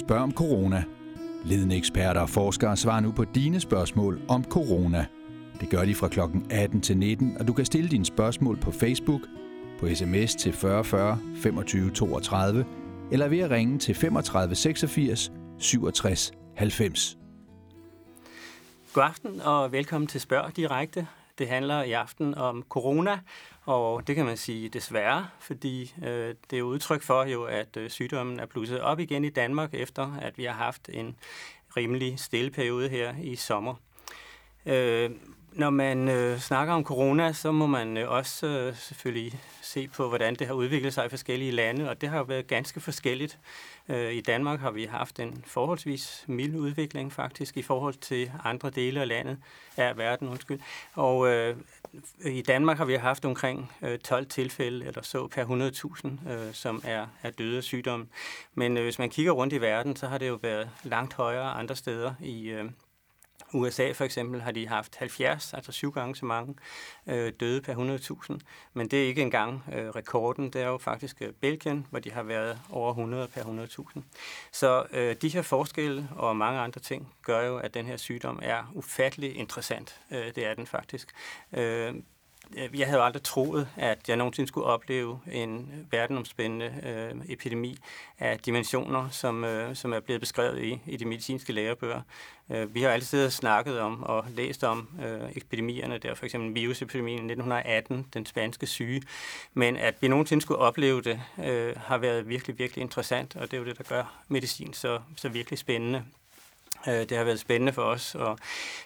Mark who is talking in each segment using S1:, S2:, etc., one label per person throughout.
S1: Spørg om corona. Ledende eksperter og forskere svarer nu på dine spørgsmål om corona. Det gør de fra kl. 18 til 19, og du kan stille dine spørgsmål på Facebook, på sms til 4040 40 25 32, eller ved at ringe til 35 86 67 90.
S2: God aften og velkommen til Spørg Direkte. Det handler i aften om corona, og det kan man sige desværre, fordi øh, det er udtryk for jo, at øh, sygdommen er blusset op igen i Danmark, efter at vi har haft en rimelig stille periode her i sommer. Øh, når man øh, snakker om corona, så må man øh, også øh, selvfølgelig se på, hvordan det har udviklet sig i forskellige lande, og det har jo været ganske forskelligt. Øh, I Danmark har vi haft en forholdsvis mild udvikling faktisk i forhold til andre dele af landet, af verden, undskyld. Og øh, i Danmark har vi haft omkring øh, 12 tilfælde eller så per 100.000, øh, som er, er døde af sygdommen. Men øh, hvis man kigger rundt i verden, så har det jo været langt højere andre steder i øh, USA for eksempel har de haft 70, altså syv gange så mange øh, døde per 100.000. Men det er ikke engang øh, rekorden. Det er jo faktisk øh, Belgien, hvor de har været over 100 per 100.000. Så øh, de her forskelle og mange andre ting gør jo, at den her sygdom er ufattelig interessant. Øh, det er den faktisk. Øh, Øh, jeg havde aldrig troet, at jeg nogensinde skulle opleve en verdenomspændende øh, epidemi af dimensioner, som, øh, som er blevet beskrevet i, i de medicinske lærebøger. Øh, vi har altid snakket om og læst om øh, epidemierne, der for eksempel virusepidemien i 1918, den spanske syge, men at vi nogensinde skulle opleve det, øh, har været virkelig, virkelig interessant, og det er jo det, der gør medicin så, så virkelig spændende. Øh, det har været spændende for os at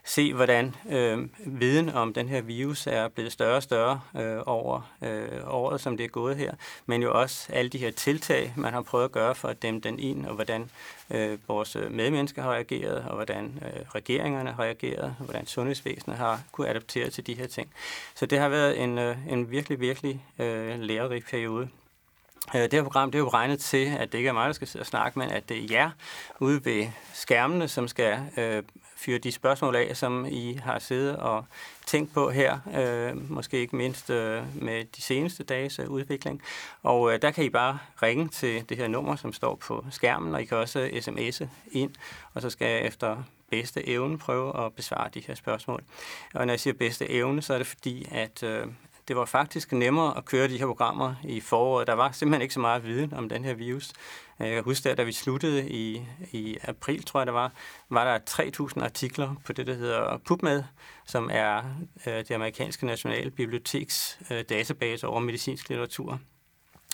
S2: se, hvordan øh, viden om den her virus er blevet større og større øh, over øh, året, som det er gået her, men jo også alle de her tiltag, man har prøvet at gøre for at dæmme den ind, og hvordan øh, vores medmennesker har reageret, og hvordan øh, regeringerne har reageret, og hvordan sundhedsvæsenet har kunne adaptere til de her ting. Så det har været en, øh, en virkelig, virkelig øh, lærerig periode. Øh, det her program det er jo regnet til, at det ikke er mig, der skal sidde og snakke, men at det er jer ude ved skærmene, som skal øh, fyre de spørgsmål af, som I har siddet og tænkt på her, øh, måske ikke mindst øh, med de seneste dages øh, udvikling. Og øh, der kan I bare ringe til det her nummer, som står på skærmen, og I kan også øh, sms'e ind, og så skal jeg efter bedste evne prøve at besvare de her spørgsmål. Og når jeg siger bedste evne, så er det fordi, at, øh, det var faktisk nemmere at køre de her programmer i foråret. Der var simpelthen ikke så meget viden om den her virus. Øh, jeg kan huske, at da vi sluttede i, i april, tror jeg det var, var der 3.000 artikler på det, der hedder PubMed, som er øh, det amerikanske nationale biblioteks øh, database over medicinsk litteratur.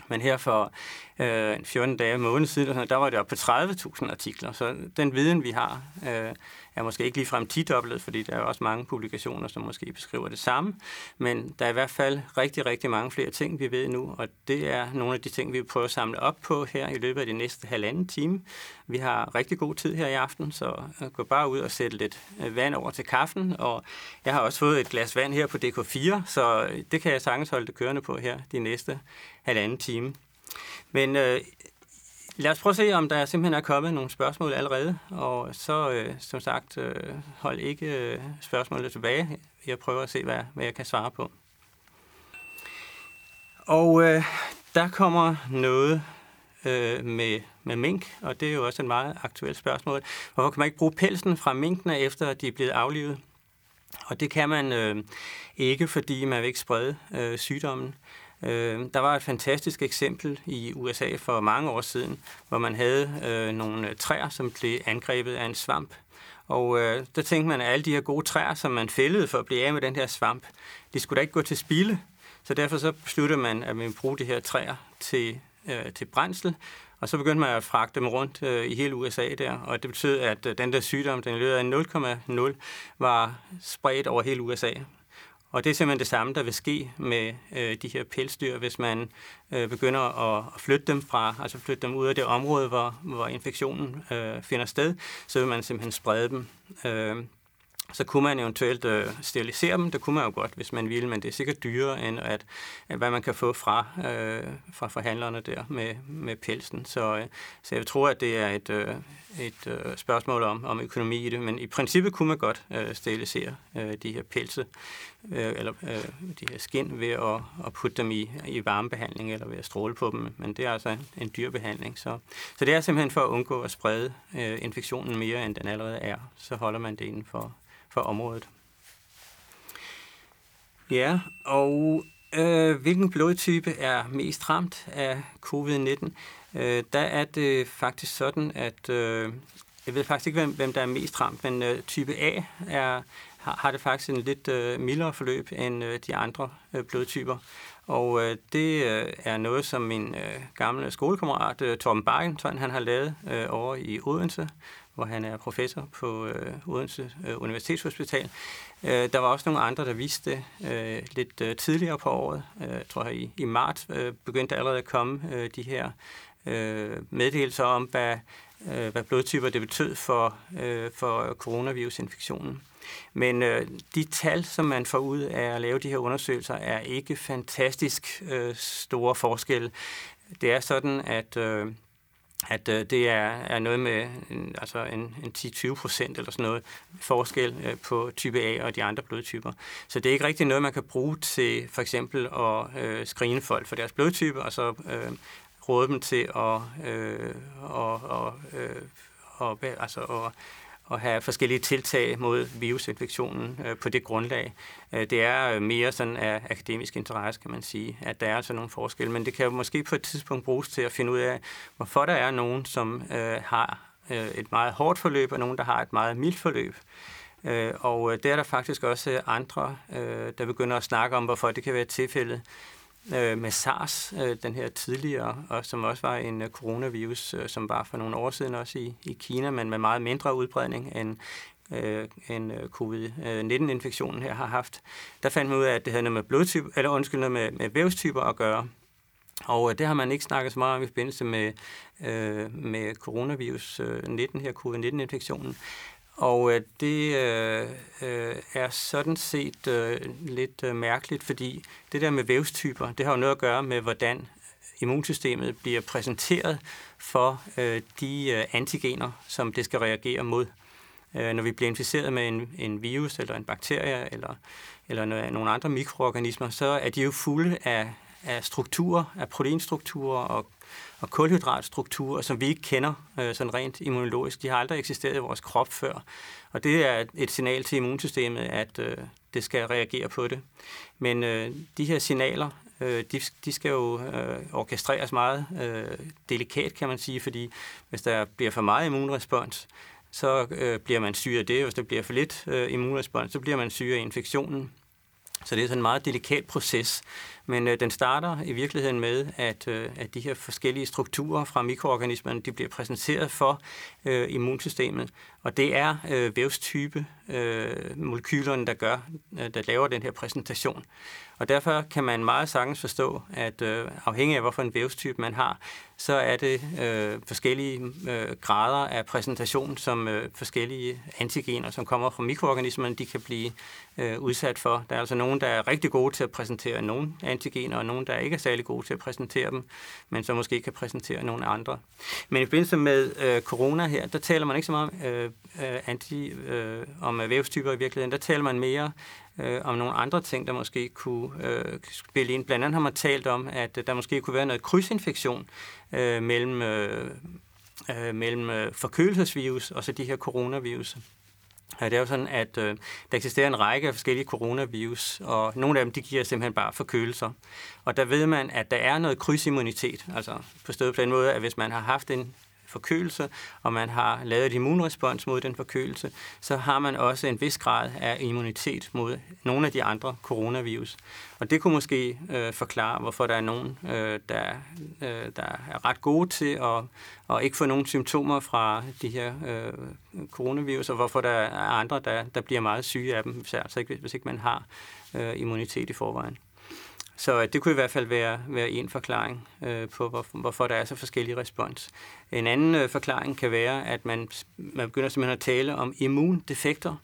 S2: Men her for øh, 14 dage, måned siden, der var det op på 30.000 artikler. Så den viden, vi har, øh, er måske ikke ligefrem tidoblet, fordi der er også mange publikationer, som måske beskriver det samme. Men der er i hvert fald rigtig, rigtig mange flere ting, vi ved nu, og det er nogle af de ting, vi vil prøve at samle op på her i løbet af de næste halvanden time. Vi har rigtig god tid her i aften, så gå bare ud og sætte lidt øh, vand over til kaffen, og jeg har også fået et glas vand her på DK4, så det kan jeg sagtens holde det kørende på her de næste halvanden time. Men øh, Lad os prøve at se, om der simpelthen er kommet nogle spørgsmål allerede, og så øh, som sagt, øh, hold ikke øh, spørgsmålet tilbage. Jeg prøver at se, hvad, hvad jeg kan svare på. Og øh, der kommer noget øh, med, med mink, og det er jo også et meget aktuelt spørgsmål. Hvorfor kan man ikke bruge pelsen fra minkene, efter de er blevet aflivet? Og det kan man øh, ikke, fordi man vil ikke sprede øh, sygdommen. Øh, Øh, der var et fantastisk eksempel i USA for mange år siden, hvor man havde øh, nogle øh, træer, som blev angrebet af en svamp. Og øh, der tænkte man, at alle de her gode træer, som man fældede for at blive af med den her svamp, de skulle da ikke gå til spilde. Så derfor så besluttede man, at man ville bruge de her træer til, øh, til brændsel. Og så begyndte man at fragte dem rundt øh, i hele USA der, og det betød, at øh, den der sygdom, den lød af 0,0, var spredt over hele USA. Og det er simpelthen det samme, der vil ske med øh, de her pelsdyr, hvis man øh, begynder at, at flytte dem fra, altså flytte dem ud af det område, hvor, hvor infektionen øh, finder sted, så vil man simpelthen sprede dem. Øh, så kunne man eventuelt øh, sterilisere dem. Det kunne man jo godt, hvis man ville, men det er sikkert dyrere, end at, at hvad man kan få fra, øh, fra forhandlerne der med, med pelsen. Så, øh, så jeg tror, at det er et, øh, et øh, spørgsmål om, om økonomi i det, men i princippet kunne man godt øh, sterilisere øh, de her pelse, øh, eller øh, de her skin, ved at, at putte dem i, i varmebehandling eller ved at stråle på dem, men det er altså en, en dyr behandling. Så, så det er simpelthen for at undgå at sprede øh, infektionen mere, end den allerede er. Så holder man det inden for, for området. Ja, og øh, hvilken blodtype er mest ramt af covid-19? Øh, der er det faktisk sådan, at øh, jeg ved faktisk ikke, hvem, hvem der er mest ramt, men øh, type A er, har, har det faktisk en lidt øh, mildere forløb end øh, de andre øh, blodtyper. Og øh, det øh, er noget, som min øh, gamle skolekammerat øh, Torben Bakken, han har lavet øh, over i Odense, hvor han er professor på øh, Odense øh, Universitetshospital. Øh, der var også nogle andre, der viste det øh, lidt øh, tidligere på året. Øh, jeg tror, i, i marts øh, begyndte allerede at komme øh, de her øh, meddelelser om, hvad, øh, hvad blodtyper det betød for, øh, for coronavirusinfektionen. Men øh, de tal, som man får ud af at lave de her undersøgelser, er ikke fantastisk øh, store forskelle. Det er sådan, at øh, at øh, det er, er noget med en, altså en, en 10-20 procent eller sådan noget forskel øh, på type A og de andre blodtyper. Så det er ikke rigtig noget, man kan bruge til for eksempel at øh, screene folk for deres blodtype, og så øh, råde dem til at, øh, og, og, øh, og, altså, at at have forskellige tiltag mod virusinfektionen øh, på det grundlag. Øh, det er øh, mere sådan af akademisk interesse, kan man sige, at der er altså nogle forskelle, men det kan jo måske på et tidspunkt bruges til at finde ud af, hvorfor der er nogen, som øh, har øh, et meget hårdt forløb, og nogen, der har et meget mildt forløb. Øh, og øh, det der er der faktisk også andre, øh, der begynder at snakke om, hvorfor det kan være tilfældet øh, med SARS, øh, den her tidligere, og som også var en øh, coronavirus, øh, som var for nogle år siden også i, i Kina, men med meget mindre udbredning end, øh, end øh, covid-19-infektionen her har haft. Der fandt man ud af, at det havde noget med blodtype, eller undskyld, noget med, med vævstyper at gøre. Og øh, det har man ikke snakket så meget om i forbindelse med, øh, med coronavirus øh, 19 her, covid-19-infektionen. Og øh, det øh, øh, er sådan set øh, lidt øh, mærkeligt, fordi det der med vævstyper, det har jo noget at gøre med, hvordan immunsystemet bliver præsenteret for øh, de øh, antigener, som det skal reagere mod. Øh, når vi bliver inficeret med en, en virus eller en bakterie eller, eller nogle andre mikroorganismer, så er de jo fulde af, af strukturer, af proteinstrukturer og og kulhydratstrukturer, som vi ikke kender øh, sådan rent immunologisk. De har aldrig eksisteret i vores krop før. Og det er et signal til immunsystemet, at øh, det skal reagere på det. Men øh, de her signaler, øh, de, de skal jo øh, orkestreres meget øh, delikat, kan man sige, fordi hvis der bliver for meget immunrespons, så øh, bliver man syg af det. Hvis der bliver for lidt øh, immunrespons, så bliver man syg af infektionen. Så det er sådan en meget delikat proces, men øh, den starter i virkeligheden med, at, øh, at de her forskellige strukturer fra mikroorganismerne, de bliver præsenteret for øh, immunsystemet, og det er øh, vævstype øh, molekylerne, der gør, øh, der laver den her præsentation. Og derfor kan man meget sagtens forstå, at øh, afhængig af, hvorfor en vævstype man har, så er det øh, forskellige øh, grader af præsentation, som øh, forskellige antigener, som kommer fra mikroorganismerne, de kan blive øh, udsat for. Der er altså nogen, der er rigtig gode til at præsentere nogle antigener, og nogen, der ikke er særlig gode til at præsentere dem, men som måske kan præsentere nogle andre. Men i forbindelse med øh, corona her, der taler man ikke så meget om, øh, øh anti, øh, om øh, vævstyper i virkeligheden. Der taler man mere øh, om nogle andre ting, der måske kunne øh, spille ind. Blandt andet har man talt om, at øh, der måske kunne være noget krydsinfektion øh, mellem, øh, øh mellem øh, forkølelsesvirus og så de her coronavirus. Ja, det er jo sådan, at øh, der eksisterer en række af forskellige coronavirus, og nogle af dem de giver simpelthen bare forkølelser. Og der ved man, at der er noget krydsimmunitet, altså på stedet på den måde, at hvis man har haft en forkølelse, og man har lavet et immunrespons mod den forkølelse, så har man også en vis grad af immunitet mod nogle af de andre coronavirus. Og det kunne måske øh, forklare, hvorfor der er nogen, øh, der, øh, der er ret gode til at, at ikke få nogen symptomer fra de her øh, coronavirus, og hvorfor der er andre, der, der bliver meget syge af dem, hvis, altså ikke, hvis ikke man har øh, immunitet i forvejen. Så øh, det kunne i hvert fald være, være en forklaring øh, på, hvor, hvorfor der er så forskellige respons. En anden øh, forklaring kan være, at man, man begynder simpelthen at tale om immundefekter.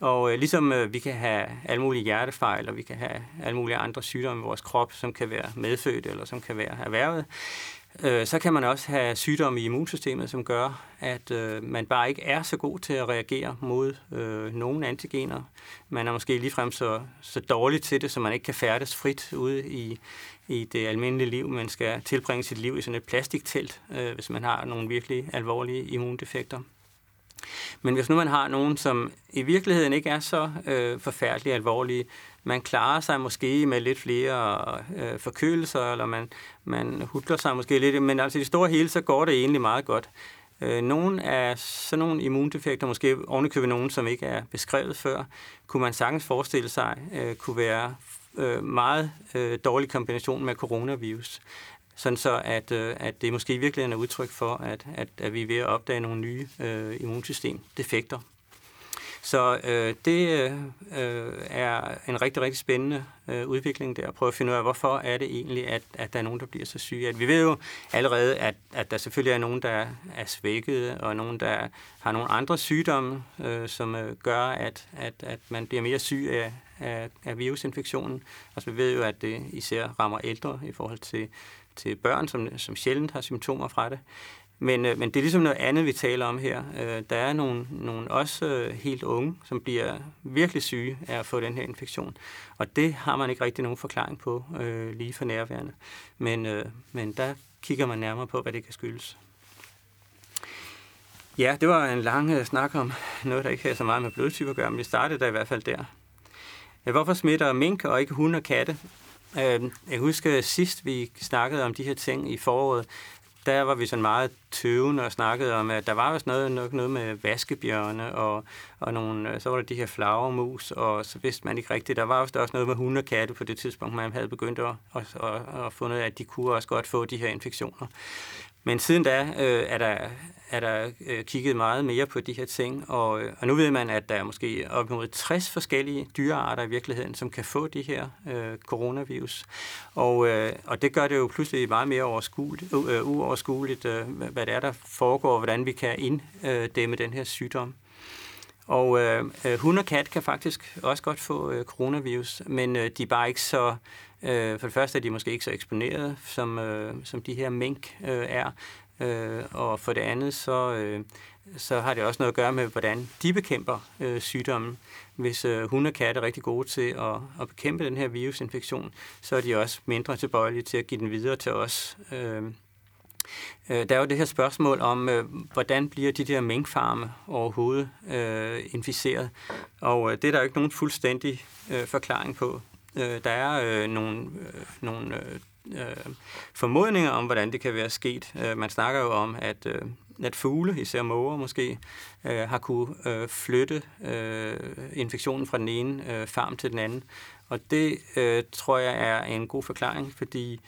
S2: Og øh, ligesom øh, vi kan have alle mulige hjertefejl, og vi kan have alle mulige andre sygdomme i vores krop, som kan være medfødt eller som kan være erhvervet, Øh, så kan man også have sygdomme i immunsystemet, som gør, at øh, man bare ikke er så god til at reagere mod øh, nogle antigener. Man er måske ligefrem så, så dårlig til det, så man ikke kan færdes frit ude i, i det almindelige liv. Man skal tilbringe sit liv i sådan et plastiktelt, øh, hvis man har nogle virkelig alvorlige immundefekter. Men hvis nu man har nogen, som i virkeligheden ikke er så øh, forfærdeligt alvorlige, man klarer sig måske med lidt flere øh, forkølelser, eller man, man hudler sig måske lidt, men altså i det store hele, så går det egentlig meget godt. Øh, nogle af sådan nogle immundefekter, måske ovenikøbet nogen, som ikke er beskrevet før, kunne man sagtens forestille sig, øh, kunne være øh, meget øh, dårlig kombination med coronavirus. Sådan så, at, øh, at det måske i virkeligheden er udtryk for, at, at, at vi er ved at opdage nogle nye øh, immunsystemdefekter. Så øh, det øh, er en rigtig, rigtig spændende øh, udvikling der, at prøve at finde ud af, hvorfor er det egentlig, at, at der er nogen, der bliver så syge. At vi ved jo allerede, at, at der selvfølgelig er nogen, der er svækket, og nogen, der har nogle andre sygdomme, øh, som øh, gør, at, at, at man bliver mere syg af, af, af virusinfektionen. Altså vi ved jo, at det især rammer ældre i forhold til, til børn, som, som sjældent har symptomer fra det. Men, øh, men det er ligesom noget andet, vi taler om her. Øh, der er nogle, nogle også øh, helt unge, som bliver virkelig syge af at få den her infektion. Og det har man ikke rigtig nogen forklaring på øh, lige for nærværende. Men, øh, men der kigger man nærmere på, hvad det kan skyldes. Ja, det var en lang øh, snak om noget, der ikke har så meget med blodtyper at gøre, men vi startede der i hvert fald der. Øh, hvorfor smitter mink og ikke hunde og katte? Øh, jeg husker sidst, vi snakkede om de her ting i foråret, der var vi sådan meget tøvende og snakkede om, at der var også noget, nok noget med vaskebjørne, og, og nogle, øh, så var der de her flagermus, og så vidste man ikke rigtigt. Der var også, der også noget med hunde og katte på det tidspunkt, man havde begyndt at, at, at, at fundet, at de kunne også godt få de her infektioner. Men siden da øh, er der, er der øh, kigget meget mere på de her ting, og, øh, og nu ved man, at der er måske op mod 60 forskellige dyrearter i virkeligheden, som kan få de her øh, coronavirus. Og, øh, og det gør det jo pludselig meget mere overskueligt, øh, uoverskueligt, øh, hvad det er, der foregår, og hvordan vi kan inddæmme den her sygdom. Og øh, øh, hund og kat kan faktisk også godt få øh, coronavirus, men øh, de er bare ikke så Øh, for det første er de måske ikke så eksponerede, som, øh, som de her mink øh, er. Øh, og for det andet, så, øh, så har det også noget at gøre med, hvordan de bekæmper øh, sygdommen. Hvis øh, hunde og katte er rigtig gode til at, at bekæmpe den her virusinfektion, så er de også mindre tilbøjelige til at give den videre til os. Øh, øh der er jo det her spørgsmål om, øh, hvordan bliver de der minkfarme overhovedet øh, inficeret. Og øh, det er der jo ikke nogen fuldstændig øh, forklaring på. Øh, der er øh, nogle, øh, nogle øh, øh, formodninger om, hvordan det kan være sket. Øh, man snakker jo om, at, øh, at fugle, især måger måske, øh, har kunne øh, flytte øh, infektionen fra den ene øh, farm til den anden. Og det øh, tror jeg er en god forklaring, fordi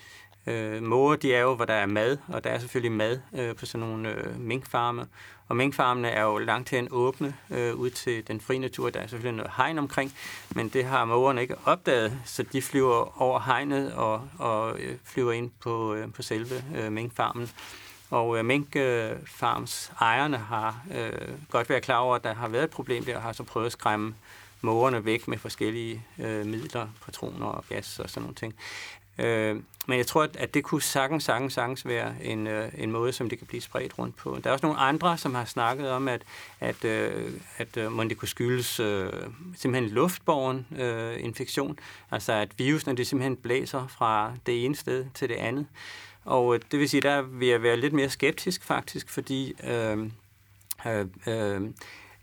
S2: øh, måger, de er jo, hvor der er mad, og der er selvfølgelig mad øh, på sådan nogle øh, minkfarme. Og minkfarmene er jo langt hen åbne øh, ud til den frie natur. Der er selvfølgelig noget hegn omkring, men det har mågerne ikke opdaget, så de flyver over hegnet og, og øh, flyver ind på, øh, på selve øh, minkfarmen. Og øh, minkfarms øh, ejerne har øh, godt været klar over, at der har været et problem der, og har så prøvet at skræmme mågerne væk med forskellige øh, midler, patroner og gas og sådan nogle ting. Øh, men jeg tror, at det kunne sagtens, sagtens, sagtens være en, øh, en måde, som det kan blive spredt rundt på. Der er også nogle andre, som har snakket om, at, at, øh, at øh, det kunne skyldes øh, simpelthen luftborgen øh, infektion. Altså at virusen det simpelthen blæser fra det ene sted til det andet. Og øh, det vil sige, der vil jeg være lidt mere skeptisk faktisk, fordi øh, øh, øh,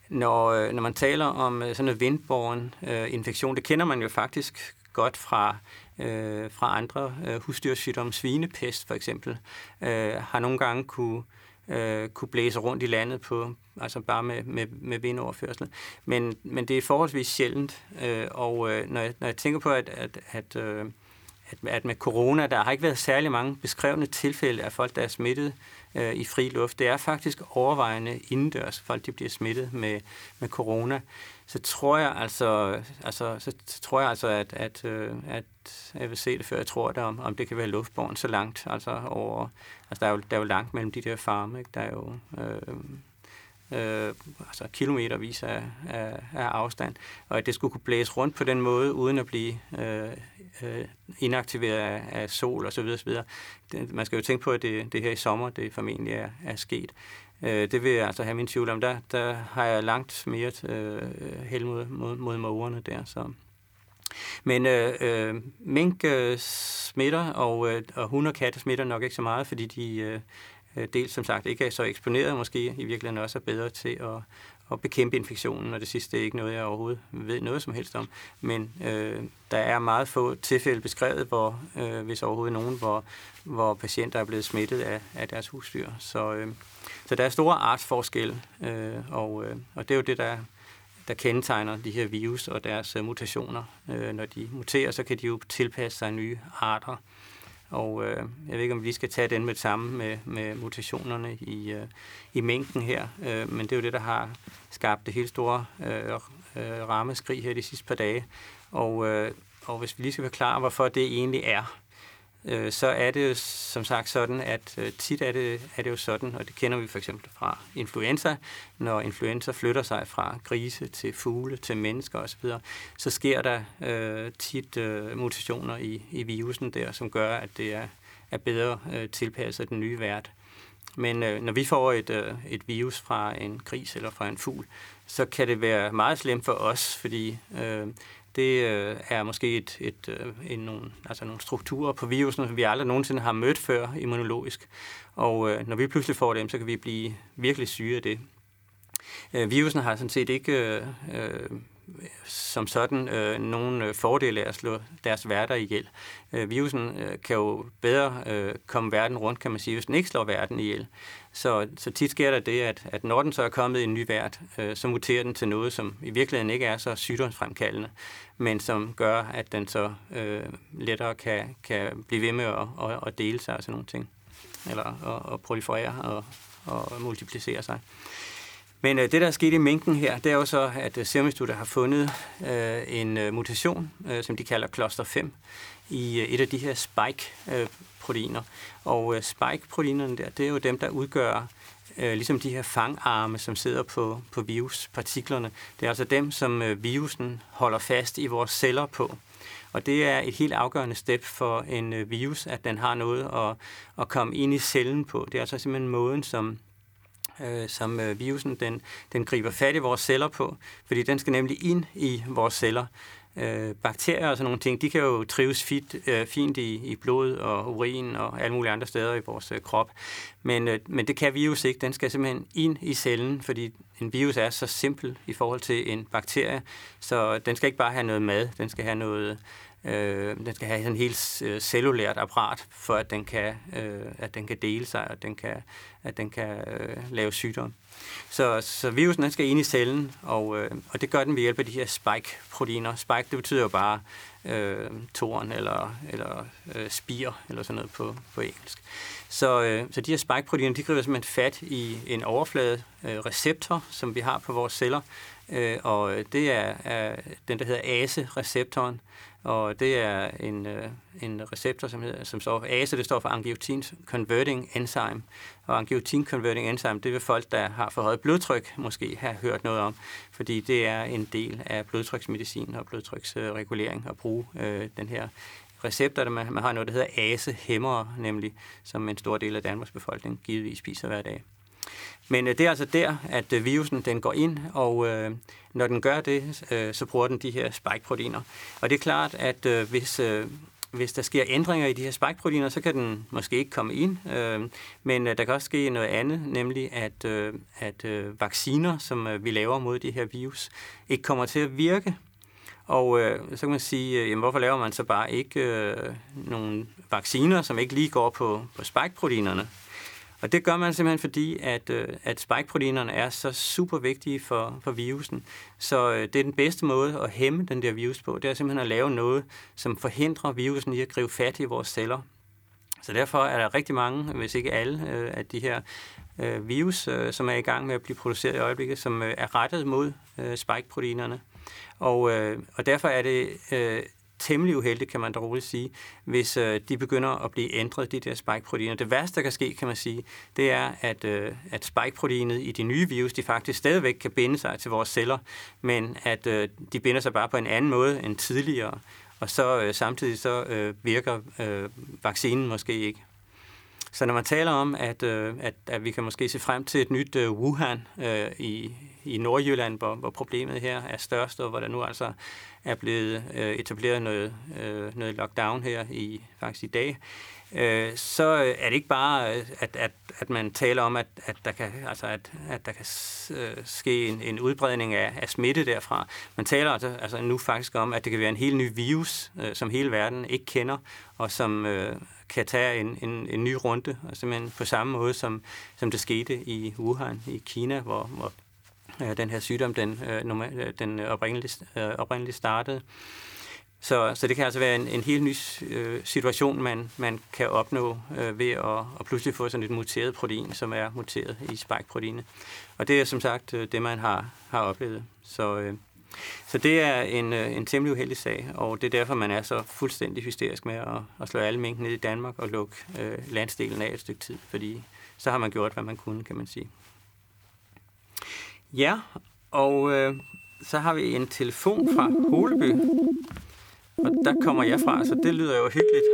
S2: når, øh, når man taler om øh, sådan en vindborgen øh, infektion, det kender man jo faktisk godt fra øh, fra andre øh, husdyrsygdomme. Svinepest for eksempel øh, har nogle gange kunne, øh, kunne blæse rundt i landet på altså bare med, med, med vindoverførsel. Men, men det er forholdsvis sjældent, øh, og øh, når, jeg, når jeg tænker på, at, at, at øh, at, at med corona, der har ikke været særlig mange beskrevne tilfælde af folk, der er smittet øh, i fri luft. Det er faktisk overvejende indendørs, folk de bliver smittet med, med corona. Så tror jeg altså, altså, så, tror jeg altså at, at, øh, at jeg vil se det, før jeg tror det, om, om det kan være luftborgen så langt. Altså, over, altså der, er jo, der er jo langt mellem de der farme. Ikke? Der er jo... Øh, øh, altså kilometervis af, af, af afstand, og at det skulle kunne blæse rundt på den måde, uden at blive øh, øh, inaktiveret af, af sol osv. osv. Det, man skal jo tænke på, at det, det her i sommer, det formentlig er, er sket. Øh, det vil jeg altså have min tvivl om. Der, der har jeg langt mere øh, held mod, mod, mod mågerne der. Så. Men øh, øh, mink øh, smitter, og, øh, og hunde og katte smitter nok ikke så meget, fordi de øh, øh, dels som sagt ikke er så eksponeret, måske i virkeligheden også er bedre til at, at bekæmpe infektionen, og det sidste er ikke noget, jeg overhovedet ved noget som helst om. Men øh, der er meget få tilfælde beskrevet, hvor, øh, hvis overhovedet nogen, hvor, hvor patienter er blevet smittet af, af deres husdyr. Så, øh, så der er store artsforskelle, øh, og, øh, og det er jo det, der, der kendetegner de her virus og deres øh, mutationer. Øh, når de muterer, så kan de jo tilpasse sig nye arter. Og øh, jeg ved ikke, om vi skal tage den med det samme med, med mutationerne i, øh, i mængden her, øh, men det er jo det, der har skabt det helt store øh, øh, rammeskrig her de sidste par dage. Og, øh, og hvis vi lige skal forklare, hvorfor det egentlig er, øh, så er det jo som sagt sådan, at øh, tit er det, er det jo sådan, og det kender vi for eksempel fra influenza, når influenza flytter sig fra grise til fugle til mennesker osv., så sker der øh, tit øh, mutationer i, i virusen der, som gør, at det er, er bedre øh, tilpasset den nye vært. Men øh, når vi får et, øh, et virus fra en gris eller fra en fugl, så kan det være meget slemt for os, fordi øh, det øh, er måske et, et, øh, en, nogle, altså nogle strukturer på virusen, som vi aldrig nogensinde har mødt før immunologisk. Og øh, når vi pludselig får dem, så kan vi blive virkelig syge af det. Øh, virusen har sådan set ikke øh, øh som sådan øh, nogle øh, fordele af at slå deres værter ihjel. Øh, virusen øh, kan jo bedre øh, komme verden rundt, kan man sige, hvis den ikke slår verden ihjel. Så, så tit sker der det, at, at når den så er kommet i en ny vært, øh, så muterer den til noget, som i virkeligheden ikke er så sygdomsfremkaldende, men som gør, at den så øh, lettere kan, kan blive ved med at, at, at dele sig og sådan nogle ting. Eller at, at proliferere og, og multiplicere sig. Men øh, det, der er sket i minken her, det er jo så, at øh, Serum har fundet øh, en øh, mutation, øh, som de kalder cluster 5, i øh, et af de her spike-proteiner. Og øh, spike-proteinerne der, det er jo dem, der udgør øh, ligesom de her fangarme, som sidder på, på viruspartiklerne. Det er altså dem, som øh, virusen holder fast i vores celler på. Og det er et helt afgørende step for en øh, virus, at den har noget at, at komme ind i cellen på. Det er altså simpelthen måden, som øh, som øh, virusen den, den griber fat i vores celler på, fordi den skal nemlig ind i vores celler. Øh, bakterier og sådan nogle ting, de kan jo trives fit, øh, fint i, i blod og urin og alle mulige andre steder i vores øh, krop. Men, øh, men det kan virus ikke. Den skal simpelthen ind i cellen, fordi en virus er så simpel i forhold til en bakterie, så den skal ikke bare have noget mad, den skal have noget Øh, den skal have sådan en helt øh, cellulært apparat, for at den kan, øh, at den kan dele sig, og den kan, at den kan øh, lave sygdom. Så, så virusen den skal ind i cellen, og, øh, og det gør den ved hjælp af de her spike-proteiner. Spike, det betyder jo bare øh, toren eller, eller øh, spir, eller sådan noget på, på engelsk. Så, øh, så de her spike-proteiner, de griber simpelthen fat i en overflade øh, receptor, som vi har på vores celler, øh, og det er, er den, der hedder ACE-receptoren, og det er en, øh, en receptor, som, hedder, som står ACE, det står for Angiotin Converting Enzyme. Og Angiotin Converting Enzyme, det vil folk, der har for højt blodtryk, måske have hørt noget om, fordi det er en del af blodtryksmedicin og blodtryksregulering at bruge øh, den her receptor. Man, man har noget, der hedder ACE-hæmmer, nemlig, som en stor del af Danmarks befolkning givetvis spiser hver dag. Men øh, det er altså der, at øh, virusen den går ind, og øh, når den gør det, øh, så bruger den de her spike-proteiner. Og det er klart, at øh, hvis, øh, hvis der sker ændringer i de her spike-proteiner, så kan den måske ikke komme ind. Øh, men øh, der kan også ske noget andet, nemlig at, øh, at øh, vacciner, som øh, vi laver mod de her virus, ikke kommer til at virke. Og øh, så kan man sige, øh, jamen, hvorfor laver man så bare ikke øh, nogle vacciner, som ikke lige går på, på spike-proteinerne? Og det gør man simpelthen fordi, at, øh, at spike-proteinerne er så super vigtige for, for virusen. Så øh, det er den bedste måde at hæmme den der virus på. Det er simpelthen at lave noget, som forhindrer virusen i at gribe fat i vores celler. Så derfor er der rigtig mange, hvis ikke alle, øh, af de her øh, virus, øh, som er i gang med at blive produceret i øjeblikket, som øh, er rettet mod øh, spike-proteinerne. Og, øh, og derfor er det øh, temmelig uheldigt, kan man da roligt sige, hvis øh, de begynder at blive ændret, de der spike-proteiner. Det værste, der kan ske, kan man sige, det er, at, øh, at spike-proteinet i de nye virus, de faktisk stadigvæk kan binde sig til vores celler, men at øh, de binder sig bare på en anden måde end tidligere. og så øh, samtidig så øh, virker øh, vaccinen måske ikke. Så når man taler om, at, øh, at, at vi kan måske se frem til et nyt øh, Wuhan øh, i, i Nordjylland, hvor, hvor problemet her er størst, og hvor der nu altså er blevet øh, etableret noget, øh, noget lockdown her i faktisk i dag, øh, så er det ikke bare, at, at, at man taler om, at, at der kan, altså at, at der kan øh, ske en, en udbredning af, af smitte derfra. Man taler altså, altså nu faktisk om, at det kan være en helt ny virus, øh, som hele verden ikke kender, og som øh, kan tage en, en, en ny runde, og simpelthen på samme måde, som, som det skete i Wuhan i Kina, hvor, hvor øh, den her sygdom den, øh, normal, øh, den oprindeligt, øh, oprindeligt startede. Så, så det kan altså være en, en helt ny øh, situation, man, man kan opnå øh, ved at, at pludselig få sådan et muteret protein, som er muteret i spike-proteinet. Og det er som sagt øh, det, man har, har oplevet. Så, øh, så det er en, øh, en temmelig uheldig sag, og det er derfor, man er så fuldstændig hysterisk med at, at slå alle mink ned i Danmark og lukke øh, landsdelen af et stykke tid, fordi så har man gjort, hvad man kunne, kan man sige. Ja, og øh, så har vi en telefon fra Holeby. Og der kommer jeg fra, så det lyder jo hyggeligt.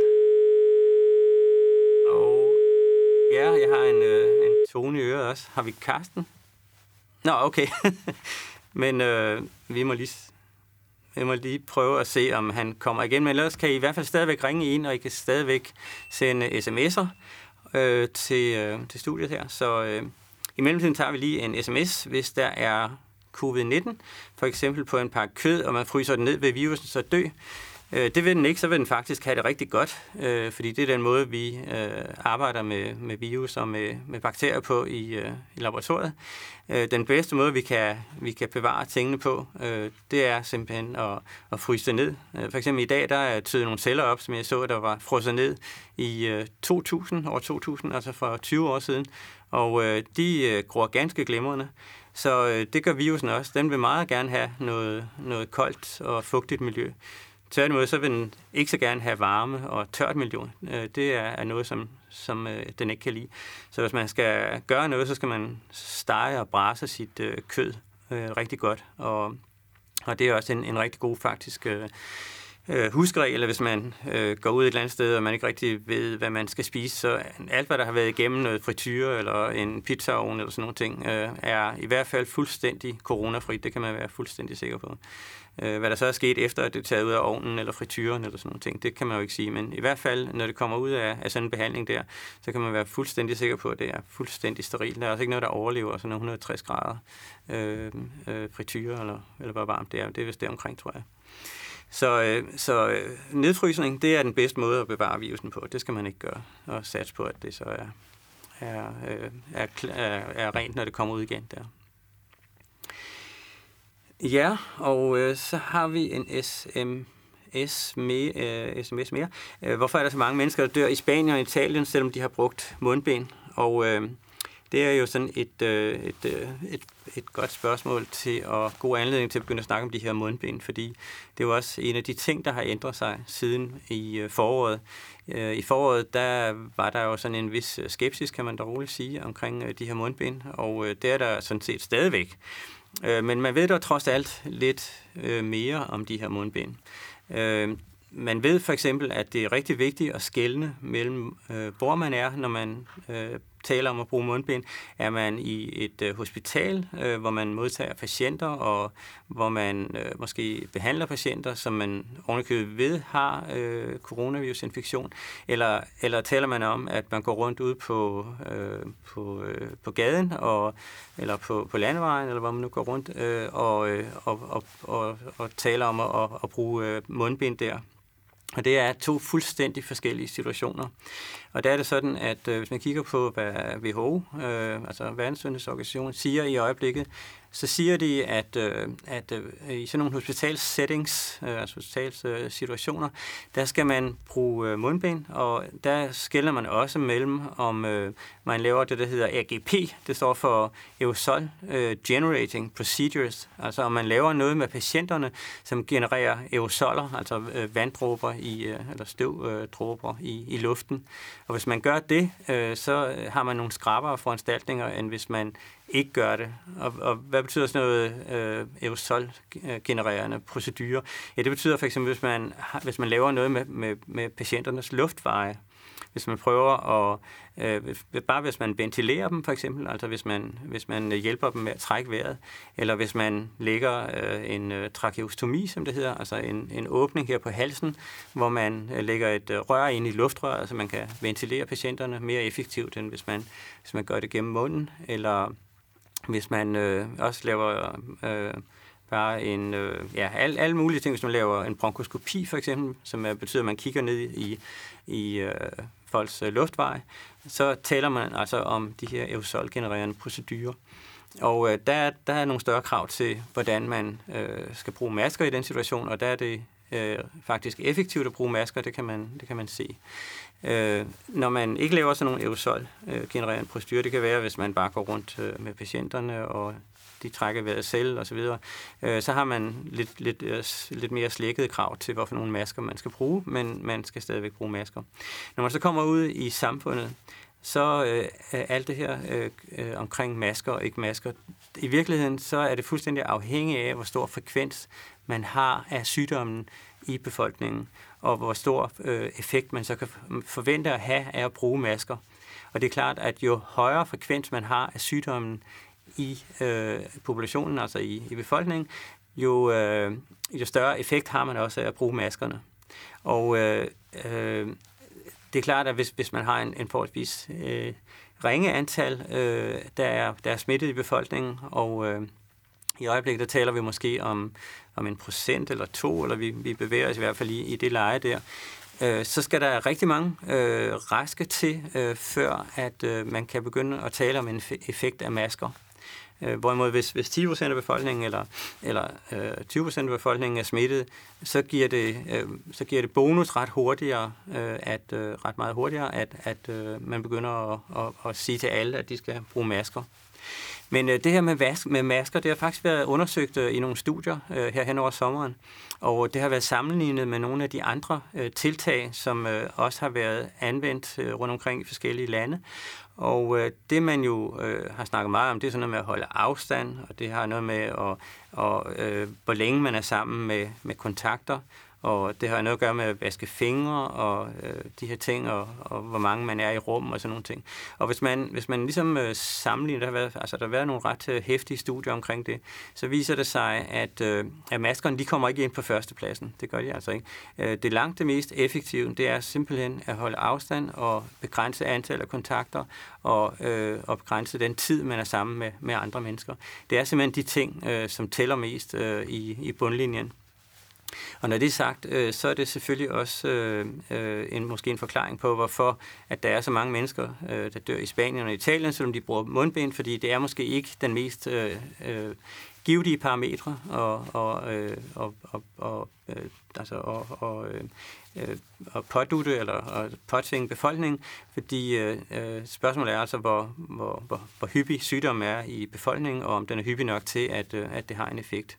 S2: Og ja, jeg har en, øh, en tone i øret også. Har vi Karsten? Nå, okay. Men øh, vi må lige vi må lige prøve at se, om han kommer igen. Men ellers kan I i hvert fald stadigvæk ringe ind, og I kan stadigvæk sende sms'er øh, til, øh, til studiet her. Så øh, i mellemtiden tager vi lige en sms, hvis der er covid-19, for eksempel på en pakke kød, og man fryser den ned ved virusen, så dø. Øh, det vil den ikke, så vil den faktisk have det rigtig godt, øh, fordi det er den måde, vi øh, arbejder med, med virus og med, med bakterier på i, øh, i laboratoriet. Øh, den bedste måde, vi kan, vi kan bevare tingene på, øh, det er simpelthen at, at fryse det ned. Øh, for eksempel i dag, der er tydet nogle celler op, som jeg så, der var frosset ned i øh, 2000, år 2000, altså for 20 år siden, og øh, de øh, gror ganske glimrende. Så øh, det gør virusen også. Den vil meget gerne have noget, noget koldt og fugtigt miljø. Tværtimod, så vil den ikke så gerne have varme og tørt miljø. Øh, det er noget, som, som øh, den ikke kan lide. Så hvis man skal gøre noget, så skal man stege og brase sit øh, kød rigtig godt. Og, og det er også en, en rigtig god faktisk øh, huskeregel, hvis man øh, går ud et eller andet sted, og man ikke rigtig ved, hvad man skal spise. Så alt, hvad der har været igennem noget frityre eller en pizzaovn eller sådan nogle ting, øh, er i hvert fald fuldstændig coronafrit. Det kan man være fuldstændig sikker på. Øh, hvad der så er sket efter, at det er taget ud af ovnen eller frityren eller sådan nogle ting, det kan man jo ikke sige. Men i hvert fald, når det kommer ud af, af sådan en behandling der, så kan man være fuldstændig sikker på, at det er fuldstændig sterilt. Der er også ikke noget, der overlever sådan 160 grader øh, øh, frityre eller, eller hvor varmt det er. Det er vist det omkring, tror jeg. Så, øh, så øh, nedfrysning, det er den bedste måde at bevare virusen på. Det skal man ikke gøre, og satse på, at det så er, er, øh, er, er, er rent, når det kommer ud igen der. Ja, og øh, så har vi en SMS, mere. øh, SMS mere. Øh, hvorfor er der så mange mennesker, der dør i Spanien og Italien, selvom de har brugt mundben? Og øh, det er jo sådan et, øh, et, øh, et, et godt spørgsmål til og god anledning til at begynde at snakke om de her mundben, fordi det er jo også en af de ting, der har ændret sig siden i øh, foråret. Øh, I foråret, der var der jo sådan en vis skepsis, kan man da roligt sige, omkring øh, de her mundben, og øh, det er der sådan set stadigvæk. Øh, Men man ved da trods alt lidt øh, mere om de her mundben. Øh, man ved for eksempel, at det er rigtig vigtigt at skelne mellem, øh, hvor man er, når man øh, taler om at bruge mundbind, er man i et øh, hospital, øh, hvor man modtager patienter, og hvor man øh, måske behandler patienter, som man ovenikøbet ved har øh, coronavirusinfektion, eller, eller taler man om, at man går rundt ud på, øh, på, øh, på gaden, og, eller på, på landevejen, eller hvor man nu går rundt, øh, og, øh, og, og, og, og taler om at, at, at bruge øh, mundbind der. Og det er to fuldstændig forskellige situationer. Og der er det sådan, at øh, hvis man kigger på, hvad WHO, øh, altså Verdenssundhedsorganisationen, siger i øjeblikket, så siger de, at, øh, at øh, i sådan nogle hospitalsettings, øh, altså hospitalssituationer, der skal man bruge øh, mundbind, og der skiller man også mellem, om øh, man laver det, der hedder AGP, det står for Aerosol øh, Generating Procedures, altså om man laver noget med patienterne, som genererer aerosoler, altså øh, vanddråber i, øh, eller støvdråber øh, i, i luften. Og hvis man gør det, øh, så har man nogle skrappere foranstaltninger, end hvis man ikke gør det. Og, og hvad betyder sådan noget øh, aerosol-genererende procedurer? Ja, det betyder for eksempel, hvis man, hvis man laver noget med, med, med patienternes luftveje, hvis man prøver at, øh, bare hvis man ventilerer dem for eksempel, altså hvis man, hvis man hjælper dem med at trække vejret, eller hvis man lægger øh, en øh, tracheostomi, som det hedder, altså en, en åbning her på halsen, hvor man øh, lægger et øh, rør ind i luftrøret, så man kan ventilere patienterne mere effektivt, end hvis man, hvis man gør det gennem munden, eller hvis man øh, også laver øh, bare en, øh, ja, alle, alle mulige ting, hvis man laver en bronkoskopi for eksempel, som er, betyder, at man kigger ned i, i øh, folks øh, luftvej, så taler man altså om de her aerosolgenererende procedurer. Og øh, der, der er nogle større krav til, hvordan man øh, skal bruge masker i den situation, og der er det øh, faktisk effektivt at bruge masker, det kan man, det kan man se. Øh, når man ikke laver sådan nogle aerosol-genererende øh, procedurer, det kan være, hvis man bare går rundt øh, med patienterne, og de trækker vejret selv osv., øh, så har man lidt, lidt, øh, lidt mere slækkede krav til, hvorfor nogle masker man skal bruge, men man skal stadigvæk bruge masker. Når man så kommer ud i samfundet, så øh, alt det her øh, øh, omkring masker og ikke masker, i virkeligheden så er det fuldstændig afhængigt af, hvor stor frekvens man har af sygdommen i befolkningen, og hvor stor øh, effekt man så kan forvente at have af at bruge masker. Og det er klart, at jo højere frekvens man har af sygdommen i øh, populationen, altså i, i befolkningen, jo, øh, jo større effekt har man også af at bruge maskerne. Og øh, øh, det er klart, at hvis, hvis man har en, en forholdsvis øh, ringe antal, øh, der, er, der er smittet i befolkningen, og øh, i øjeblikket der taler vi måske om, om en procent eller to, eller vi, vi bevæger os i hvert fald i, i det leje der, øh, så skal der rigtig mange øh, raske til, øh, før at øh, man kan begynde at tale om en effekt af masker. Øh, hvorimod hvis, hvis 10% af befolkningen eller, eller øh, 20% af befolkningen er smittet, så giver det, øh, så giver det bonus ret hurtigere, øh, at, øh, ret meget hurtigere, at, at øh, man begynder at, at, at sige til alle, at de skal bruge masker. Men øh, det her med, vask, med masker, det har faktisk været undersøgt øh, i nogle studier øh, her hen over sommeren, og det har været sammenlignet med nogle af de andre øh, tiltag, som øh, også har været anvendt øh, rundt omkring i forskellige lande. Og øh, det, man jo øh, har snakket meget om, det er sådan noget med at holde afstand, og det har noget med, at, og, øh, hvor længe man er sammen med, med kontakter, og det har noget at gøre med at vaske fingre og øh, de her ting, og, og hvor mange man er i rum og sådan nogle ting. Og hvis man, hvis man ligesom øh, sammenligner, der har, været, altså, der har været nogle ret øh, hæftige studier omkring det, så viser det sig, at, øh, at maskerne de kommer ikke ind på førstepladsen. Det gør de altså ikke. Øh, det langt det mest effektive, det er simpelthen at holde afstand og begrænse antallet af kontakter og, øh, og begrænse den tid, man er sammen med, med andre mennesker. Det er simpelthen de ting, øh, som tæller mest øh, i, i bundlinjen. Og når det er sagt, øh, så er det selvfølgelig også øh, øh, en, måske en forklaring på, hvorfor at der er så mange mennesker, øh, der dør i Spanien og Italien, selvom de bruger mundbind, fordi det er måske ikke den mest øh, øh, givetige parametre og, og, øh, og, og, og, øh, altså, og, og, øh, øh og pådutte eller og påtvinge befolkningen, fordi øh, øh, spørgsmålet er altså, hvor, hvor, hvor, hvor hyppig sygdommen er i befolkningen, og om den er hyppig nok til, at, øh, at det har en effekt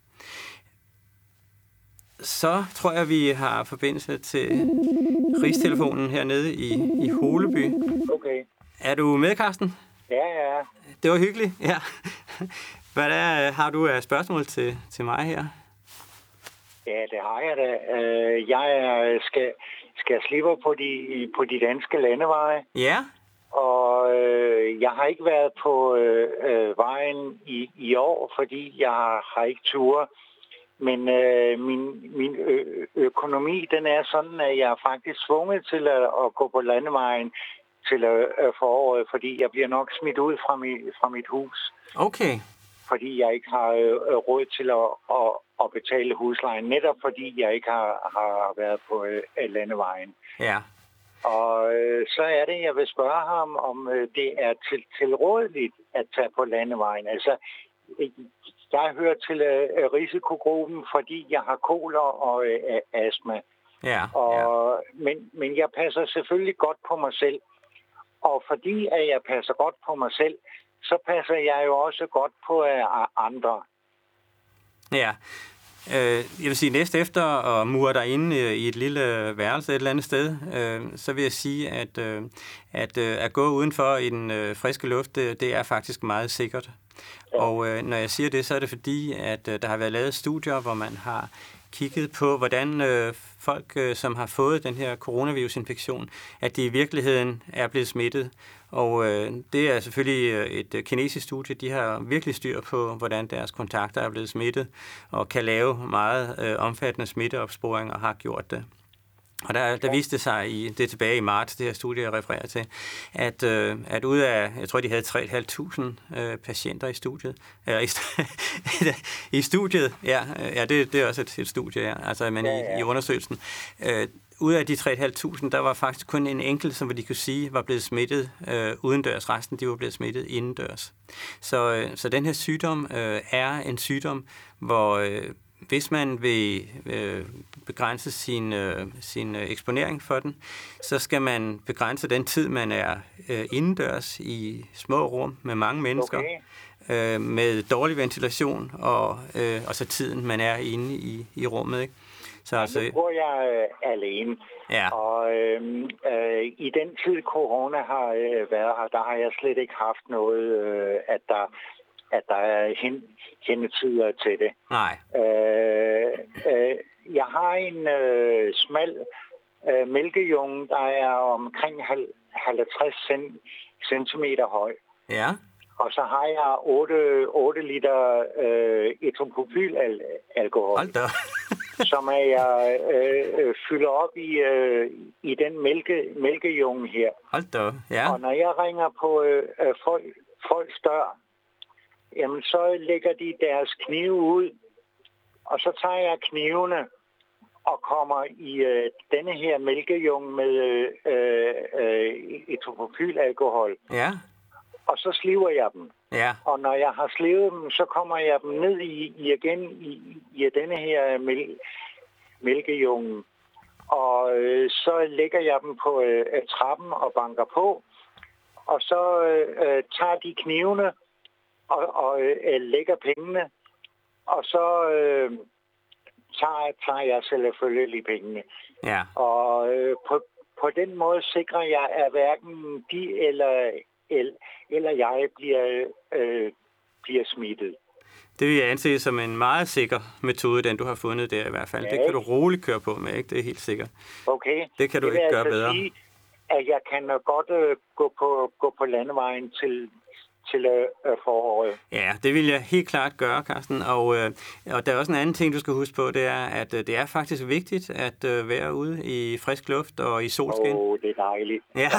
S2: så tror jeg, vi har forbindelse til Rigstelefonen hernede i, i Holeby.
S3: Okay.
S2: Er du med, Karsten?
S3: Ja, ja.
S2: Det var hyggeligt, ja. Hvad er, har du af spørgsmål til, til mig her?
S3: Ja, det har jeg da. Øh, jeg skal, skal slippe på de, på de danske landeveje.
S2: Ja.
S3: Og øh, jeg har ikke været på øh, øh, vejen i, i år, fordi jeg har, har ikke tur men øh, min, min ø- økonomi, den er sådan, at jeg er faktisk tvunget til at, at gå på landevejen til at, at foråret, fordi jeg bliver nok smidt ud fra mit, fra mit hus.
S2: Okay.
S3: Fordi jeg ikke har øh, råd til at, at, at betale huslejen, netop fordi jeg ikke har, har været på øh, landevejen.
S2: Ja.
S3: Og øh, så er det, jeg vil spørge ham, om øh, det er til, tilrådeligt at tage på landevejen. Altså, jeg hører til uh, risikogruppen, fordi jeg har koler og uh, astma.
S2: Ja,
S3: og,
S2: ja.
S3: Men, men jeg passer selvfølgelig godt på mig selv. Og fordi at jeg passer godt på mig selv, så passer jeg jo også godt på uh, andre.
S2: Ja, jeg vil sige, næste efter at mure dig inde i et lille værelse et eller andet sted, så vil jeg sige, at, at at gå udenfor i den friske luft, det, det er faktisk meget sikkert. Ja. Og øh, når jeg siger det, så er det fordi, at øh, der har været lavet studier, hvor man har kigget på, hvordan øh, folk, øh, som har fået den her coronavirusinfektion, at de i virkeligheden er blevet smittet. Og øh, det er selvfølgelig øh, et øh, kinesisk studie. De har virkelig styr på, hvordan deres kontakter er blevet smittet, og kan lave meget øh, omfattende smitteopsporing og har gjort det. Og der, der viste det sig, i, det er tilbage i marts, det her studie, jeg refererer til, at, øh, at ud af, jeg tror, de havde 3.500 øh, patienter i studiet, eller i, i studiet, ja, ja det, det er også et, et studie, ja, altså, men ja, ja. I, i undersøgelsen, øh, ud af de 3.500, der var faktisk kun en enkelt, som de kunne sige, var blevet smittet øh, udendørs. Resten, de var blevet smittet indendørs. Så, øh, så den her sygdom øh, er en sygdom, hvor øh, hvis man vil øh, begrænse sin, øh, sin øh, eksponering for den, så skal man begrænse den tid, man er øh, indendørs i små rum med mange mennesker, okay. øh, med dårlig ventilation, og, øh, og så tiden, man er inde i, i rummet. Ikke?
S3: Så altså, nu bor jeg øh, alene, ja. og øh, øh, i den tid corona har øh, været her, der har jeg slet ikke haft noget, øh, at der at der er hen, hentetider til det.
S2: Nej.
S3: Øh, øh, jeg har en øh, smal øh, mælkejunge, der er omkring 50 cm høj.
S2: Ja.
S3: Og så har jeg 8, 8 liter øh, etropropylalkohol.
S2: Hold da.
S3: som er jeg øh, øh, fylder op i, øh, i den mælke, mælkejunge her.
S2: Hold da, ja.
S3: Og når jeg ringer på øh, øh folk, folks dør, jamen så lægger de deres knive ud, og så tager jeg knivene og kommer i øh, denne her mælkejunge med øh, øh, etropropylalkohol.
S2: Ja.
S3: Og så sliver jeg dem.
S2: Ja.
S3: Og når jeg har slivet dem, så kommer jeg dem ned i, i igen i, i denne her mæl, mælkejunge. Og øh, så lægger jeg dem på øh, trappen og banker på. Og så øh, tager de knivene og, og øh, lægger pengene. Og så øh, tager, tager jeg selvfølgelig pengene.
S2: Ja.
S3: Og øh, på, på den måde sikrer jeg, at hverken de eller, eller, eller jeg bliver, øh, bliver smittet.
S2: Det vil jeg anse som en meget sikker metode, den du har fundet der i hvert fald. Ja, det kan du roligt køre på med, ikke? Det er helt sikkert.
S3: Okay.
S2: Det kan du
S3: det
S2: ikke gøre
S3: altså
S2: bedre.
S3: Sige, at jeg kan godt uh, gå, på, gå på landevejen til, til uh, foråret.
S2: Ja, det vil jeg helt klart gøre, Carsten. Og, uh, og der er også en anden ting, du skal huske på, det er, at uh, det er faktisk vigtigt at uh, være ude i frisk luft og i solskin.
S3: Åh, oh, det er dejligt.
S2: Ja,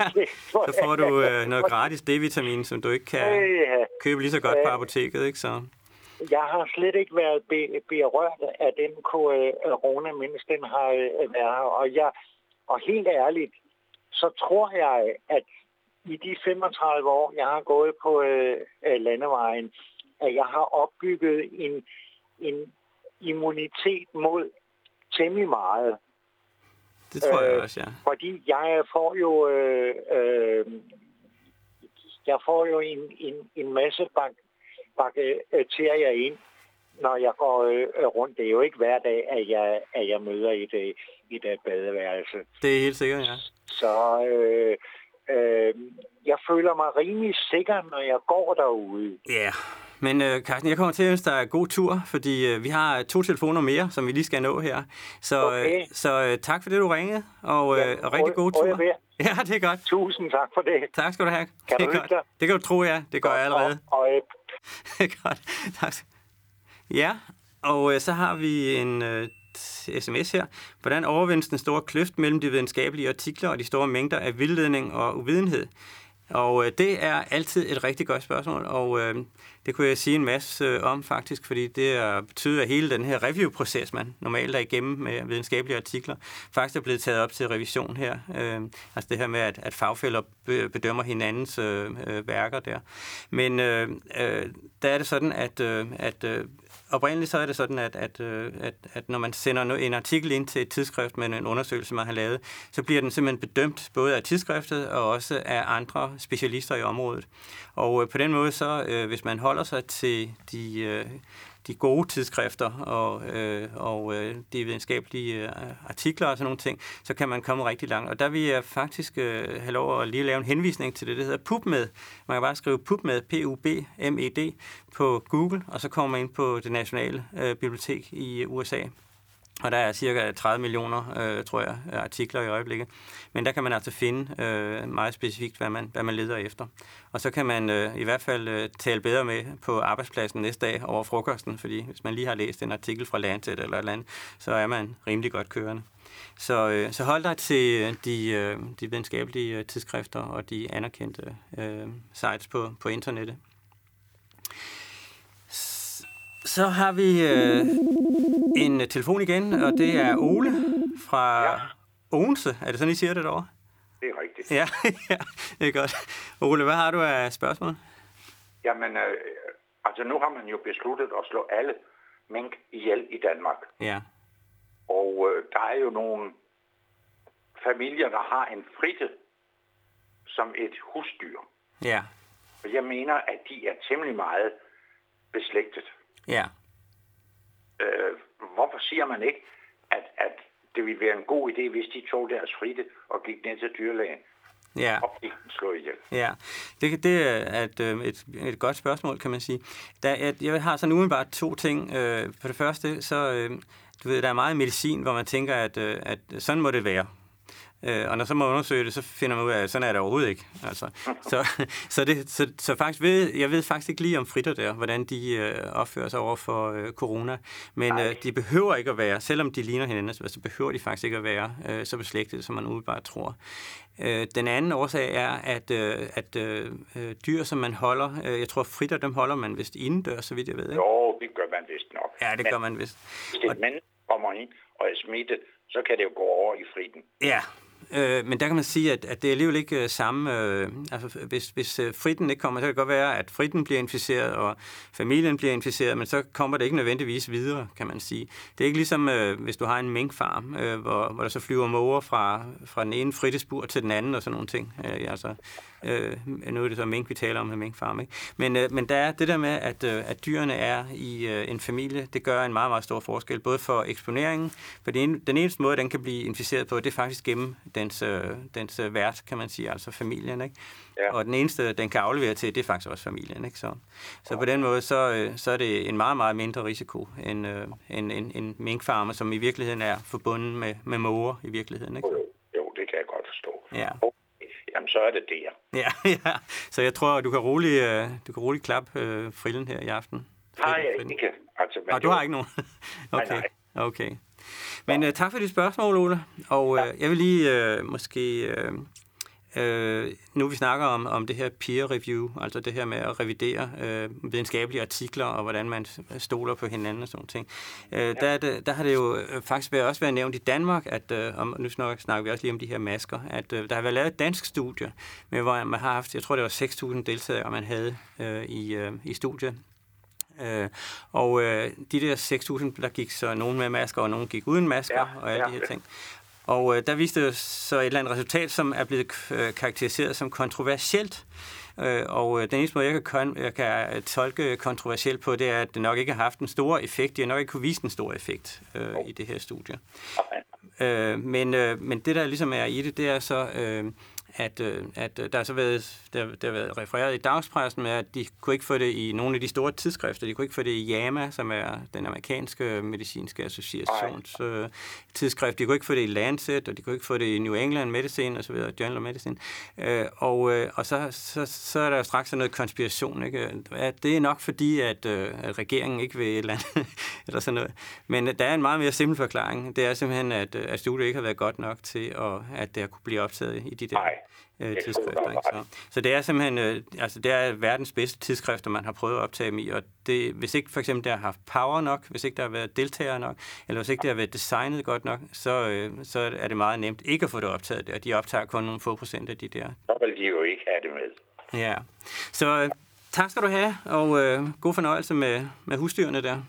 S2: ja. så får du uh, noget gratis D-vitamin, som du ikke kan købe lige så godt på apoteket, ikke så?
S3: Jeg har slet ikke været be- berørt af den corona, mens den har været her. Og, jeg, og helt ærligt, så tror jeg, at i de 35 år, jeg har gået på øh, øh, landevejen, at jeg har opbygget en, en immunitet mod temmelig meget.
S2: Det tror jeg øh, også, ja.
S3: Fordi jeg får jo øh, øh, jeg får jo en, en, en masse bak, bakterier ind, når jeg går øh, rundt. Det er jo ikke hver dag, at jeg, at jeg møder i det, i det badeværelse.
S2: Det er helt sikkert, ja.
S3: Så øh, øh, jeg føler mig rimelig sikker, når jeg går derude.
S2: Ja, yeah. men øh, Carsten, jeg kommer til at ønske dig god tur, fordi øh, vi har to telefoner mere, som vi lige skal nå her. Så, øh,
S3: okay.
S2: øh, så øh, tak for det, du ringede, og, øh, og rigtig god tur. Ja, det er godt.
S3: Tusind tak for det.
S2: Tak skal du have.
S3: Kan
S2: det er
S3: du
S2: godt. Det kan du tro, ja. Det gør jeg allerede.
S3: Og, og,
S2: godt. Tak. Ja, og øh, så har vi en øh, sms her. Hvordan overvindes den store kløft mellem de videnskabelige artikler og de store mængder af vildledning og uvidenhed? Og øh, det er altid et rigtig godt spørgsmål, og øh, det kunne jeg sige en masse øh, om faktisk, fordi det er, betyder, at hele den her review-proces, man normalt er igennem med videnskabelige artikler, faktisk er blevet taget op til revision her. Øh, altså det her med, at, at fagfælder bedømmer hinandens øh, øh, værker der. Men øh, øh, der er det sådan, at, øh, at øh, oprindeligt så er det sådan, at, at, øh, at, at når man sender en artikel ind til et tidsskrift med en undersøgelse, man har lavet, så bliver den simpelthen bedømt både af tidsskriftet og også af andre specialister i området. Og øh, på den måde, så øh, hvis man holder sig til de, de gode tidsskrifter og, øh, og øh, de videnskabelige øh, artikler og sådan nogle ting, så kan man komme rigtig langt. Og der vil jeg faktisk øh, have lov at lige lave en henvisning til det, der hedder PubMed. Man kan bare skrive PubMed, P-U-B-M-E-D, på Google, og så kommer man ind på det nationale øh, bibliotek i øh, USA. Og der er cirka 30 millioner, øh, tror jeg, artikler i øjeblikket. Men der kan man altså finde øh, meget specifikt, hvad man, hvad man leder efter. Og så kan man øh, i hvert fald øh, tale bedre med på arbejdspladsen næste dag over frokosten, fordi hvis man lige har læst en artikel fra Lancet eller et andet, så er man rimelig godt kørende. Så, øh, så hold dig til øh, de, øh, de videnskabelige øh, tidsskrifter og de anerkendte øh, sites på, på internettet. Så har vi øh, en telefon igen, og det er Ole fra ja. Odense. Er det sådan, I siger det derovre?
S4: Det er rigtigt.
S2: Ja, ja, det er godt. Ole, hvad har du af spørgsmål?
S4: Jamen, øh, altså nu har man jo besluttet at slå alle mink ihjel i Danmark.
S2: Ja.
S4: Og øh, der er jo nogle familier, der har en fritte som et husdyr.
S2: Ja.
S4: Og jeg mener, at de er temmelig meget beslægtet.
S2: Ja.
S4: Øh, hvorfor siger man ikke, at, at det ville være en god idé, hvis de tog deres fritte og gik ned til dyrlægen
S2: ja.
S4: og fik den slået ihjel?
S2: Ja, det, det er et, øh, et, et godt spørgsmål, kan man sige. Der, jeg, jeg har sådan umiddelbart to ting. Øh, for det første, så du ved, der er meget medicin, hvor man tænker, at, at sådan må det være. Øh, og når så man undersøger det, så finder man ud af, at sådan er det overhovedet ikke. Altså, så, så, det, så, så faktisk ved, jeg ved faktisk ikke lige om fritter der, hvordan de øh, opfører sig over for øh, corona. Men øh, de behøver ikke at være, selvom de ligner hinanden, så behøver de faktisk ikke at være øh, så beslægtet, som man umiddelbart tror. Øh, den anden årsag er, at, øh, at øh, dyr, som man holder, øh, jeg tror fritter, dem holder man vist indendør, så vidt jeg ved. Ikke?
S4: Jo, det gør man vist nok.
S2: Ja, det
S4: Men,
S2: gør man vist.
S4: Hvis det er kommer ind og er smittet, så kan det jo gå over i fritten.
S2: Ja, Øh, men der kan man sige, at, at det er alligevel ikke øh, samme... Øh, altså, hvis, hvis øh, fritten ikke kommer, så kan det godt være, at fritten bliver inficeret, og familien bliver inficeret, men så kommer det ikke nødvendigvis videre, kan man sige. Det er ikke ligesom, øh, hvis du har en minkfarm, øh, hvor, hvor der så flyver måger fra, fra den ene frittespur til den anden og sådan nogle ting. Øh, altså, øh, nu er det så mink, vi taler om med minkfarm. Ikke? Men, øh, men der er det der med, at, øh, at dyrene er i øh, en familie, det gør en meget, meget stor forskel, både for eksponeringen, for den, den eneste måde, den kan blive inficeret på, det er faktisk gennem dens, øh, dens øh, vært, kan man sige, altså familien. Ikke? Ja. Og den eneste, den kan aflevere til, det er faktisk også familien. Ikke? Så, så på den måde, så, øh, så er det en meget, meget mindre risiko end øh, en, en, en minkfarmer, som i virkeligheden er forbundet med, med måger i virkeligheden. Ikke?
S4: Jo, jo, det kan jeg godt forstå.
S2: Ja.
S4: Jamen, så er det det.
S2: Ja, ja. Så jeg tror, du kan roligt, øh, du kan roligt klappe øh, frillen her i aften.
S4: Nej, jeg ikke. Altså,
S2: men du har ikke nogen? okay. Nej, nej. okay. Men uh, tak for dit spørgsmål, Ole. Og uh, jeg vil lige uh, måske... Uh, Øh, nu vi snakker om, om det her peer review, altså det her med at revidere øh, videnskabelige artikler, og hvordan man stoler på hinanden og sådan ting. Øh, der, der, der har det jo faktisk været, også været nævnt i Danmark, at, øh, om, nu snakker vi også lige om de her masker, at øh, der har været lavet et dansk studie, med, hvor man har haft, jeg tror det var 6.000 deltagere, man havde øh, i, øh, i studiet. Øh, og øh, de der 6.000, der gik så nogen med masker, og nogen gik uden masker, ja, og alle ja, de her ting. Og øh, der viste det så et eller andet resultat, som er blevet øh, karakteriseret som kontroversielt. Øh, og øh, den eneste måde, jeg kan, jeg kan tolke kontroversielt på, det er, at det nok ikke har haft en stor effekt. De har nok ikke kunne vise en stor effekt øh, i det her studie. Øh, men, øh, men det, der ligesom er i det, det er så... Øh, at, øh, at øh, der har så været, der, der været refereret i dagspressen med, at de kunne ikke få det i nogle af de store tidsskrifter. De kunne ikke få det i JAMA, som er den amerikanske medicinske associations øh, tidsskrift. De kunne ikke få det i Lancet, og de kunne ikke få det i New England Medicine osv., Journal of Medicine. Øh, og øh, og så, så, så er der straks noget konspiration. Ikke? At det er nok fordi, at, øh, at regeringen ikke vil et eller andet, eller sådan noget. Men der er en meget mere simpel forklaring. Det er simpelthen, at, at studiet ikke har været godt nok til, at, at det har kunne blive optaget i de der øh, tidsskrifter. Ikke? Så, så det er simpelthen øh, altså det er verdens bedste tidsskrifter, man har prøvet at optage dem i, og det, hvis ikke for eksempel der har haft power nok, hvis ikke der har været deltagere nok, eller hvis ikke det har været designet godt nok, så, øh, så er det meget nemt ikke at få det optaget der. De optager kun nogle få procent af de der.
S4: Så vil de jo ikke have det med.
S2: Ja, så øh, tak skal du have, og øh, god fornøjelse med, med husdyrene der.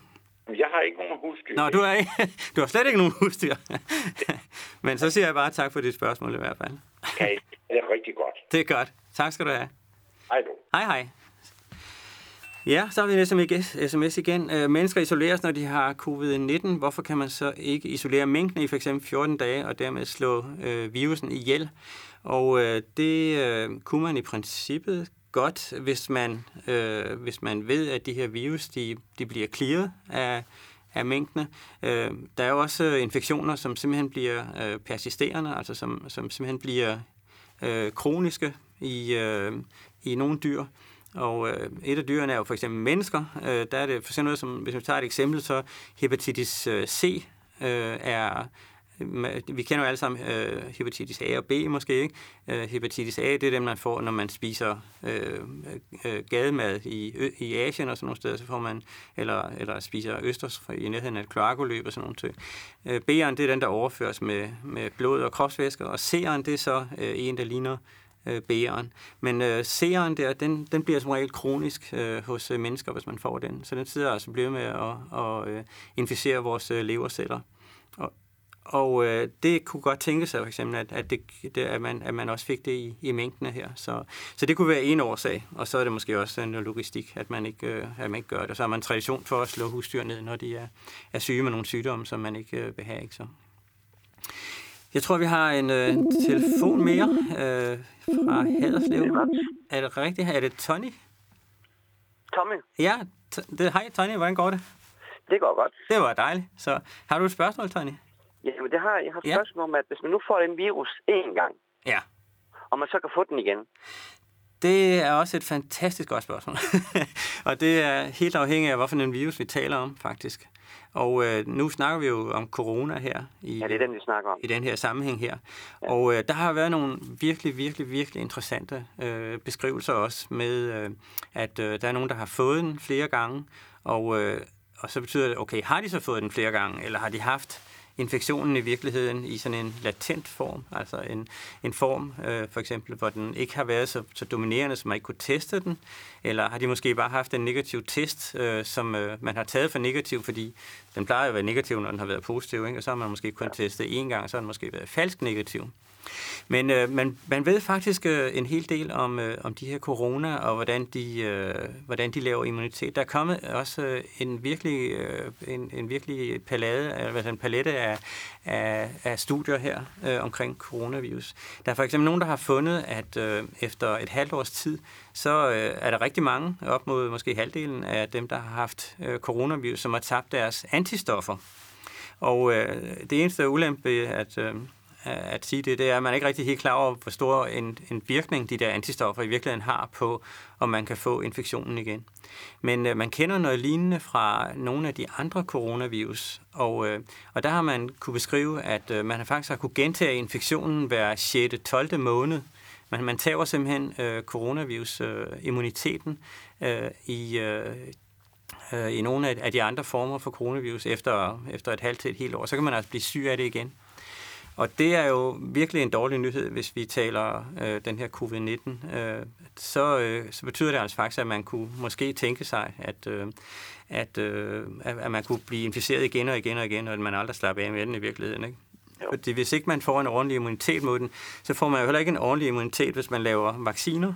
S4: Jeg har ikke nogen husdyr.
S2: Nå, du har, ikke, du har slet ikke nogen husdyr. Men så siger jeg bare tak for dit spørgsmål i hvert fald.
S4: Okay, det er rigtig godt.
S2: Det er godt. Tak skal du have.
S4: Hej du.
S2: Hej hej. Ja, så har vi en sms, sms igen. Øh, mennesker isoleres, når de har covid-19. Hvorfor kan man så ikke isolere mængden i f.eks. 14 dage og dermed slå øh, virusen ihjel? Og øh, det øh, kunne man i princippet godt, hvis man, øh, hvis man ved, at de her virus de, de bliver clearet af, af mængdene. Øh, der er jo også infektioner, som simpelthen bliver øh, persisterende, altså som, som simpelthen bliver øh, kroniske i, øh, i nogle dyr. Og øh, et af dyrene er jo for eksempel mennesker. Øh, der er det for eksempel noget som, hvis vi tager et eksempel, så hepatitis øh, C øh, er vi kender jo alle sammen øh, hepatitis A og B måske, ikke? Øh, hepatitis A, det er dem, man får, når man spiser øh, øh, gademad i, i Asien og sådan nogle steder, så får man, eller, eller spiser østers i nærheden af et kloakoløb og sådan nogle ting. Øh, B'eren, det er den, der overføres med, med blod og kropsvæsker, og C'eren, det er så øh, en, der ligner øh, B'eren. Men øh, C'eren der, den, den bliver som regel kronisk øh, hos øh, mennesker, hvis man får den. Så den sidder altså bliver med at, at øh, inficere vores øh, leverceller. Og, og øh, det kunne godt tænke sig for eksempel, at, at, det, det, at, man, at man også fik det i, i mængdene her. Så, så det kunne være en årsag, og så er det måske også en logistik, at man ikke, øh, at man ikke gør det. Så har man tradition for at slå husdyr ned, når de er, er syge med nogle sygdomme, som man ikke øh, vil have. Ikke? Så. Jeg tror, vi har en øh, telefon mere øh, fra Haderslev. Er det rigtigt? Er det Tony?
S5: Tommy?
S2: Ja, det, hej Tony, hvordan går det?
S5: Det går godt.
S2: Det var dejligt. Så har du et spørgsmål, Tony?
S5: Jamen, det har jeg. Har et ja. spørgsmål om, at hvis man nu får den virus én gang,
S2: ja.
S5: og man så kan få den igen,
S2: det er også et fantastisk godt spørgsmål. og det er helt afhængigt af, hvorfor en virus vi taler om, faktisk. Og øh, nu snakker vi jo om corona her. I,
S5: ja, det er den, vi snakker om.
S2: I den her sammenhæng her. Ja. Og øh, der har været nogle virkelig, virkelig, virkelig interessante øh, beskrivelser også med, øh, at øh, der er nogen, der har fået den flere gange, og, øh, og så betyder det, okay, har de så fået den flere gange, eller har de haft infektionen i virkeligheden i sådan en latent form, altså en, en form øh, for eksempel, hvor den ikke har været så, så dominerende, så man ikke kunne teste den, eller har de måske bare haft en negativ test, øh, som øh, man har taget for negativ, fordi den plejer at være negativ, når den har været positiv, ikke? og så har man måske kun testet én gang, så har den måske været falsk negativ. Men øh, man, man ved faktisk øh, en hel del om, øh, om de her corona, og hvordan de, øh, hvordan de laver immunitet. Der er kommet også øh, en virkelig, øh, en, en virkelig palade, altså en palette af, af, af studier her øh, omkring coronavirus. Der er for eksempel nogen, der har fundet, at øh, efter et halvt års tid, så øh, er der rigtig mange, op mod måske halvdelen af dem, der har haft øh, coronavirus, som har tabt deres antistoffer. Og øh, det eneste ulempe, at øh, Øh, at sige det, det er, at man ikke rigtig helt klar over, hvor stor en, en virkning de der antistoffer i virkeligheden har på, om man kan få infektionen igen. Men øh, man kender noget lignende fra nogle af de andre coronavirus, og, øh, og der har man kunne beskrive, at øh, man faktisk har kunne gentage infektionen hver 6. 12. måned. Man, man tager simpelthen øh, coronavirus-immuniteten øh, øh, i, øh, øh, i nogle af, de andre former for coronavirus efter, efter et halvt til et helt år. Så kan man altså blive syg af det igen. Og det er jo virkelig en dårlig nyhed, hvis vi taler øh, den her covid-19. Øh, så, øh, så betyder det altså faktisk, at man kunne måske tænke sig, at, øh, at, øh, at man kunne blive inficeret igen og igen og igen, og at man aldrig slapper af med den i virkeligheden. Ikke? Fordi hvis ikke man får en ordentlig immunitet mod den, så får man jo heller ikke en ordentlig immunitet, hvis man laver vacciner.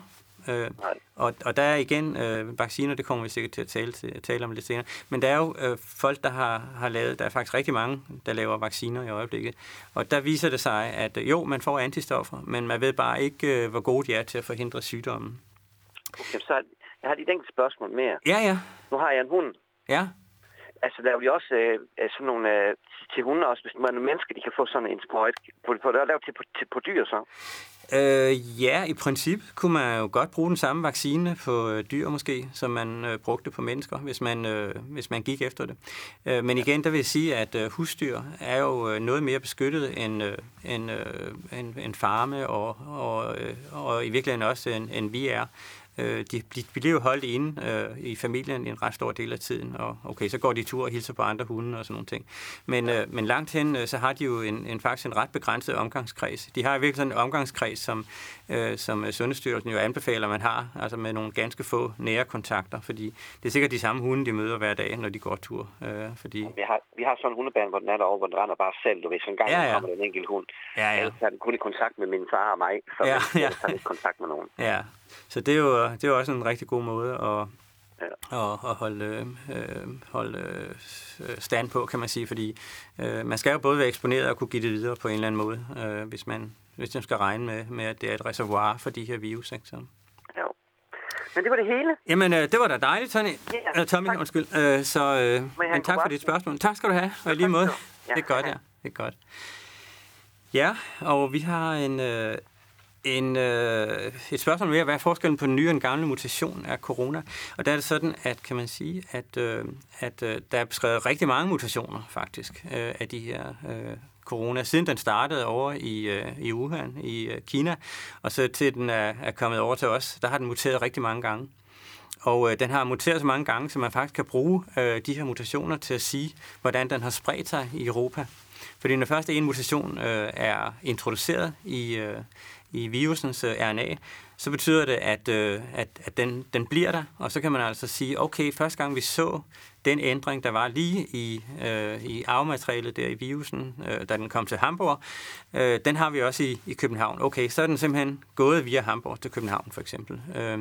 S2: Øh, og, og der er igen øh, vacciner, det kommer vi sikkert til at tale, til, tale om lidt senere. Men der er jo øh, folk, der har, har lavet, der er faktisk rigtig mange, der laver vacciner i øjeblikket. Og der viser det sig, at øh, jo, man får antistoffer, men man ved bare ikke, øh, hvor gode de er til at forhindre sygdommen.
S5: Okay, så jeg har lige et enkelt spørgsmål mere.
S2: Ja, ja.
S5: Nu har jeg en hund.
S2: Ja.
S5: Altså, laver de også øh, sådan nogle øh, til hunde også, hvis man er mennesker, de kan få sådan en sprøjt. Får det lavet til, til, på dyr så?
S2: Øh, ja, i princip kunne man jo godt bruge den samme vaccine på øh, dyr måske, som man øh, brugte på mennesker, hvis man, øh, hvis man gik efter det. Øh, men igen, der vil jeg sige, at øh, husdyr er jo øh, noget mere beskyttet end, øh, end, øh, end, end farme, og, og, øh, og i virkeligheden også end, end vi er. Øh, de, de bliver jo holdt inde øh, i familien en ret stor del af tiden, og okay, så går de tur og hilser på andre hunde og sådan nogle ting. Men, øh, men langt hen, øh, så har de jo en, en faktisk en ret begrænset omgangskreds. De har virkelig sådan en omgangskreds, som, øh, som Sundhedsstyrelsen jo anbefaler, man har, altså med nogle ganske få nære kontakter, fordi det er sikkert de samme hunde, de møder hver dag, når de går tur. Øh, fordi...
S5: vi, har, vi har sådan en hundebane, hvor den er derovre, hvor den render bare selv, du ved, så en gang ja, ja. kommer der en enkelt hund.
S2: Ja, ja.
S5: Ellers er den kun i kontakt med min far og mig, så
S2: ja,
S5: ja. jeg ikke kontakt med nogen.
S2: Ja, så det er jo, det er jo også en rigtig god måde at,
S5: Ja.
S2: og, og holde, øh, holde øh, stand på, kan man sige, fordi øh, man skal jo både være eksponeret og kunne give det videre på en eller anden måde, øh, hvis man hvis man skal regne med, med, at det er et reservoir for de her virus. Ikke? Så.
S5: Jo. Men det var det hele.
S2: Jamen, øh, det var da dejligt, Tony.
S5: Ja,
S2: uh, Tommy,
S5: tak.
S2: undskyld. Uh, så, øh, men tak for dit spørgsmål. Tak skal du have, og i lige måde.
S5: Ja,
S2: Det er godt,
S5: ja.
S2: Det er godt. Ja, og vi har en, øh, en, øh, et spørgsmål mere. Hvad er forskellen på den nye og den gamle mutation af corona? Og der er det sådan, at kan man sige, at, øh, at øh, der er beskrevet rigtig mange mutationer faktisk øh, af de her øh, corona, siden den startede over i, øh, i Wuhan, i øh, Kina, og så til den er, er kommet over til os, der har den muteret rigtig mange gange. Og øh, den har muteret så mange gange, så man faktisk kan bruge øh, de her mutationer til at sige, hvordan den har spredt sig i Europa. Fordi når først en mutation øh, er introduceret i, øh, i virusens øh, RNA, så betyder det, at, øh, at, at den, den bliver der, og så kan man altså sige, okay, første gang vi så den ændring, der var lige i, øh, i arvematerialet der i virusen, øh, da den kom til Hamburg, øh, den har vi også i, i København. Okay, så er den simpelthen gået via Hamburg til København, for eksempel. Øh,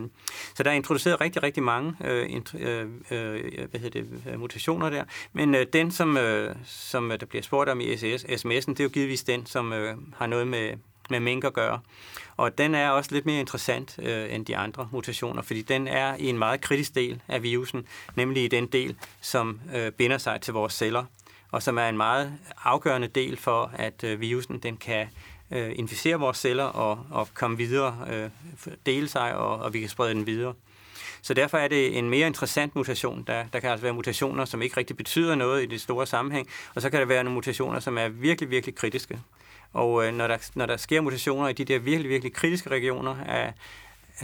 S2: så der er introduceret rigtig, rigtig mange øh, int- øh, øh, hvad hedder det, mutationer der, men øh, den, som, øh, som øh, der bliver spurgt om i SMS, sms'en, det er jo givetvis den, som øh, har noget med, med mink at gøre. Og den er også lidt mere interessant øh, end de andre mutationer, fordi den er i en meget kritisk del af virusen, nemlig i den del, som øh, binder sig til vores celler, og som er en meget afgørende del for, at øh, virusen den kan øh, inficere vores celler og, og komme videre, øh, dele sig, og, og vi kan sprede den videre. Så derfor er det en mere interessant mutation. Der, der kan altså være mutationer, som ikke rigtig betyder noget i det store sammenhæng, og så kan der være nogle mutationer, som er virkelig, virkelig kritiske. Og øh, når, der, når der sker mutationer i de der virkelig, virkelig kritiske regioner af,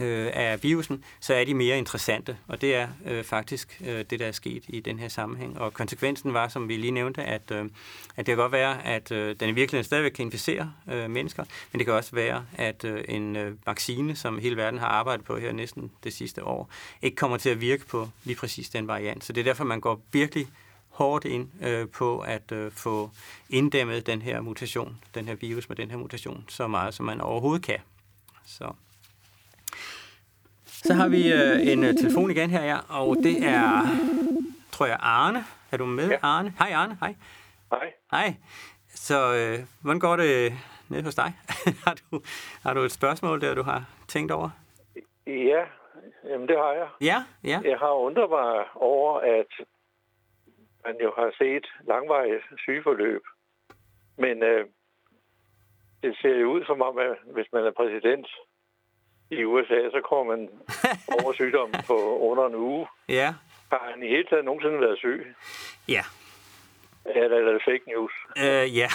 S2: øh, af virusen, så er de mere interessante. Og det er øh, faktisk øh, det, der er sket i den her sammenhæng. Og konsekvensen var, som vi lige nævnte, at, øh, at det kan godt være, at øh, den i virkeligheden stadigvæk kan inficere øh, mennesker, men det kan også være, at øh, en øh, vaccine, som hele verden har arbejdet på her næsten det sidste år, ikke kommer til at virke på lige præcis den variant. Så det er derfor, man går virkelig hårdt ind øh, på at øh, få inddæmmet den her mutation, den her virus med den her mutation, så meget som man overhovedet kan. Så, så har vi øh, en øh, telefon igen her, ja, og det er, tror jeg, Arne. Er du med,
S6: Ja.
S2: Arne? Hej, Arne. Hej.
S6: Hej.
S2: Hej. Så øh, hvordan går det nede hos dig? har, du, har du et spørgsmål, der du har tænkt over?
S6: Ja, jamen det har jeg.
S2: Ja, ja.
S6: Jeg har undret mig over, at man jo har set langvarige sygeforløb. Men øh, det ser jo ud som om, at hvis man er præsident i USA, så kommer man over sygdommen på under en uge.
S2: Ja,
S6: Har han i hele taget nogensinde været syg?
S2: ja.
S6: Eller er det fake news?
S2: Øh, ja.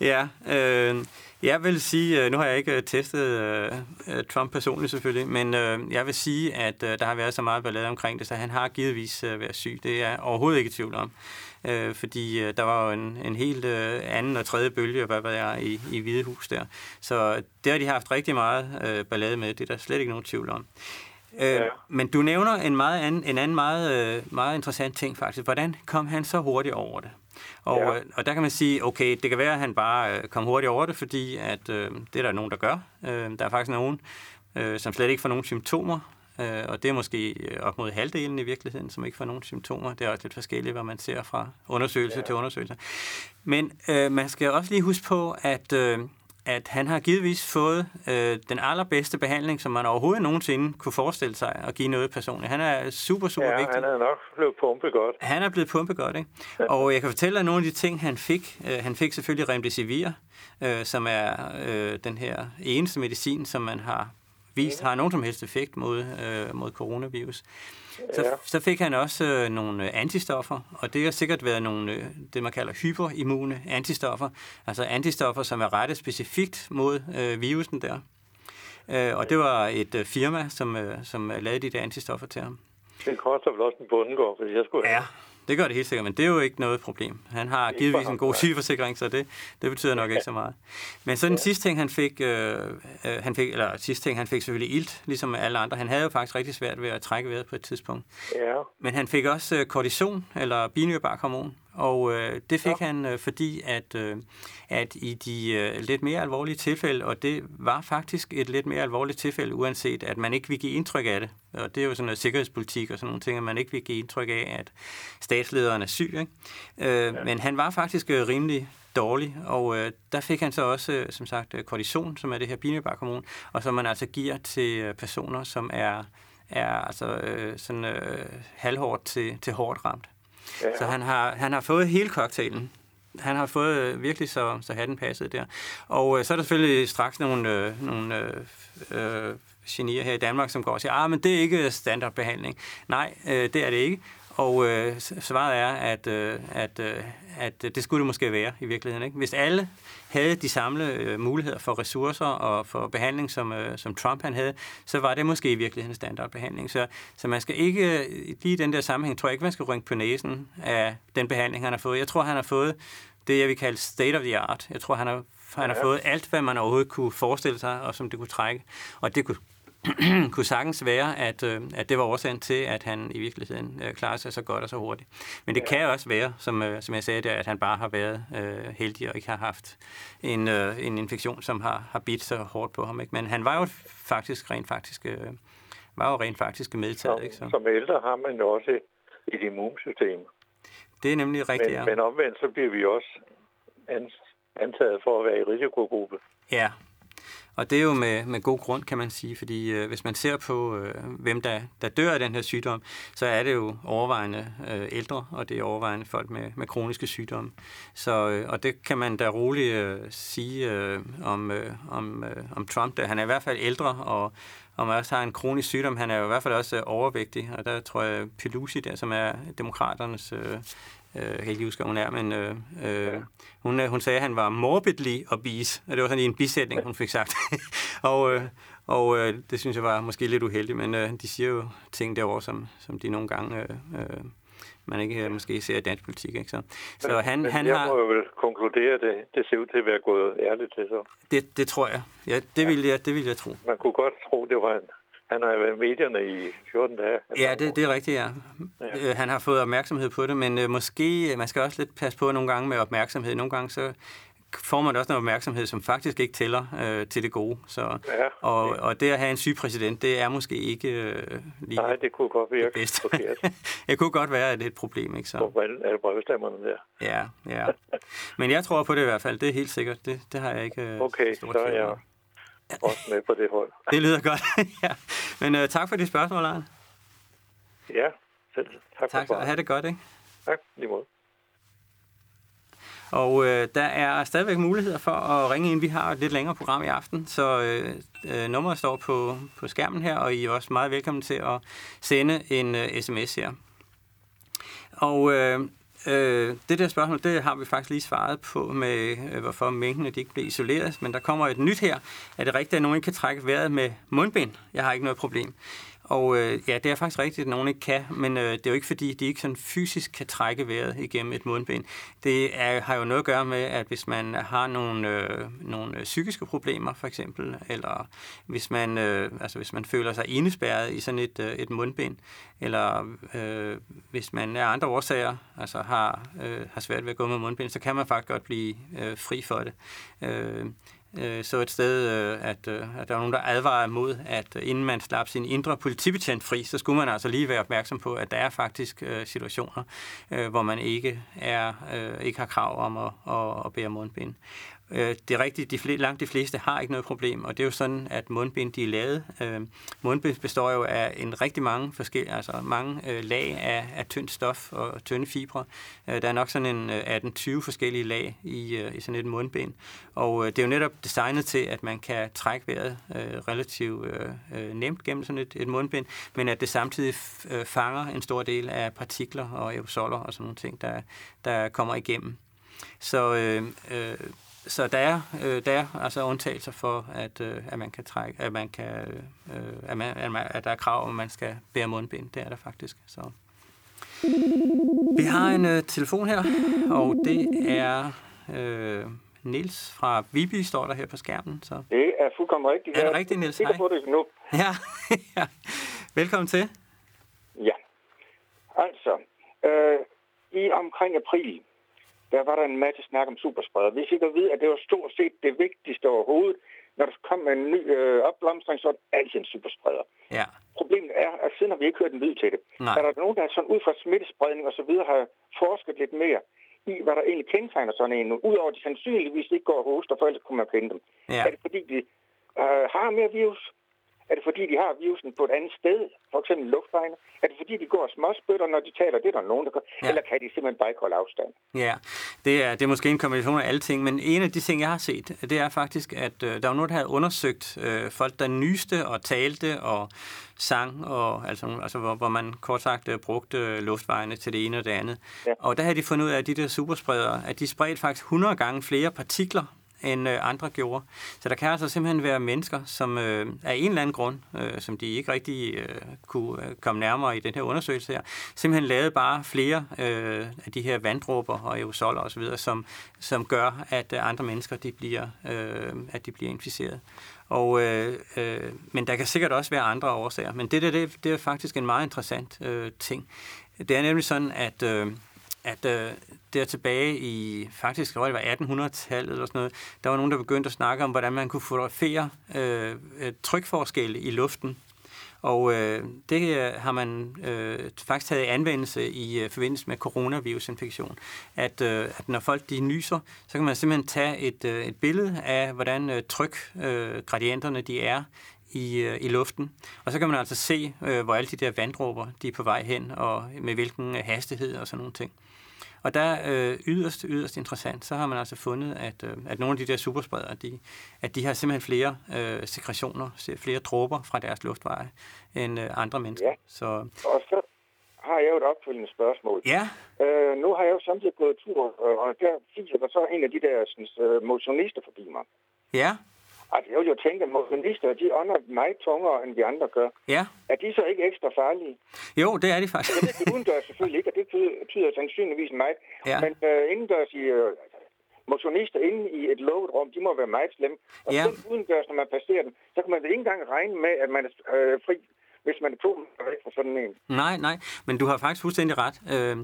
S2: ja, øh, jeg vil sige, øh, nu har jeg ikke øh, testet øh, øh, Trump personligt selvfølgelig, men øh, jeg vil sige, at øh, der har været så meget ballade omkring det, så han har givetvis øh, været syg. Det er jeg overhovedet ikke i tvivl om. Øh, fordi øh, der var jo en, en helt øh, anden og tredje bølge, hvad ved jeg, i, i Hvide Hus der. Så det har de haft rigtig meget øh, ballade med, det er der slet ikke nogen tvivl om. Øh,
S6: Ja.
S2: Men du nævner en, meget anden, en anden meget, øh, meget interessant ting faktisk. Hvordan kom han så hurtigt over det? Og,
S6: Ja.
S2: ja. og der kan man sige, okay, det kan være, at han bare øh, kom hurtigt over det, fordi at, øh, det er der nogen, der gør. Øh, der er faktisk nogen, øh, som slet ikke får nogen symptomer, øh, og det er måske øh, op mod halvdelen i virkeligheden, som ikke får nogen symptomer. Det er også lidt forskelligt, hvad man ser fra undersøgelse ja. til undersøgelse. Men øh, man skal også lige huske på, at... Øh, at han har givetvis fået øh, den allerbedste behandling, som man overhovedet nogensinde kunne forestille sig at give noget personligt. Han er super, super
S6: Ja,
S2: vigtig.
S6: han er nok blevet pumpet godt.
S2: Han er blevet pumpet godt, ikke? Og jeg kan fortælle dig nogle af de ting, han fik. Øh, han fik selvfølgelig Remdesivir, øh, som er øh, den her eneste medicin, som man har vist har nogen som helst effekt mod, øh, mod coronavirus. Så,
S6: Ja.
S2: så fik han også øh, nogle antistoffer, og det har sikkert været nogle, øh, det man kalder hyperimmune antistoffer, altså antistoffer, som er rettet specifikt mod øh, virusen der. Øh, og det var et øh, firma, som, øh, som lavede de der antistoffer til ham.
S6: Det koster vel også en bundegård, hvis jeg skulle
S2: have. Ja, det gør det helt sikkert, men det er jo ikke noget problem. Han har givetvis en god sygeforsikring, så det, det betyder nok ikke så meget. Men så den ja. sidste ting, han fik, øh, øh, han fik, eller sidste ting, han fik selvfølgelig ilt, ligesom alle andre. Han havde jo faktisk rigtig svært ved at trække vejret på et tidspunkt.
S6: Ja.
S2: Men han fik også øh, kortison, eller binyrbarkhormon, og øh, det fik ja. han, øh, fordi at, øh, at i de øh, lidt mere alvorlige tilfælde, og det var faktisk et lidt mere alvorligt tilfælde, uanset at man ikke vil give indtryk af det, og det er jo sådan noget sikkerhedspolitik og sådan nogle ting, at man ikke vil give indtryk af, at statslederen er syg. Ikke? Øh, ja. Men han var faktisk øh, rimelig dårlig, og øh, der fik han så også, øh, som sagt, øh, kortison, som er det her binyrbarkhormon, og som man altså giver til øh, personer, som er, er altså øh, sådan øh, halvhårdt til, til hårdt ramt. Ja. Så han har, han har fået hele cocktailen. Han har fået øh, virkelig så, så hatten passet der. Og øh, så er der selvfølgelig straks nogle, øh, nogle øh, øh, genier her i Danmark, som går og siger, ah, men det er ikke standardbehandling. Nej, øh, det er det ikke. Og øh, svaret er, at, øh, at, øh, at det skulle det måske være i virkeligheden. Ikke? Hvis alle havde de samme øh, muligheder for ressourcer og for behandling, som, øh, som Trump han havde, så var det måske i virkeligheden standardbehandling. Så, så man skal ikke, lige i den der sammenhæng, tror jeg ikke, man skal rynke på næsen af den behandling, han har fået. Jeg tror, han har fået det, jeg vil kalde state of the art. Jeg tror, han har, han har fået alt, hvad man overhovedet kunne forestille sig, og som det kunne trække. Og det kunne kunne sagtens være, at, øh, at det var årsagen til, at han i virkeligheden øh, klarer sig så godt og så hurtigt. Men det ja. kan også være, som, øh, som jeg sagde der, at han bare har været øh, heldig og ikke har haft en, øh, en infektion, som har, har bidt så hårdt på ham. Ikke? Men han var jo faktisk rent faktisk, øh, var jo rent faktisk medtaget.
S6: Som,
S2: ikke? Så.
S6: som ældre har man jo også et immunsystem.
S2: Det er nemlig rigtigt,
S6: men,
S2: ja.
S6: Men omvendt, så bliver vi også antaget for at være i risikogruppe.
S2: Ja, og det er jo med, med god grund, kan man sige, fordi øh, hvis man ser på, øh, hvem der, der dør af den her sygdom, så er det jo overvejende øh, ældre, og det er overvejende folk med, med kroniske sygdomme. Så, øh, og det kan man da roligt øh, sige øh, om, øh, om, øh, om Trump. Der. Han er i hvert fald ældre, og, og man også har en kronisk sygdom. Han er jo i hvert fald også øh, overvægtig, og der tror jeg Pelosi, der, som er demokraternes øh, Øh, jeg kan ikke huske, hun er, men øh, øh, ja. hun, hun sagde, at han var morbidly obese, og det var sådan en bisætning, hun fik sagt. og øh, og øh, det synes jeg var måske lidt uheldigt, men øh, de siger jo ting derovre, som, som de nogle gange... Øh, øh, man ikke øh, måske ser i dansk politik. Ikke? Så, så
S6: men,
S2: han,
S6: men
S2: han
S6: jeg
S2: har...
S6: må vel konkludere, at det, det ser ud til at være gået ærligt til så.
S2: Det, det tror jeg. Ja, det, ja. Vil jeg, det vil jeg tro.
S6: Man kunne godt tro, det var en han har været i medierne i 14 dage.
S2: Ja, det, det er rigtigt, ja. ja. Øh, han har fået opmærksomhed på det, men øh, måske, man skal også lidt passe på nogle gange med opmærksomhed. Nogle gange så får man også noget opmærksomhed, som faktisk ikke tæller øh, til det gode. Så,
S6: ja,
S2: og, og det at have en syg præsident, det er måske ikke øh, lige
S6: Nej, det kunne godt virke
S2: det det kunne godt være, at det er et problem. Ikke, så.
S6: På alle brevstemmerne der.
S2: Ja, ja. Men jeg tror på det i hvert fald, det er helt sikkert. Det, det har jeg ikke øh,
S6: Okay, så er jeg også med på det hold.
S2: det lyder godt, ja. Men øh, tak for dit spørgsmål, Arne.
S6: Ja, selv. Tak,
S2: tak for det. Ha' det godt, ikke?
S6: Tak, lige måde.
S2: Og øh, der er stadigvæk muligheder for at ringe ind. Vi har et lidt længere program i aften, så øh, øh, nummeret står på, på skærmen her, og I er også meget velkommen til at sende en øh, sms her. Og øh, øh, det der spørgsmål, det har vi faktisk lige svaret på med, øh, hvorfor minkene de ikke blev isoleret. Men der kommer et nyt her. Er det rigtigt, at nogen kan trække vejret med mundbind? Jeg har ikke noget problem. Og øh, ja, det er faktisk rigtigt, at nogen ikke kan, men øh, det er jo ikke fordi, de ikke sådan fysisk kan trække vejret igennem et mundbind. Det er, har jo noget at gøre med, at hvis man har nogle, øh, nogle øh, psykiske problemer, for eksempel, eller hvis man, øh, altså hvis man føler sig indespærret i sådan et, øh, et mundbind, eller øh, hvis man af andre årsager altså har, øh, har svært ved at gå med mundbind, så kan man faktisk godt blive øh, fri for det. Øh, øh, så et sted, øh, at, øh, at der var nogen, der advarer mod, at øh, inden man slap sin indre politibetjent fri, så skulle man altså lige være opmærksom på, at der er faktisk øh, situationer, øh, hvor man ikke er øh, ikke har krav om at, at, at bære mundbind. Øh, det er rigtigt, de fleste, langt de fleste har ikke noget problem, og det er jo sådan, at mundbind de er lavet. Øh, mundbind består jo af en rigtig mange forskellige, altså mange øh, lag af, af tyndt stof og tynde fibre. Øh, der er nok sådan en øh, 18-20 forskellige lag i, øh, i sådan et mundbind, og øh, det er jo netop designet til, at man kan trække vejret øh, relativt øh, øh nemt gennem sådan et, et mundbind, men at det samtidig øh, fanger en stor del af partikler og aerosoler og sådan nogle ting, der, der kommer igennem. Så øh, øh, så der er, øh, der er altså undtagelser for, at, øh, at man kan trække, at man kan, øh, at, man, at, man, at der er krav om, at man skal bære mundbind. Det er der faktisk. Så. Vi har en øh, telefon her, og det er øh, Nils fra Viby, står der her på skærmen. Så.
S7: Det er fuldkommen rigtigt.
S2: Er det rigtigt, Nils?
S7: Jeg på det nu.
S2: Ja, ja. Velkommen til.
S7: Ja. Altså, øh, i omkring april, der var der en masse snak om superspreder. Vi fik at vide, at det var stort set det vigtigste overhovedet. Når der kom en ny øh, opblomstring, så er det altid en superspreder.
S2: Ja.
S7: Problemet er, at siden har vi ikke hørt en lyd til det.
S2: Nej.
S7: Er der nogen, der sådan ud fra smittespredning og så videre har forsket lidt mere i, hvad der egentlig kendetegner sådan en, udover at de sandsynligvis ikke går og hoster, for ellers kunne man kende dem.
S2: Ja.
S7: Er det fordi, de øh, har mere virus? Er det fordi, de har virusen på et andet sted, for eksempel luftvejene? Er det fordi, de går og småspytter, når de taler? Det er der nogen, der gør.
S2: Ja.
S7: Eller kan de simpelthen bare ikke holde afstand?
S2: Ja, det er, det er måske en kombination af alle ting, men en af de ting, jeg har set, det er faktisk, at øh, der var nogen, der havde undersøgt øh, folk, der nyste og talte og sang, og, altså, altså hvor, hvor man kort sagt øh, brugte øh, luftvejene til det ene og det andet.
S7: Ja.
S2: Og der havde de fundet ud af, at de der superspredere, at de spredte faktisk 100 gange flere partikler end øh, andre gjorde. Så der kan altså simpelthen være mennesker, som øh, af en eller anden grund, øh, som de ikke rigtig øh, kunne øh, komme nærmere i den her undersøgelse her, simpelthen lavede bare flere øh, af de her vanddråber og aerosoler osv., som, som gør, at øh, andre mennesker de bliver, øh, at de bliver inficeret. Og, øh, øh, men der kan sikkert også være andre årsager. Men det der, det, det er faktisk en meget interessant øh, ting. Det er nemlig sådan, at, øh, at øh, der tilbage i, faktisk, jeg det var 1800-tallet eller sådan noget, der var nogen, der begyndte at snakke om, hvordan man kunne fotografere øh, trykforskelle i luften. Og øh, det øh, har man øh, faktisk taget i anvendelse i øh, forbindelse med coronavirusinfektion. At, øh, at når folk de nyser, så kan man simpelthen tage et, øh, et billede af, hvordan øh, trykgradienterne øh, de er i, øh, i luften. Og så kan man altså se, øh, hvor alle de der vanddråber de er på vej hen, og med hvilken hastighed og sådan nogle ting. Og der øh, yderst, yderst interessant, så har man altså fundet, at, øh, at nogle af de der superspredere, de, at de har simpelthen flere øh, sekretioner, flere dråber fra deres luftveje end øh, andre mennesker.
S7: Ja.
S2: Så
S7: Og så har jeg jo et opfølgende spørgsmål.
S2: ja,
S7: Øh, nu har jeg jo samtidig gået tur, øh, og der fiser der så en af de der sådan, øh, motionister forbi mig.
S2: ja,
S7: Altså, jeg vil jo tænke, at motionister, de ånder meget tungere, end de andre gør.
S2: ja.
S7: Er de så ikke ekstra farlige?
S2: Jo, det er de faktisk.
S7: Det er udendørs selvfølgelig ikke, og det betyder, sandsynligvis meget.
S2: Ja.
S7: Men øh, indendørs i øh, motionister inde i et lukket rum, de må være meget slemme. Og
S2: Ja.
S7: selv udendørs, når man passerer dem, så kan man ikke engang regne med, at man er øh, fri, hvis man er to væk fra sådan en.
S2: Nej, nej, men du har faktisk fuldstændig ret. Øh,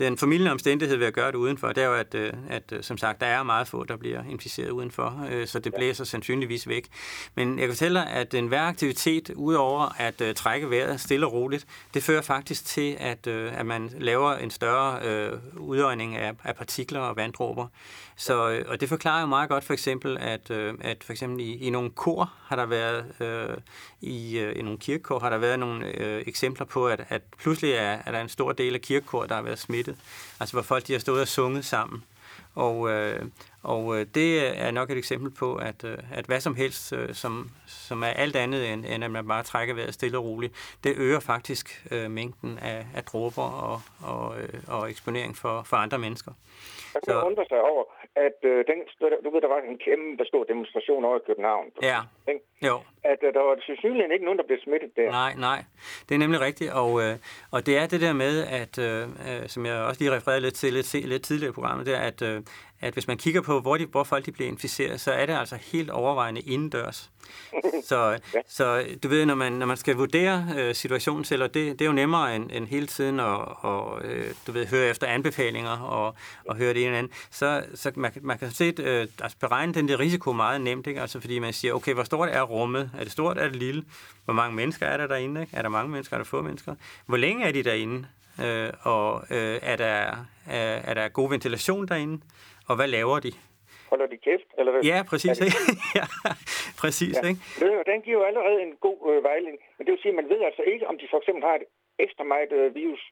S2: den formidlende omstændighed ved at gøre det udenfor, det er jo, at, øh, at øh, som sagt, der er meget få, der bliver inficeret udenfor, øh, så det blæser sandsynligvis væk. Men jeg kan fortælle dig, at enhver aktivitet, udover at trække vejret stille og roligt, det fører faktisk til, at, at man laver en større øh, udøjning af, af partikler og vanddråber. Så, og det forklarer jo meget godt for eksempel, at, at for eksempel i, i nogle kor har der været, øh, i, øh, i nogle kirkekor har der været nogle øh, eksempler på, at, at pludselig er, er der en stor del af kirkekor, der har været smittet. Altså hvor folk de har stået og sunget sammen. Og, øh, og øh, det er nok et eksempel på, at, øh, at hvad som helst, øh, som, som er alt andet end, end at man bare trækker vejret stille og roligt, det øger faktisk øh, mængden af, af dråber og, og, og eksponering for, for andre mennesker.
S7: Der kan man
S2: Så-
S7: undre sig over, at øh, den, du ved, der var en kæmpe stor demonstration over i København.
S2: Ja,
S7: Ikke?
S2: jo.
S7: At øh, der var selvfølgelig ikke nogen, der blev smittet der.
S2: Nej, nej. Det er nemlig rigtigt, og, øh, og det er det der med, at, øh, øh, som jeg også lige refererede lidt til lidt, lidt tidligere i programmet, det er, at, øh, at hvis man kigger på, hvor, de, hvor folk de bliver inficeret, så er det altså helt overvejende indendørs. Så, så du ved, når man, når man skal vurdere øh, situationen selv, og det, det er jo nemmere end, end hele tiden at og, øh, du ved, høre efter anbefalinger og, og høre det ene eller andet, så, så man, kan- man kan set, øh, altså beregne den der risiko meget nemt, ikke? Altså fordi man siger, okay, hvor stort er rummet? Er det stort, er det lille? Hvor mange mennesker er der derinde? Ikke? Er der mange mennesker, er der få mennesker? Hvor længe er de derinde? Øh, og øh, er, der, er, er der god ventilation derinde? Og hvad laver de?
S7: Holder de kæft? Eller hvad?
S2: Ja, præcis.
S7: Det-
S2: Ikke? ja, præcis,
S7: Ja.
S2: ikke?
S7: Den giver jo allerede en god øh, vejledning. Men det vil sige, at man ved altså ikke, om de for eksempel har et ekstra meget øh, virus.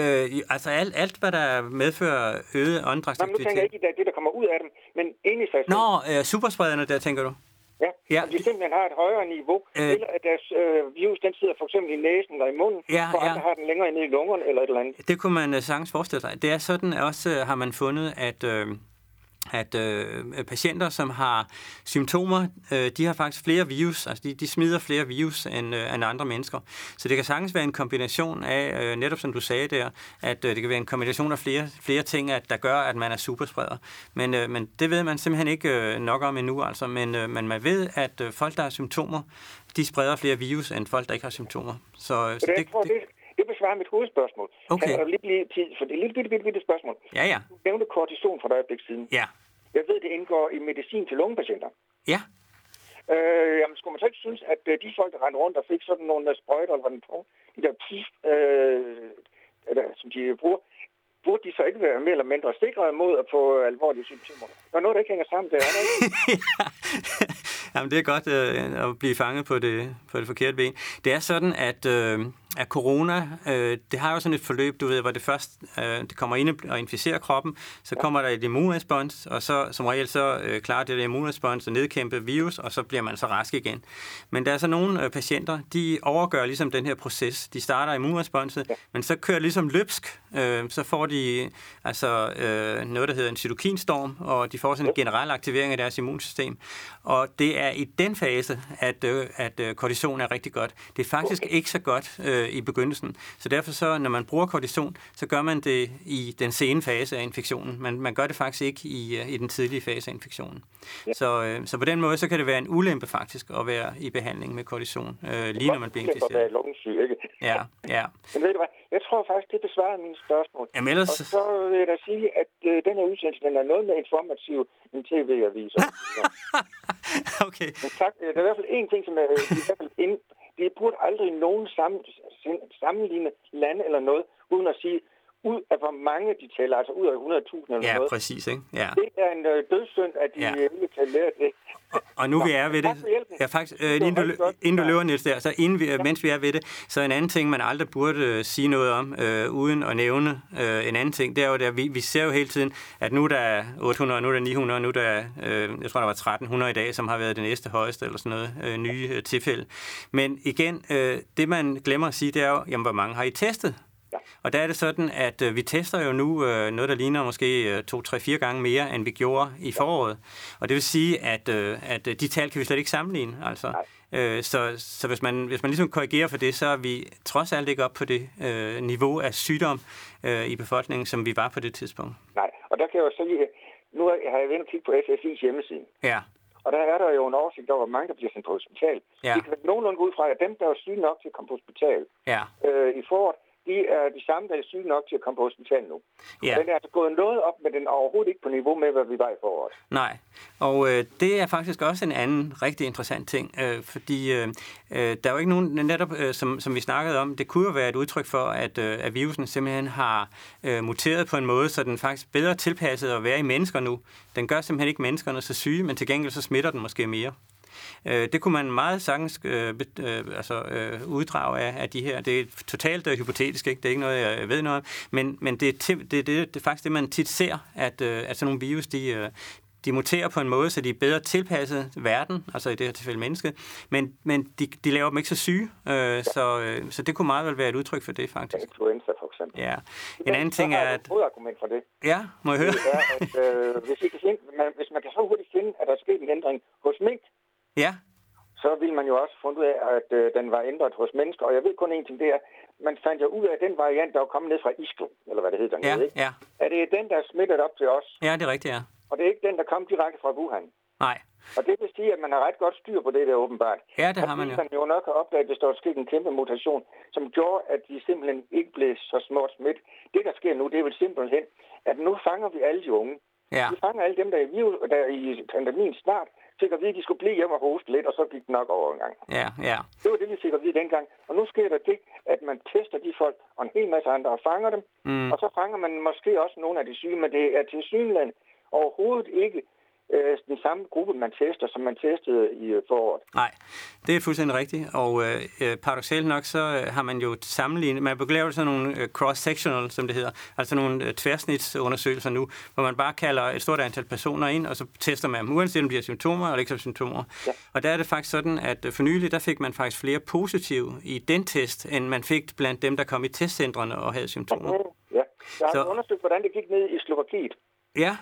S2: Øh, altså alt, alt, hvad der medfører øget
S7: Nå, men nu tænker jeg
S2: åndedrætsaktivitet.
S7: ikke i det, det, der kommer ud af dem, men inde i sig selv.
S2: Nå, øh, supersprederne der, tænker du?
S7: Ja,
S2: Ja,
S7: de simpelthen har et højere niveau,
S2: Øh.
S7: eller at deres øh, virus, den sidder for eksempel i næsen eller i munden,
S2: Ja, ja.
S7: andre har den længere inde i lungerne eller et eller andet.
S2: Det kunne man øh, sagtens forestille sig. Det er sådan, også øh, har man fundet, at, øh, at øh, patienter, som har symptomer, øh, de har faktisk flere virus, altså de, de smider flere virus end, øh, end andre mennesker. Så det kan sagtens være en kombination af, øh, netop som du sagde der, at øh, det kan være en kombination af flere, flere ting, at, der gør, at man er superspreder. Men, øh, men det ved man simpelthen ikke øh, nok om endnu, altså. Men, øh, men man ved, at øh, folk, der har symptomer, de spreder flere virus, end folk, der ikke har symptomer.
S7: Så, øh, så det, det, det besvarer mit hovedspørgsmål.
S2: Okay.
S7: Kan jeg lige blive tid for det lille bitte, bitte, bitte spørgsmål?
S2: Ja, ja.
S7: Du nævnte kortison for et øjeblik siden.
S2: Ja.
S7: Jeg ved, det indgår i medicin til lungepatienter.
S2: Ja.
S7: Øh, jamen, skulle man så ikke synes, at øh, de folk, der rendte rundt og fik sådan nogle øh, sprøjter, eller hvad den de der pif, øh, eller, som de bruger, burde de så ikke være mere eller mindre sikre mod at få alvorlige symptomer? Der er noget, der ikke hænger sammen der, er det
S2: Jamen, det er godt øh, at blive fanget på det, på det forkerte ben. Det er sådan, at... Øh at corona, øh, det har jo sådan et forløb, du ved, hvor det først øh, det kommer ind og inficerer kroppen, så kommer der et immunrespons, og så som regel så øh, klarer det der immunrespons at nedkæmpe virus, og så bliver man så rask igen. Men der er så nogle øh, patienter, de overgør ligesom den her proces. De starter immunresponset, ja. men så kører ligesom løbsk, øh, så får de altså øh, noget, der hedder en cytokinstorm, og de får sådan en generel aktivering af deres immunsystem. Og det er i den fase, at, øh, at øh, kortison er rigtig godt. Det er faktisk okay. ikke så godt øh, øh, i begyndelsen. Så derfor så, når man bruger kortison, så gør man det i den sene fase af infektionen. Man, man gør det faktisk ikke i, øh, i den tidlige fase af infektionen. Ja. Så, øh, så på den måde, så kan det være en ulempe faktisk at være i behandling med kortison, øh, lige når man bliver inficeret.
S7: Lungesyg, ikke?
S2: Ja, ja.
S7: Men ved du hvad, jeg tror faktisk, det besvarer mine spørgsmål.
S2: Jamen ellers...
S7: Og så vil jeg da sige, at øh, den her udsendelse, den er noget med informativ en tv-aviser.
S2: okay.
S7: Men tak, der er i hvert fald en ting, som er i hvert fald ind, vi burde aldrig nogen sammen, sammenligne lande eller noget, uden at sige, ud af hvor mange de tæller, altså ud af 100.000 eller
S2: ja,
S7: noget.
S2: Ja, præcis. Ikke? Ja.
S7: Det er en øh, dødssynd, at de ja. ikke kan lære det.
S2: Og, og nu Nå, vi er ved det, ja, faktisk, øh, inden, du, inden du løber, Niels, der, så inden vi, mens vi er ved det, så en anden ting, man aldrig burde øh, sige noget om, øh, uden at nævne øh, en anden ting, det er jo, at vi, vi ser jo hele tiden, at nu der er 800, nu der er 900, nu der er, øh, jeg tror, der var 1300 i dag, som har været det næste højeste, eller sådan noget, øh, nye øh, tilfælde. Men igen, øh, det man glemmer at sige, det er jo, jamen, hvor mange har I testet? Og der er det sådan, at øh, vi tester jo nu øh, noget, der ligner måske øh, to, tre, fire gange mere, end vi gjorde i foråret. Og det vil sige, at, øh, at øh, de tal kan vi slet ikke sammenligne. Altså. Øh, så så hvis, man, hvis man ligesom korrigerer for det, så er vi trods alt ikke op på det øh, niveau af sygdom øh, i befolkningen, som vi var på det tidspunkt.
S7: Nej, og der kan jeg jo så lige... Nu har jeg været og kigge på FFI's hjemmeside.
S2: Ja.
S7: Og der er der jo en oversigt over, hvor mange der bliver sendt på hospital. Ja. Vi kan nogenlunde gå ud fra, at dem, der er syge nok til at komme på hospital
S2: ja.
S7: øh, i foråret, de er de samme, der er syge nok til at komme på hospitalet nu. Ja. Den er altså gået noget op, men den er overhovedet ikke på niveau med, hvad vi var i foråret.
S2: Nej, og øh, det er faktisk også en anden rigtig interessant ting, øh, fordi øh, øh, der er jo ikke nogen, netop øh, som, som vi snakkede om, det kunne jo være et udtryk for, at, øh, at virusen simpelthen har øh, muteret på en måde, så den faktisk bedre tilpasset at være i mennesker nu. Den gør simpelthen ikke menneskerne så syge, men til gengæld så smitter den måske mere. Øh, det kunne man meget sagtens øh, øh, altså, øh, uddrage af, af de her. Det er totalt øh, hypotetisk, ikke? det er ikke noget, jeg ved noget om, men, men det, er, det, det, det er faktisk det, man tit ser, at, øh, at sådan nogle virus, de, øh, de muterer på en måde, så de er bedre tilpasset verden, altså i det her tilfælde mennesket, men, men de, de laver dem ikke så syge, øh, så, øh, så det kunne meget vel være et udtryk for det, faktisk.
S7: Influenza, for eksempel.
S2: Ja. En anden ting er, at...
S7: Et hovedargument for det.
S2: Ja, må jeg høre?
S7: Det er, at øh, hvis, I kan finde, man, hvis man kan så hurtigt finde, at der er sket en ændring hos mink,
S2: Ja.
S7: Så vil man jo også fundet ud af, at øh, den var ændret hos mennesker. Og jeg ved kun en ting, det er, man fandt jo ud af, at den variant, der var kommet ned fra Isklo, eller hvad det hedder
S2: ja,
S7: ikke?
S2: Ja.
S7: Er det den, der er smittet op til os?
S2: Ja, det er rigtigt, ja.
S7: Og det er ikke den, der kom direkte fra Wuhan?
S2: Nej.
S7: Og det vil sige, at man har ret godt styr på det der åbenbart.
S2: Ja, det har man jo.
S7: man jo nok har opdaget, hvis der var sket en kæmpe mutation, som gjorde, at de simpelthen ikke blev så småt smidt. Det, der sker nu, det er vel simpelthen, at nu fanger vi alle de unge.
S2: Ja.
S7: Vi fanger alle dem, der er i, virus, der er i pandemien snart, fik at vide, at de skulle blive hjemme og hoste lidt, og så gik det nok over en gang.
S2: Ja, ja.
S7: Det var det, vi fik at vide dengang. Og nu sker der det, at man tester de folk, og en hel masse andre, og fanger dem. Mm. Og så fanger man måske også nogle af de syge, men det er til synland overhovedet ikke øh, den samme gruppe, man tester, som man testede i øh, foråret.
S2: Nej, det er fuldstændig rigtigt, og øh, øh paradoxalt nok, så øh, har man jo sammenlignet, man laver sådan nogle cross-sectional, som det hedder, altså nogle tværsnitsundersøgelser nu, hvor man bare kalder et stort antal personer ind, og så tester man dem, uanset om de har symptomer eller ikke har symptomer. Ja. Og der er det faktisk sådan, at for nylig, der fik man faktisk flere positive i den test, end man fik blandt dem, der kom i testcentrene og havde symptomer.
S7: Ja, jeg har så... undersøgt, hvordan det gik ned i Slovakiet.
S2: Ja,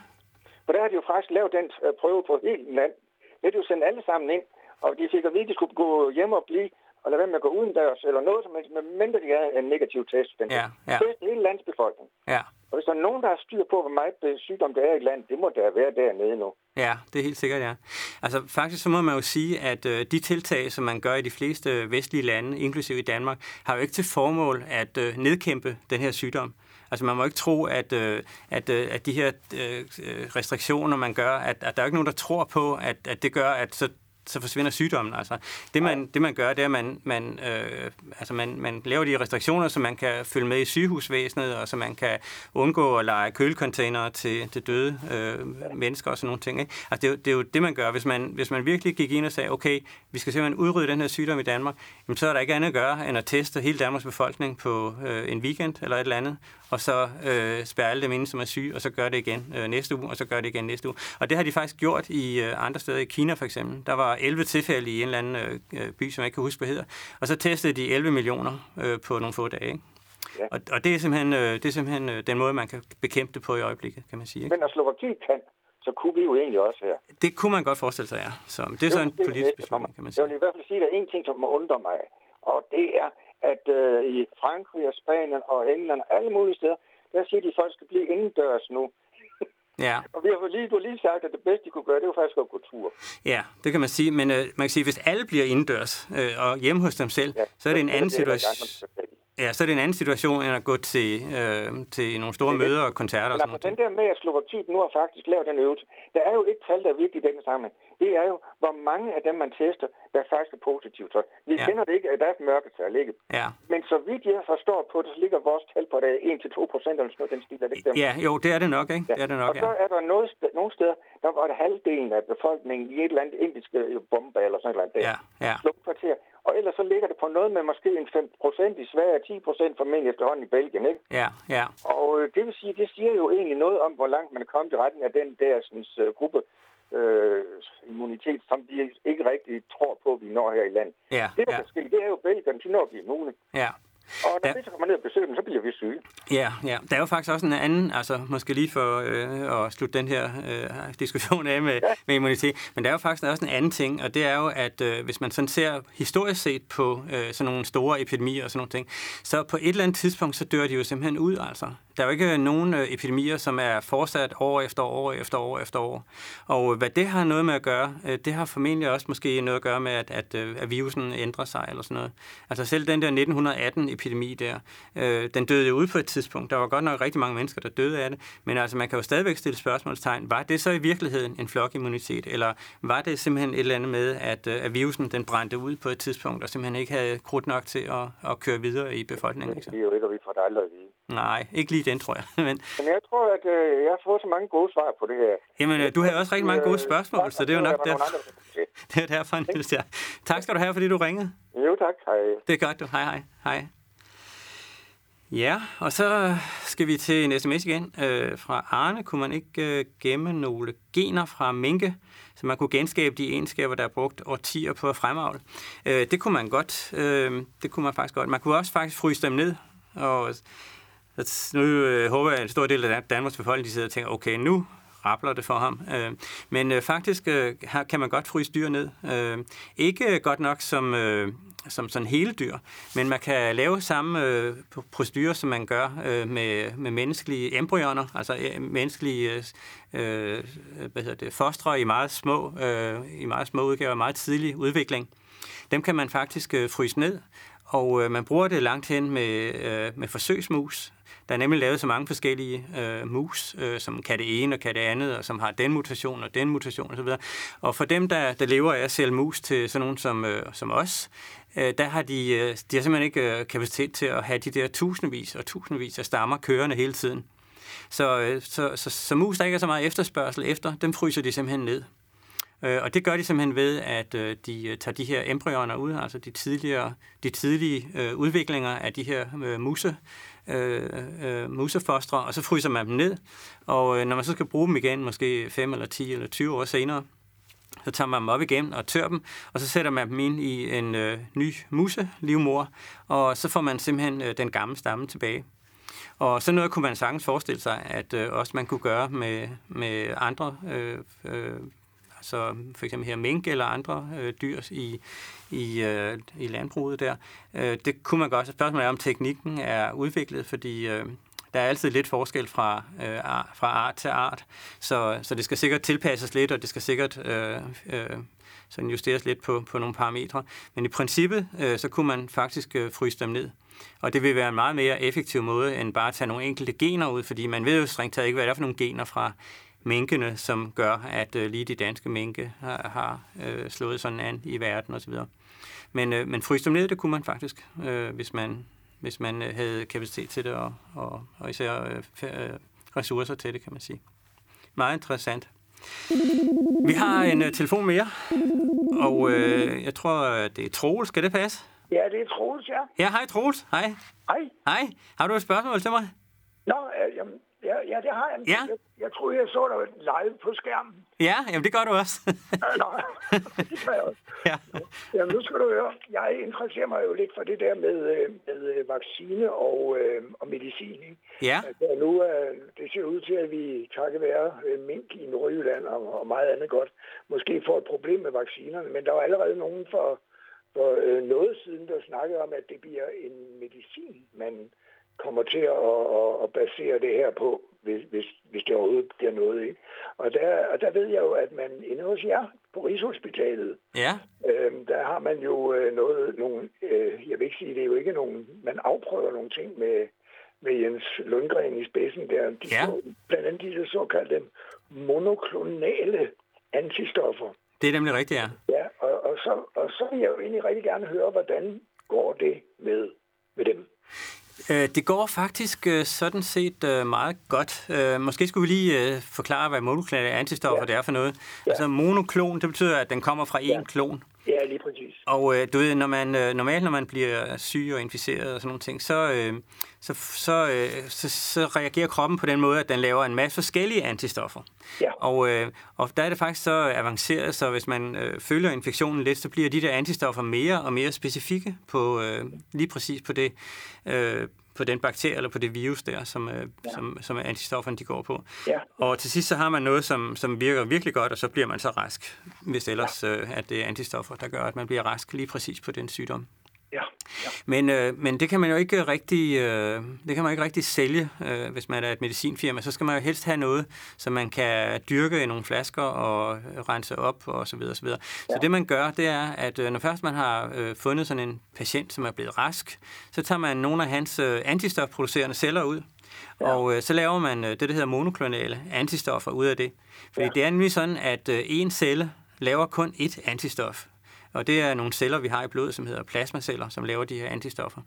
S7: For der har de jo faktisk lavet den øh, prøve på helt land. Det er de jo sendt alle sammen ind, og de fik at vide, at de skulle gå hjem og blive og lade være med at gå udendørs, eller noget som helst, medmindre de havde en negativ test. Den
S2: Ja, ja.
S7: Test hele landsbefolkningen.
S2: Ja.
S7: Og hvis der er nogen, der har styr på, hvor meget øh, sygdom der er i landet, det må der være dernede nu.
S2: Ja, det er helt sikkert, ja. Altså faktisk så må man jo sige, at øh, de tiltag, som man gør i de fleste vestlige lande, inklusive i Danmark, har jo ikke til formål at øh, nedkæmpe den her sygdom. Altså man må ikke tro, at, øh, at, øh, at de her øh, øh restriktioner, man gør, at, at der er ikke nogen, der tror på, at, at det gør, at så så forsvinder sygdommen. Altså, det, man, det man gør, det er, at man, man, øh, altså man, man laver de restriktioner, så man kan følge med i sygehusvæsenet, og så man kan undgå at lege kølecontainere til, til døde øh, mennesker og sådan nogle ting. Ikke? Altså, det, det er jo det, man gør. Hvis man, hvis man virkelig gik ind og sagde, okay, vi skal simpelthen udrydde den her sygdom i Danmark, jamen, så er der ikke andet at gøre, end at teste hele Danmarks befolkning på øh, en weekend eller et eller andet, og så øh, spærre alle dem inde, som er syge, og så gør det igen øh, næste uge, og så gør det igen næste uge. Og det har de faktisk gjort i øh, andre steder. I Kina for eksempel. Der var 11 tilfælde i en eller anden øh, by, som jeg ikke kan huske, hvad hedder. Og så testede de 11 millioner øh, på nogle få dage. Ikke?
S7: Ja.
S2: Og, og det er simpelthen, øh, det er simpelthen øh, den måde, man kan bekæmpe det på i øjeblikket, kan man sige. Ikke?
S7: Men når Slovakiet kan, så kunne vi jo egentlig også her.
S2: Det kunne man godt forestille sig, ja. Så det er så en politisk beslutning, kan man
S7: Jeg
S2: sige.
S7: vil i hvert fald sige, at der er en ting, som må undre mig. Og det er, at øh, i Frankrig og Spanien og England og alle mulige steder, der siger de, at folk skal blive indendørs nu.
S2: Ja.
S7: Og vi har lige, du har lige sagt, at det bedste, de kunne gøre, det var faktisk at gå tur.
S2: Ja, det kan man sige. Men øh, man kan sige, hvis alle bliver indendørs øh, og hjemme hos dem selv,
S7: Ja,
S2: så er det en anden situation. Ja, så er det en anden situation, end at gå til, øh, til nogle store
S7: Det er
S2: møder og koncerter og sådan
S7: altså, den der med, at Slovakiet nu har faktisk lavet den øvelse, der er jo et tal, der er vigtigt i denne sammenhæng. Det er jo, hvor mange af dem, man tester, der faktisk er positivt. Så vi
S2: Ja.
S7: ja. kender det ikke, at der er et mørketal, ikke?
S2: Ja.
S7: Men så vidt jeg forstår på det, så ligger vores tal på det 1-2 procent eller sådan noget, den stil, er det ikke dem?
S2: ja, jo, det er det nok, ikke? Det er det nok,
S7: og så
S2: ja.
S7: er der noget, nogle steder, der var det halvdelen af befolkningen i et eller andet indiske bombe eller sådan noget der.
S2: Ja, ja.
S7: Slumkvarter. Og ellers så ligger det på noget med måske en 5 procent i Sverige og 10 procent formentlig efterhånden i Belgien, ikke?
S2: Ja, ja.
S7: Og øh, det vil sige, det siger jo egentlig noget om, hvor langt man er kommet i retning af den der sådan, uh, gruppe øh, immunitet, som de ikke rigtig tror på, vi når her i landet.
S2: Ja,
S7: Det, der
S2: ja,
S7: kan ske, det er jo Belgien, de når vi immun.
S2: ja.
S7: Og når
S2: Ja.
S7: vi så kommer ned og besøger dem, så bliver vi syge.
S2: Ja, ja. Der er jo faktisk også en anden, altså måske lige for øh, at slutte den her øh, diskussion af med, ja. med immunitet, men der er jo faktisk også en anden ting, og det er jo, at øh, hvis man sådan ser historisk set på øh, sådan nogle store epidemier og sådan nogle ting, så på et eller andet tidspunkt, så dør de jo simpelthen ud, altså. Der er jo ikke øh, nogen øh, epidemier, som er fortsat år efter år efter år efter år. Og øh, hvad det har noget med at gøre, det har formentlig også måske noget at gøre med, at, at, at virusen ændrer sig eller sådan noget. Altså selv den der 1918-epidemi der, øh, den døde jo ud på et tidspunkt. Der var godt nok rigtig mange mennesker, der døde af det. Men altså man kan jo stadigvæk stille spørgsmålstegn. Var det så i virkeligheden en flokimmunitet? Eller var det simpelthen et eller andet med, at, at virusen den brændte ud på et tidspunkt, og simpelthen ikke havde krudt nok til at, at køre videre i befolkningen? Ikke?
S7: Det er jo ikke, og vi får det aldrig at vide.
S2: Nej, ikke lige den, tror jeg. Men,
S7: Men jeg tror, at øh, jeg har fået så mange gode svar på det her.
S2: jamen, øh, du havde også rigtig mange gode
S7: Øh,
S2: spørgsmål,
S7: tak,
S2: så det er jo nok
S7: der
S2: derfor,
S7: andre,
S2: det er derfor, Niels. Ja. Tak skal du have, fordi du ringede.
S7: Jo, tak. Hej.
S2: Det er godt, du. Hej, hej. Hej. Ja, og så skal vi til en sms igen øh, fra Arne. Kunne man ikke øh, gemme nogle gener fra minke, så man kunne genskabe de egenskaber, der er brugt årtier på at fremavle? Øh, det kunne man godt. Øh, det kunne man faktisk godt. Man kunne også faktisk fryse dem ned. Og så nu øh, håber jeg, at en stor del af Danmarks befolkning de sidder og tænker, okay, nu rappler det for ham. Øh, men øh, faktisk øh, her kan man godt fryse dyr ned. Øh, ikke godt nok som, øh, som sådan hele dyr, men man kan lave samme øh, procedurer, som man gør øh, med, med menneskelige embryoner, altså øh, menneskelige øh, øh, hvad hedder det, fostre i meget små, øh, i meget små udgaver, meget tidlig udvikling. Dem kan man faktisk øh, fryse ned, og øh, man bruger det langt hen med, øh, med forsøgsmus. Der er nemlig lavet så mange forskellige øh, mus, øh, som kan det ene og kan det andet, og som har den mutation og den mutation osv. Og for dem, der, der lever af at sælge mus til sådan nogen som, øh, som os, øh, der har de, øh, de har simpelthen ikke øh, kapacitet til at have de der tusindvis og tusindvis af stammer kørende hele tiden. Så, øh, så, så, så mus, der ikke er så meget efterspørgsel efter, dem fryser de simpelthen ned. Øh, og det gør de simpelthen ved, at øh, de øh, tager de her embryoner ud, altså de, tidligere, de tidlige udviklinger af de her musse muse, øh, øh, musefostre, og så fryser man dem ned. Og øh, når man så skal bruge dem igen, måske 5 eller 10 eller 20 år senere, så tager man dem op igen og tør dem, og så sætter man dem ind i en øh, ny muselivmor, og så får man simpelthen øh, den gamle stamme tilbage. og sådan noget kunne man sagtens forestille sig, at øh, også man kunne gøre med, med andre, øh, øh, altså for eksempel her mink eller andre øh, dyr i, i, øh, i landbruget der. Øh, det kunne man godt. Spørgsmålet er, om teknikken er udviklet, fordi øh, der er altid lidt forskel fra, øh, fra art til art, så, så det skal sikkert tilpasses lidt, og det skal sikkert øh, øh, sådan justeres lidt på, på nogle parametre. Men i princippet, øh, så kunne man faktisk øh, fryse dem ned. Og det vil være en meget mere effektiv måde, end bare at tage nogle enkelte gener ud, fordi man ved jo strengt taget ikke, hvad det er for nogle gener fra minkene, som gør, at øh, lige de danske minke har, har øh, slået sådan an i verden osv. Men, øh, men fryse dem ned, det kunne man faktisk, øh, hvis man, hvis man øh, havde kapacitet til det, og, og, og især øh, øh, ressourcer til det, kan man sige. Meget interessant. Vi har en uh, telefon mere, og uh, jeg tror, det er Troels. Skal det passe?
S8: Ja, det er Troels, ja.
S2: Ja, hej Troels. Hej.
S8: Hej.
S2: Hej. Har du et spørgsmål til mig?
S8: Nå, øh, jamen, ja, ja, det har jeg.
S2: Ja.
S8: Jeg, jeg troede, jeg så dig live på skærmen.
S2: Ja, jamen det gør du også.
S8: Nå, det gør jeg også.
S2: ja.
S8: Jamen, nu skal du høre. Jeg interesserer mig jo lidt for det der med, øh, med øh, vaccine og, øh, og medicin. Ikke?
S2: Ja.
S8: Altså, nu øh, det ser ud til, at vi takket være mink i Nordjylland og, og meget andet godt, måske får et problem med vaccinerne. Men der var allerede nogen for, for øh, noget siden, der snakkede om, at det bliver en medicin, man kommer til at, at, at basere det her på, hvis, hvis, hvis det overhovedet bliver noget. Ikke? Og, der, og der ved jeg jo, at man inde hos jer på Rigshospitalet,
S2: Ja.
S8: øh, der har man jo øh, noget, nogle, øh, jeg vil ikke sige, det er jo ikke nogen, man afprøver nogle ting med, med Jens Lundgren i spidsen der. De
S2: Ja.
S8: så, blandt andet de såkaldte monoklonale antistoffer.
S2: Det er nemlig rigtigt, ja.
S8: Ja, og, og, så, og så vil jeg jo egentlig rigtig gerne høre, hvordan går det med, med dem?
S2: Øh, Det går faktisk øh, sådan set øh, meget godt. Måske skulle vi lige forklare, hvad monoklonale antistoffer
S8: Ja.
S2: det er for noget.
S8: Ja.
S2: Altså monoklon, det betyder, at den kommer fra én
S8: Ja.
S2: klon.
S8: Ja, lige.
S2: Og øh, du ved, når man, øh, normalt når man bliver syg og inficeret og sådan nogle ting, så, øh, så, så, øh, så, så reagerer kroppen på den måde, at den laver en masse forskellige antistoffer.
S8: Ja.
S2: Og, øh, og der er det faktisk så avanceret, så hvis man øh, følger infektionen lidt, så bliver de der antistoffer mere og mere specifikke på øh, lige præcis på det, øh, på den bakterie eller på det virus der, som, øh, ja. som, som antistofferne de går på.
S8: Ja.
S2: Og til sidst så har man noget, som, som virker virkelig godt, og så bliver man så rask, hvis ellers øh, at det er antistoffer, der gør, at man bliver rask lige præcis på den sygdom.
S8: Ja, ja.
S2: Men, øh, men det kan man jo ikke rigtig, øh, det kan man ikke rigtig sælge, øh, hvis man er et medicinfirma. Så skal man jo helst have noget, som man kan dyrke i nogle flasker og rense op og så videre. Så, videre. så det man gør, det er, at øh, når først man har øh, fundet sådan en patient, som er blevet rask, så tager man nogle af hans øh, antistofproducerende celler ud, ja. og øh, så laver man øh, det, der hedder monoklonale antistoffer ud af det. Fordi ja. det er nemlig sådan, at øh, en celle laver kun ét antistof. Og det er nogle celler, vi har i blodet, som hedder plasmaceller, som laver de her antistoffer.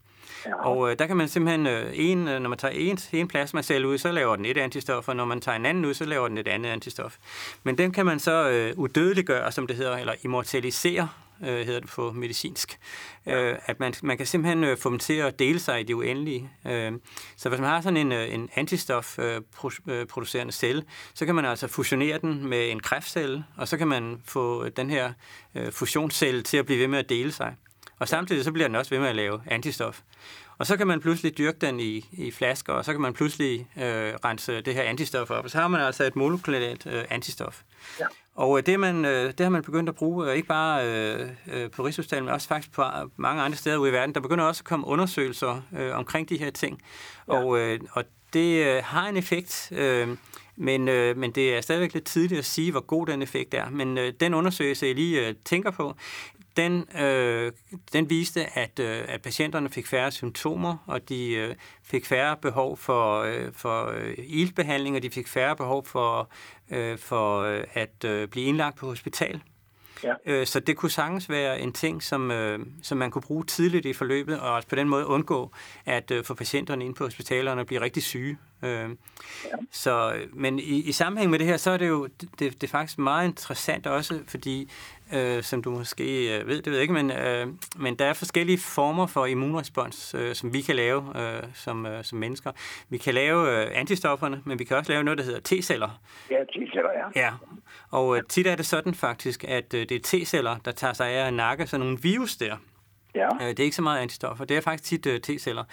S2: Ja. Og øh, der kan man simpelthen, øh, en, øh, når man tager en, en plasmacelle ud, så laver den et antistof, og når man tager en anden ud, så laver den et andet antistof. Men den kan man så øh, udødeliggøre, som det hedder, eller immortalisere, øh, hedder det på medicinsk. Øh, at man, man kan simpelthen øh, få dem til at dele sig i det uendelige. Øh, så hvis man har sådan en, øh, en antistofproducerende øh, øh, celle, så kan man altså fusionere den med en kræftcelle, og så kan man få den her øh, fusionscelle til at blive ved med at dele sig. Og samtidig så bliver den også ved med at lave antistof. Og så kan man pludselig dyrke den i, i flasker, og så kan man pludselig øh, rense det her antistof op. Og så har man altså et molekylært øh, antistof.
S8: Ja.
S2: Og øh, det, man, øh, det har man begyndt at bruge, øh, ikke bare øh, på Rigshospitalet, men også faktisk på mange andre steder ude i verden. Der begynder også at komme undersøgelser øh, omkring de her ting. Ja. Og, øh, og det øh, har en effekt, øh, men, øh, men det er stadigvæk lidt tidligt at sige, hvor god den effekt er. Men øh, den undersøgelse, jeg lige øh, tænker på, den, øh, den viste, at, øh, at patienterne fik færre symptomer, og de øh, fik færre behov for, øh, for øh, iltbehandling, og de fik færre behov for, øh, for øh, at øh, blive indlagt på hospital.
S8: Ja.
S2: Øh, så det kunne sagtens være en ting, som, øh, som man kunne bruge tidligt i forløbet, og også på den måde undgå at øh, få patienterne ind på hospitalerne og blive rigtig syge. Øh, ja. så, men i, i sammenhæng med det her, så er det jo det, det er faktisk meget interessant også, fordi øh, som du måske øh, ved, det ved jeg ikke, men, øh, men der er forskellige former for immunrespons, øh, som vi kan lave øh, som, øh, som mennesker. Vi kan lave øh, antistofferne, men vi kan også lave noget, der hedder T-celler.
S8: Ja, T-celler, ja.
S2: Ja, og øh, tit er det sådan faktisk, at øh, det er T-celler, der tager sig af at nakke sådan nogle virus der. Ja. Øh, det er ikke så meget antistoffer, det er faktisk tit uh, T-celler.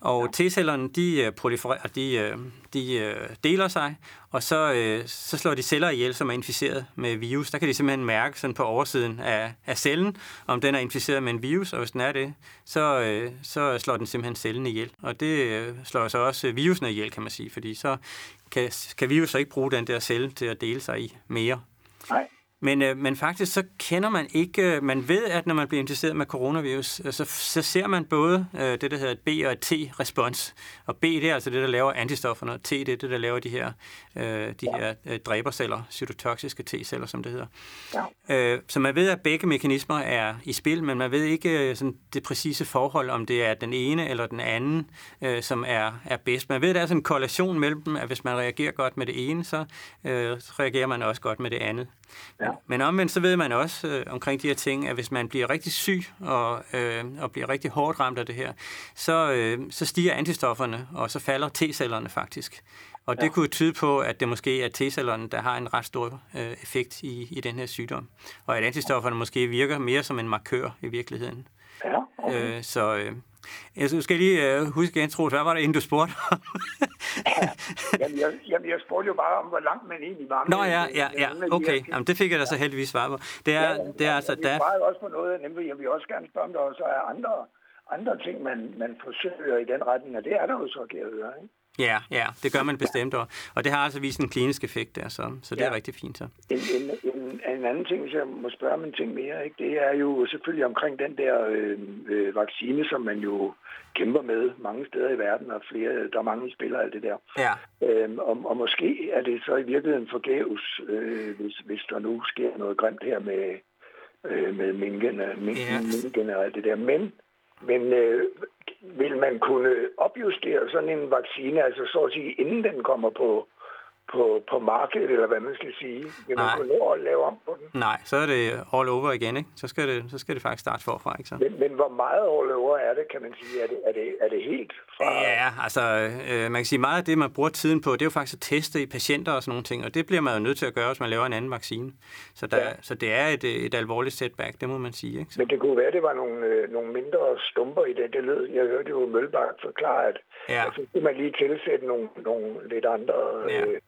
S2: Og ja. T-cellerne, de uh, prolifererer, de, de deler sig, og så, så slår de celler ihjel, som er inficeret med virus. Der kan de simpelthen mærke sådan på oversiden af, af cellen, om den er inficeret med en virus, og hvis den er det, så, så slår den simpelthen cellen ihjel. Og det slår så også virusen ihjel, kan man sige, fordi så kan, kan virus så ikke bruge den der celle til at dele sig i mere.
S8: Nej.
S2: Men, øh, men faktisk så kender man ikke, øh, man ved, at når man bliver inficeret med coronavirus, øh, så, så ser man både øh, det, der hedder et B- og et T-respons. Og B, det er altså det, der laver antistofferne, og T, det er det, der laver de her, øh, de her øh, dræberceller, cytotoksiske T-celler, som det hedder. Ja. Øh, så man ved, at begge mekanismer er i spil, men man ved ikke øh, sådan det præcise forhold, om det er den ene eller den anden, øh, som er, er bedst. Man ved, at der er sådan en korrelation mellem dem, at hvis man reagerer godt med det ene, så øh, reagerer man også godt med det andet. Ja. Men omvendt så ved man også øh, omkring de her ting, at hvis man bliver rigtig syg og, øh, og bliver rigtig hårdt ramt af det her, så, øh, så stiger antistofferne, og så falder T-cellerne faktisk. Og det ja. kunne tyde på, at det måske er T-cellerne, der har en ret stor øh, effekt i, i den her sygdom. Og at antistofferne måske virker mere som en markør i virkeligheden.
S8: Ja, okay.
S2: øh, så, øh, jeg skal lige uh, huske igen, Troels, hvad var det, inden du spurgte
S8: om? jamen, jeg, jamen, jeg spurgte jo bare om, hvor langt man egentlig var.
S2: Nå ja, ja, ja, okay. Jamen, det fik jeg da så heldigvis svar på. Det er,
S8: ja, ja,
S2: det er altså...
S8: Jeg svarede også på noget, nemlig jeg vil også gerne spørge, om der også er andre, andre ting, man, man forsøger i den retning, og det er der jo så, kan jeg høre, ikke?
S2: Ja, ja, det gør man bestemt, og, og det har altså vist en klinisk effekt der, så, så det ja. er rigtig fint. Så.
S8: En, en, en, en anden ting, hvis jeg må spørge om en ting mere, ikke, det er jo selvfølgelig omkring den der øh, øh, vaccine, som man jo kæmper med mange steder i verden, og flere, der er mange spillere alt det der.
S2: Ja.
S8: Øhm, og, og måske er det så i virkeligheden forgæves, øh, hvis, hvis der nu sker noget grimt her med, øh, med minken, minken, ja. minken og alt det der. Men men øh, vil man kunne opjustere sådan en vaccine, altså så at sige, inden den kommer på, på, på markedet, eller hvad man skal sige? Vil man kunne nå at lave om på den?
S2: Nej, så er det all over igen, ikke? Så skal det, så skal det faktisk starte forfra, ikke så?
S8: Men, men hvor meget all over er det, kan man sige? Er det, er det, er det helt fra...
S2: Ja, altså, øh, man kan sige, meget af det, man bruger tiden på, det er jo faktisk at teste i patienter og sådan nogle ting, og det bliver man jo nødt til at gøre, hvis man laver en anden vaccine. Så, der, ja. så det er et, et alvorligt setback, det må man sige, ikke? Så.
S8: Men det kunne være, det var nogle, øh, nogle mindre stumper i det, det lød. Jeg hørte jo Mølbak forklare, at, ja. så skulle man lige tilsætte nogle, nogle lidt andre... Ja.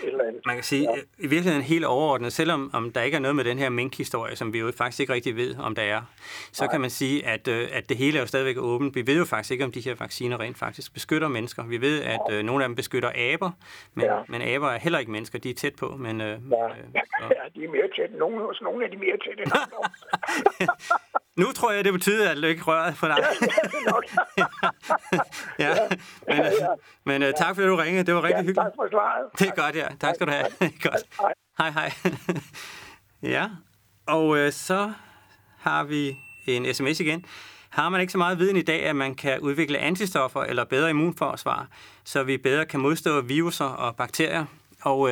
S8: Øh,
S2: eller andet. Man kan sige, ja. i virkeligheden helt overordnet, selvom om der ikke er noget med den her mink-historie, som vi jo faktisk ikke rigtig ved, om der er, så Nej. kan man sige, at, øh, at det hele er jo stadigvæk åbent. Vi ved jo faktisk ikke, om de her vacciner rent faktisk beskytter mennesker. Vi ved, at øh, nogle af dem beskytter aber, men, ja. men aber er heller ikke mennesker. De er tæt på, men... Øh, ja.
S8: Øh, ja, de er mere tæt. Nogle, nogle er de mere tæt end andre.
S2: Nu tror jeg, det betyder, at ikke rører for dig. ja, ja, men, ja. men uh, tak fordi du ringede. Det var rigtig ja, hyggeligt.
S8: Tak for svaret.
S2: Det er godt, ja. Tak skal du have. godt. Hej, hej. ja, og uh, så har vi en sms igen. Har man ikke så meget viden i dag, at man kan udvikle antistoffer eller bedre immunforsvar, så vi bedre kan modstå viruser og bakterier? Og uh,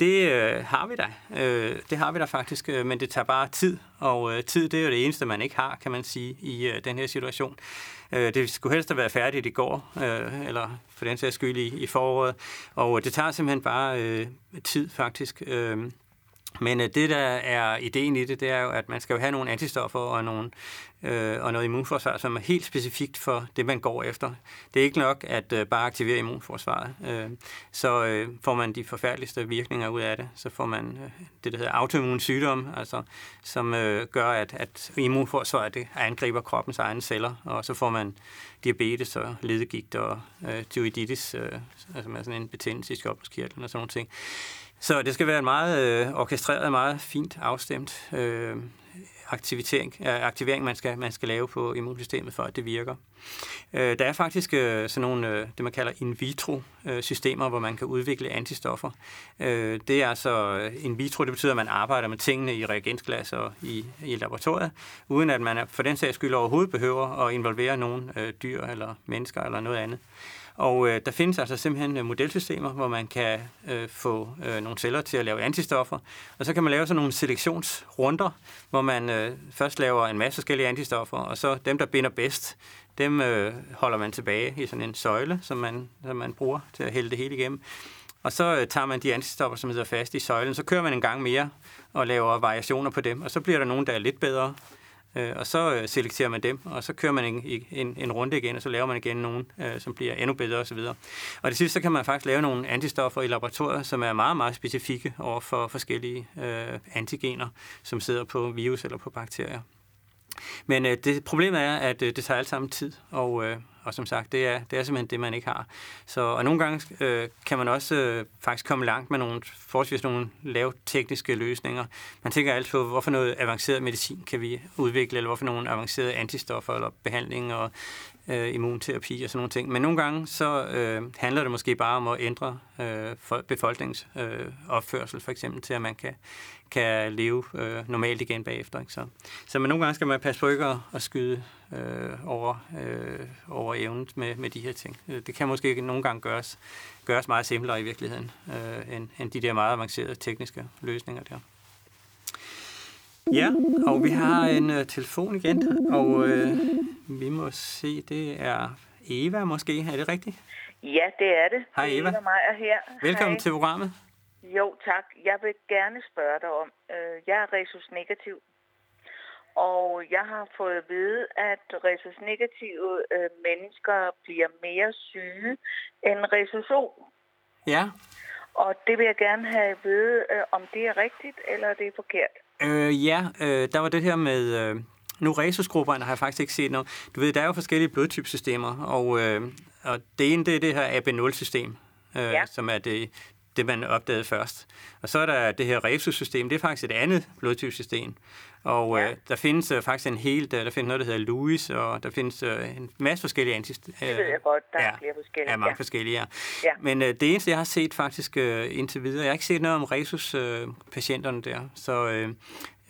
S2: det øh, har vi da. Øh, det har vi da faktisk, øh, men det tager bare tid, og øh, tid det er jo det eneste, man ikke har, kan man sige, i øh, den her situation. Øh, det skulle helst have været færdigt i går, øh, eller for den sags skyld i, i foråret, og øh, det tager simpelthen bare øh, tid faktisk. Øh, men øh, det, der er ideen i det, det er jo, at man skal jo have nogle antistoffer og, nogle, øh, og noget immunforsvar, som er helt specifikt for det, man går efter. Det er ikke nok at øh, bare aktivere immunforsvaret. Øh, så øh, får man de forfærdeligste virkninger ud af det. Så får man øh, det, der hedder autoimmun sygdom, altså, som øh, gør, at, at immunforsvaret det angriber kroppens egne celler, og så får man diabetes og ledegigt og øh, tyroiditis, øh, altså med sådan en betændelse i skjoldbruskkirtlen og sådan nogle ting. Så det skal være en meget øh, orkestreret, meget fint afstemt øh, aktivering, øh, aktivering man, skal, man skal lave på immunsystemet, for at det virker. Øh, der er faktisk øh, sådan nogle, øh, det man kalder in vitro øh, systemer, hvor man kan udvikle antistoffer. Øh, det er altså øh, in vitro, det betyder, at man arbejder med tingene i reagensglas og i, i laboratoriet, uden at man for den sags skyld overhovedet behøver at involvere nogen øh, dyr eller mennesker eller noget andet. Og øh, der findes altså simpelthen øh, modelsystemer, hvor man kan øh, få øh, nogle celler til at lave antistoffer, og så kan man lave sådan nogle selektionsrunder, hvor man øh, først laver en masse forskellige antistoffer, og så dem, der binder bedst, dem øh, holder man tilbage i sådan en søjle, som man, som man bruger til at hælde det hele igennem. Og så øh, tager man de antistoffer, som sidder fast i søjlen, så kører man en gang mere og laver variationer på dem, og så bliver der nogen, der er lidt bedre, Øh, og så øh, selekterer man dem, og så kører man en, en, en runde igen, og så laver man igen nogen, øh, som bliver endnu bedre osv. Og det sidste, så kan man faktisk lave nogle antistoffer i laboratoriet, som er meget, meget specifikke over for forskellige øh, antigener, som sidder på virus eller på bakterier. Men øh, det, problemet er, at øh, det tager alt sammen tid, og, øh, og som sagt, det er, det er simpelthen det, man ikke har. Så, og nogle gange øh, kan man også øh, faktisk komme langt med nogle forholdsvis nogle lave tekniske løsninger. Man tænker altid på, hvorfor noget avanceret medicin kan vi udvikle, eller hvorfor nogle avancerede antistoffer eller behandling og øh, immunterapi og sådan nogle ting. Men nogle gange så øh, handler det måske bare om at ændre øh, befolkningens øh, opførsel, for eksempel til, at man kan, kan leve øh, normalt igen bagefter. Ikke? Så, så men nogle gange skal man passe på ikke at, at skyde øh, over, øh, over evnet med, med de her ting. Øh, det kan måske ikke nogle gange gøres, gøres meget simplere i virkeligheden, øh, end, end de der meget avancerede tekniske løsninger der. Ja, og vi har en uh, telefon igen, og uh, vi må se, det er Eva måske, er det rigtigt?
S9: Ja, det er det.
S2: Hej Eva.
S9: Eva Meyer her.
S2: Velkommen
S9: Hej.
S2: til programmet.
S9: Jo, tak. Jeg vil gerne spørge dig om, øh, jeg er resus negativ, og jeg har fået at vide, at resus negative øh, mennesker bliver mere syge end resus O.
S2: Ja.
S9: Og det vil jeg gerne have at vide, øh, om det er rigtigt, eller det er forkert.
S2: Øh, ja, øh, der var det her med... Øh, nu resusgrupperne har jeg faktisk ikke set noget. Du ved, der er jo forskellige blodtypesystemer, og, øh, og det ene det er det her AB0-system, øh, ja. som er det, det, man opdagede først. Og så er der det her Resus-system, det er faktisk et andet blodtypesystem. Og ja. øh, der findes øh, faktisk en hel, der, der findes noget, der hedder Louis, og der findes øh, en masse forskellige antist...
S9: Det ved jeg godt, der
S2: ja,
S9: er flere forskellige.
S2: Ja, mange
S9: ja.
S2: forskellige, ja.
S9: Ja.
S2: Men øh, det eneste, jeg har set faktisk øh, indtil videre, jeg har ikke set noget om Resus-patienterne der, så... Øh,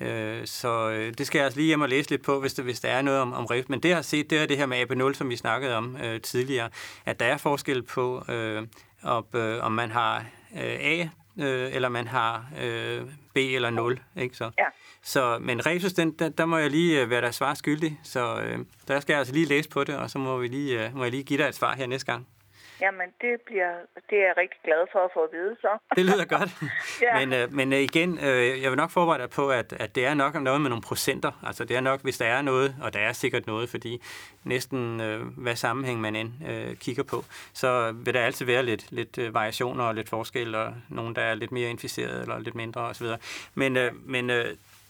S2: Øh, så øh, det skal jeg altså lige hjem og læse lidt på, hvis der, hvis der er noget om, om Resus. Men det, jeg har set, det er det her med AB0, som vi snakkede om øh, tidligere, at der er forskel på, øh, op, øh, om man har øh, A, øh, eller man har øh, B eller 0. Ikke? Så,
S9: ja.
S2: så, men Resus, den, der, der må jeg lige øh, være der svar skyldig, så øh, der skal jeg altså lige læse på det, og så må, vi lige, øh, må jeg lige give dig et svar her næste gang.
S9: Jamen, det, bliver, det er jeg rigtig glad for at få at vide, så.
S2: Det lyder godt.
S9: ja.
S2: Men, øh, men øh, igen, øh, jeg vil nok forberede dig på, at, at det er nok noget med nogle procenter. Altså det er nok, hvis der er noget, og der er sikkert noget, fordi næsten øh, hvad sammenhæng man end øh, kigger på, så vil der altid være lidt, lidt øh, variationer og lidt forskel, og nogen, der er lidt mere inficeret eller lidt mindre osv. Men, øh, men øh,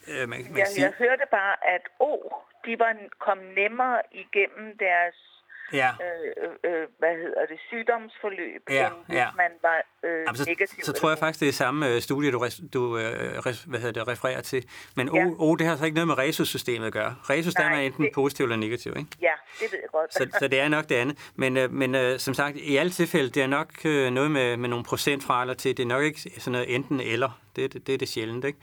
S2: man, man
S9: jeg,
S2: sige,
S9: jeg hørte bare, at O, de var kom nemmere igennem deres
S2: ja.
S9: øh, øh, hvad hedder det, sygdomsforløb,
S2: ja,
S9: end hvis
S2: ja.
S9: man var øh,
S2: Jamen, så,
S9: negativ.
S2: Så tror jeg faktisk, det er samme øh, studie, du, res, du øh, res, hvad hedder det, refererer til. Men ja. o, o, det har så ikke noget med resus-systemet at gøre. Resus, der er man enten det... positiv eller negativ, ikke?
S9: Ja, det ved jeg godt.
S2: så, så det er nok det andet. Men, øh, men øh, som sagt, i alle tilfælde, det er nok øh, noget med, med nogle procentfraler til. Det er nok ikke sådan noget enten eller. Det, det, det er det sjældent, ikke?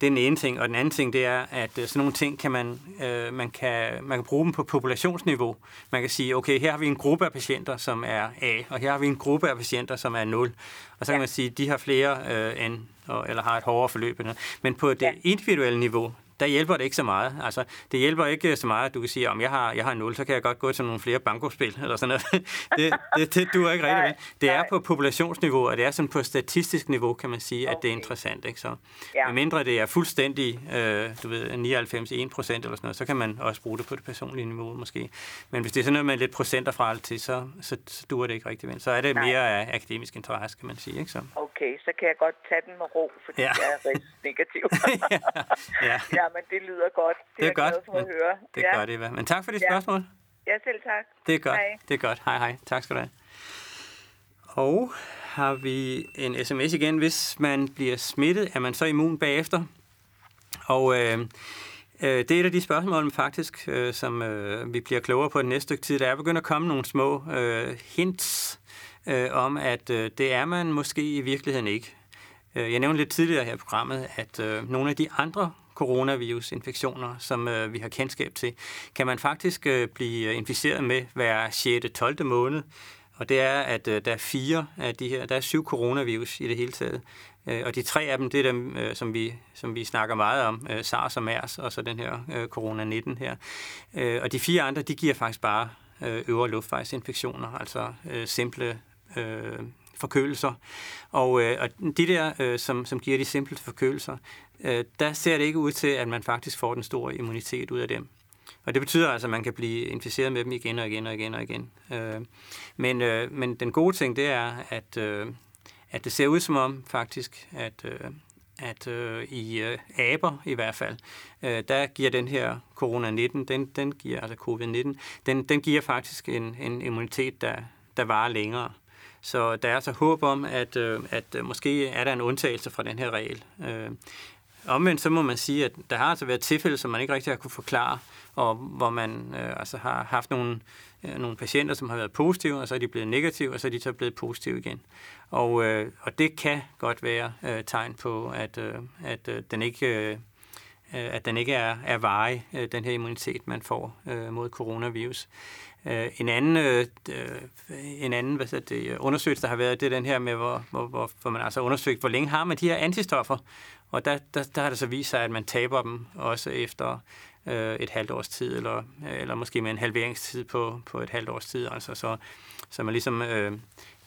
S2: Det er den ene ting. Og den anden ting, det er, at sådan nogle ting kan man, øh, man, kan, man kan bruge dem på populationsniveau. Man kan sige, okay, her har vi en gruppe af patienter, som er A, og her har vi en gruppe af patienter, som er 0. Og så kan ja. man sige, at de har flere øh, end, eller har et hårdere forløb. Men på det ja. individuelle niveau, der hjælper det ikke så meget. Altså, det hjælper ikke så meget, at du kan sige, om jeg har, jeg har 0, så kan jeg godt gå til nogle flere bankospil, eller sådan noget. det, det, det duer ikke rigtig. Det er på populationsniveau, og det er sådan på statistisk niveau, kan man sige, okay. at det er interessant. Ikke? Så, ja. Med mindre det er fuldstændig, øh, du ved, 99, 1 procent eller sådan noget, så kan man også bruge det på det personlige niveau måske. Men hvis det er sådan noget med lidt procenter fra alt til, så, så, så duer det ikke rigtig vel. Så er det Nej. mere af akademisk interesse, kan man sige. Ikke? Så.
S9: Okay, så kan jeg godt tage den med ro, fordi ja. jeg er rigtig negativ.
S2: ja. ja.
S9: ja, men det lyder godt. Det,
S2: det er,
S9: er
S2: godt.
S9: for at høre.
S2: Det er
S9: ja.
S2: godt, Eva. Men tak for dit ja. spørgsmål.
S9: Ja, selv tak.
S2: Det er godt.
S9: Hej.
S2: Det er godt. Hej, hej. Tak skal du have. Og har vi en sms igen. Hvis man bliver smittet, er man så immun bagefter? Og øh, øh, det er et af de spørgsmål, faktisk, øh, som øh, vi bliver klogere på det næste stykke tid. Der er begyndt at komme nogle små øh, hints øh, om, at øh, det er man måske i virkeligheden ikke. Øh, jeg nævnte lidt tidligere her i programmet, at øh, nogle af de andre coronavirusinfektioner, som øh, vi har kendskab til, kan man faktisk øh, blive øh, inficeret med hver 6. 12. måned. Og det er, at øh, der er fire af de her, der er syv coronavirus i det hele taget. Øh, og de tre af dem, det er dem, øh, som, vi, som vi snakker meget om, øh, SARS og MERS, og så den her øh, corona-19 her. Øh, og de fire andre, de giver faktisk bare øh, øvre luftvejsinfektioner, altså øh, simple øh, forkølelser. Og, øh, og de der, øh, som, som giver de simple forkølelser, øh, der ser det ikke ud til, at man faktisk får den store immunitet ud af dem. Og det betyder altså, at man kan blive inficeret med dem igen og igen og igen og igen. Øh, men, øh, men den gode ting, det er, at, øh, at det ser ud som om faktisk, at, øh, at øh, i øh, aber i hvert fald, øh, der giver den her corona-19, den, den giver, altså covid-19, den, den giver faktisk en, en immunitet, der, der varer længere. Så der er altså håb om, at, øh, at øh, måske er der en undtagelse fra den her regel. Øh, omvendt så må man sige, at der har altså været tilfælde, som man ikke rigtig har kunne forklare, og hvor man øh, altså har haft nogle, øh, nogle patienter, som har været positive, og så er de blevet negative, og så er de så blevet positive igen. Og, øh, og det kan godt være øh, tegn på, at, øh, at øh, den ikke... Øh, at den ikke er, er varig, øh, den her immunitet, man får øh, mod coronavirus. Øh, en anden, øh, øh en anden hvad det, øh, undersøgelse, der har været, det er den her med, hvor, hvor, hvor, hvor man altså undersøgt, hvor længe har man de her antistoffer. Og der, der, der har det så vist sig, at man taber dem også efter øh, et halvt års tid, eller, eller måske med en halveringstid på, på et halvt års tid. Altså, så, så man ligesom, øh,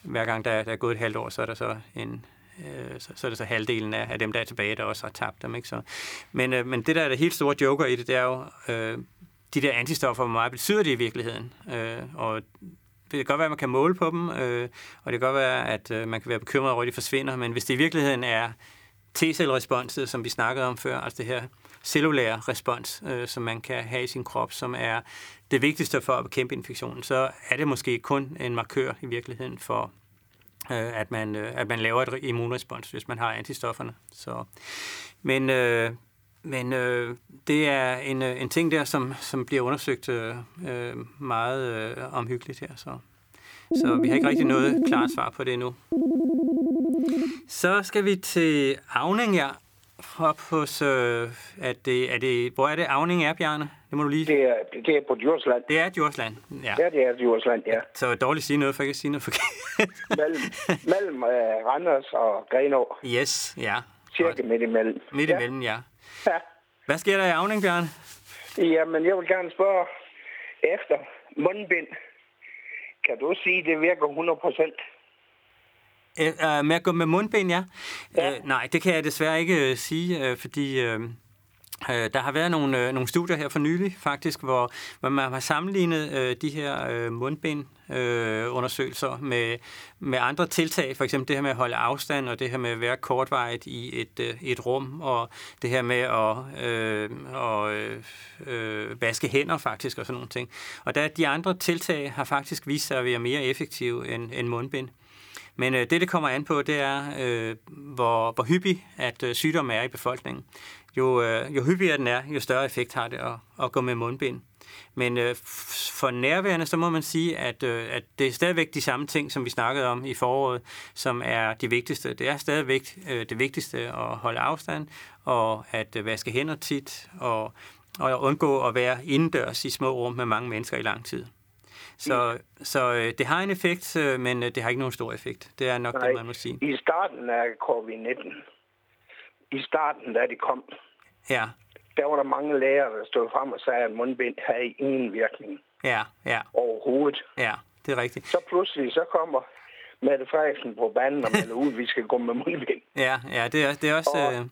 S2: hver gang der, der er gået et halvt år, så er der så en, øh, så, så er det så halvdelen af, af dem, der er tilbage, der også har tabt dem. Ikke? Så, men, øh, men det, der er det helt store joker i det, det er jo, øh, de der antistoffer, hvor meget betyder det i virkeligheden? Øh, og det kan godt være, at man kan måle på dem, øh, og det kan godt være, at øh, man kan være bekymret over, at de forsvinder, men hvis det i virkeligheden er T-cellresponset, øh, som vi snakkede om før, altså det her cellulære respons, øh, som man kan have i sin krop, som er det vigtigste for at bekæmpe infektionen, så er det måske kun en markør i virkeligheden for, øh, at, man, øh, at man laver et immunrespons, hvis man har antistofferne. Så, men øh, men øh, det er en, øh, en ting der, som, som bliver undersøgt øh, øh, meget øh, omhyggeligt her. Så. så vi har ikke rigtig noget klart svar på det endnu. Så skal vi til Avning, ja. Op hos, øh, er det, er det, hvor er det Avning er, Bjarne? Det må du lige...
S10: Det er, det er på Djursland.
S2: Det er Djursland,
S10: ja. Ja, det er Djursland, ja.
S2: Så dårligt at sige noget, for ikke at sige noget forkert.
S10: mellem mellem uh, Randers og Grenå.
S2: Yes, ja.
S10: Cirka midt imellem.
S2: Midt imellem, ja. ja. Hvad sker der i Avning, Bjørn?
S10: Jamen, jeg vil gerne spørge efter mundbind. Kan du sige, at det virker 100 procent?
S2: Uh, med at gå med mundbind, ja. ja. Uh, nej, det kan jeg desværre ikke uh, sige, uh, fordi Øh, Øh, der har været nogle, øh, nogle studier her for nylig, faktisk, hvor, hvor man har sammenlignet øh, de her øh, mundbindundersøgelser øh, med, med andre tiltag, for eksempel det her med at holde afstand, og det her med at være kortvejet i et, øh, et rum, og det her med at øh, og, øh, øh, vaske hænder faktisk, og sådan nogle ting. Og der, de andre tiltag har faktisk vist sig at være mere effektive end, end mundbind. Men øh, det, det kommer an på, det er, øh, hvor, hvor hyppig at øh, sygdommen er i befolkningen jo, øh, jo hyppigere den er, jo større effekt har det at, at gå med mundbind. Men øh, for nærværende, så må man sige, at, øh, at det er stadigvæk de samme ting, som vi snakkede om i foråret, som er de vigtigste. Det er stadigvæk øh, det vigtigste at holde afstand, og at øh, vaske hænder tit, og, og at undgå at være indendørs i små rum med mange mennesker i lang tid. Så, så øh, det har en effekt, øh, men øh, det har ikke nogen stor effekt. Det er nok Nej, det, man må sige.
S10: I starten af covid-19, i starten, da det kom,
S2: ja.
S10: der var der mange læger, der stod frem og sagde, at mundbind havde ingen virkning.
S2: Ja, ja.
S10: Overhovedet.
S2: Ja, det er rigtigt.
S10: Så pludselig, så kommer Mette Frederiksen på banen og melder ud, at vi skal gå med mundbind.
S2: Ja, ja, det er, det er også...
S10: Og, øh...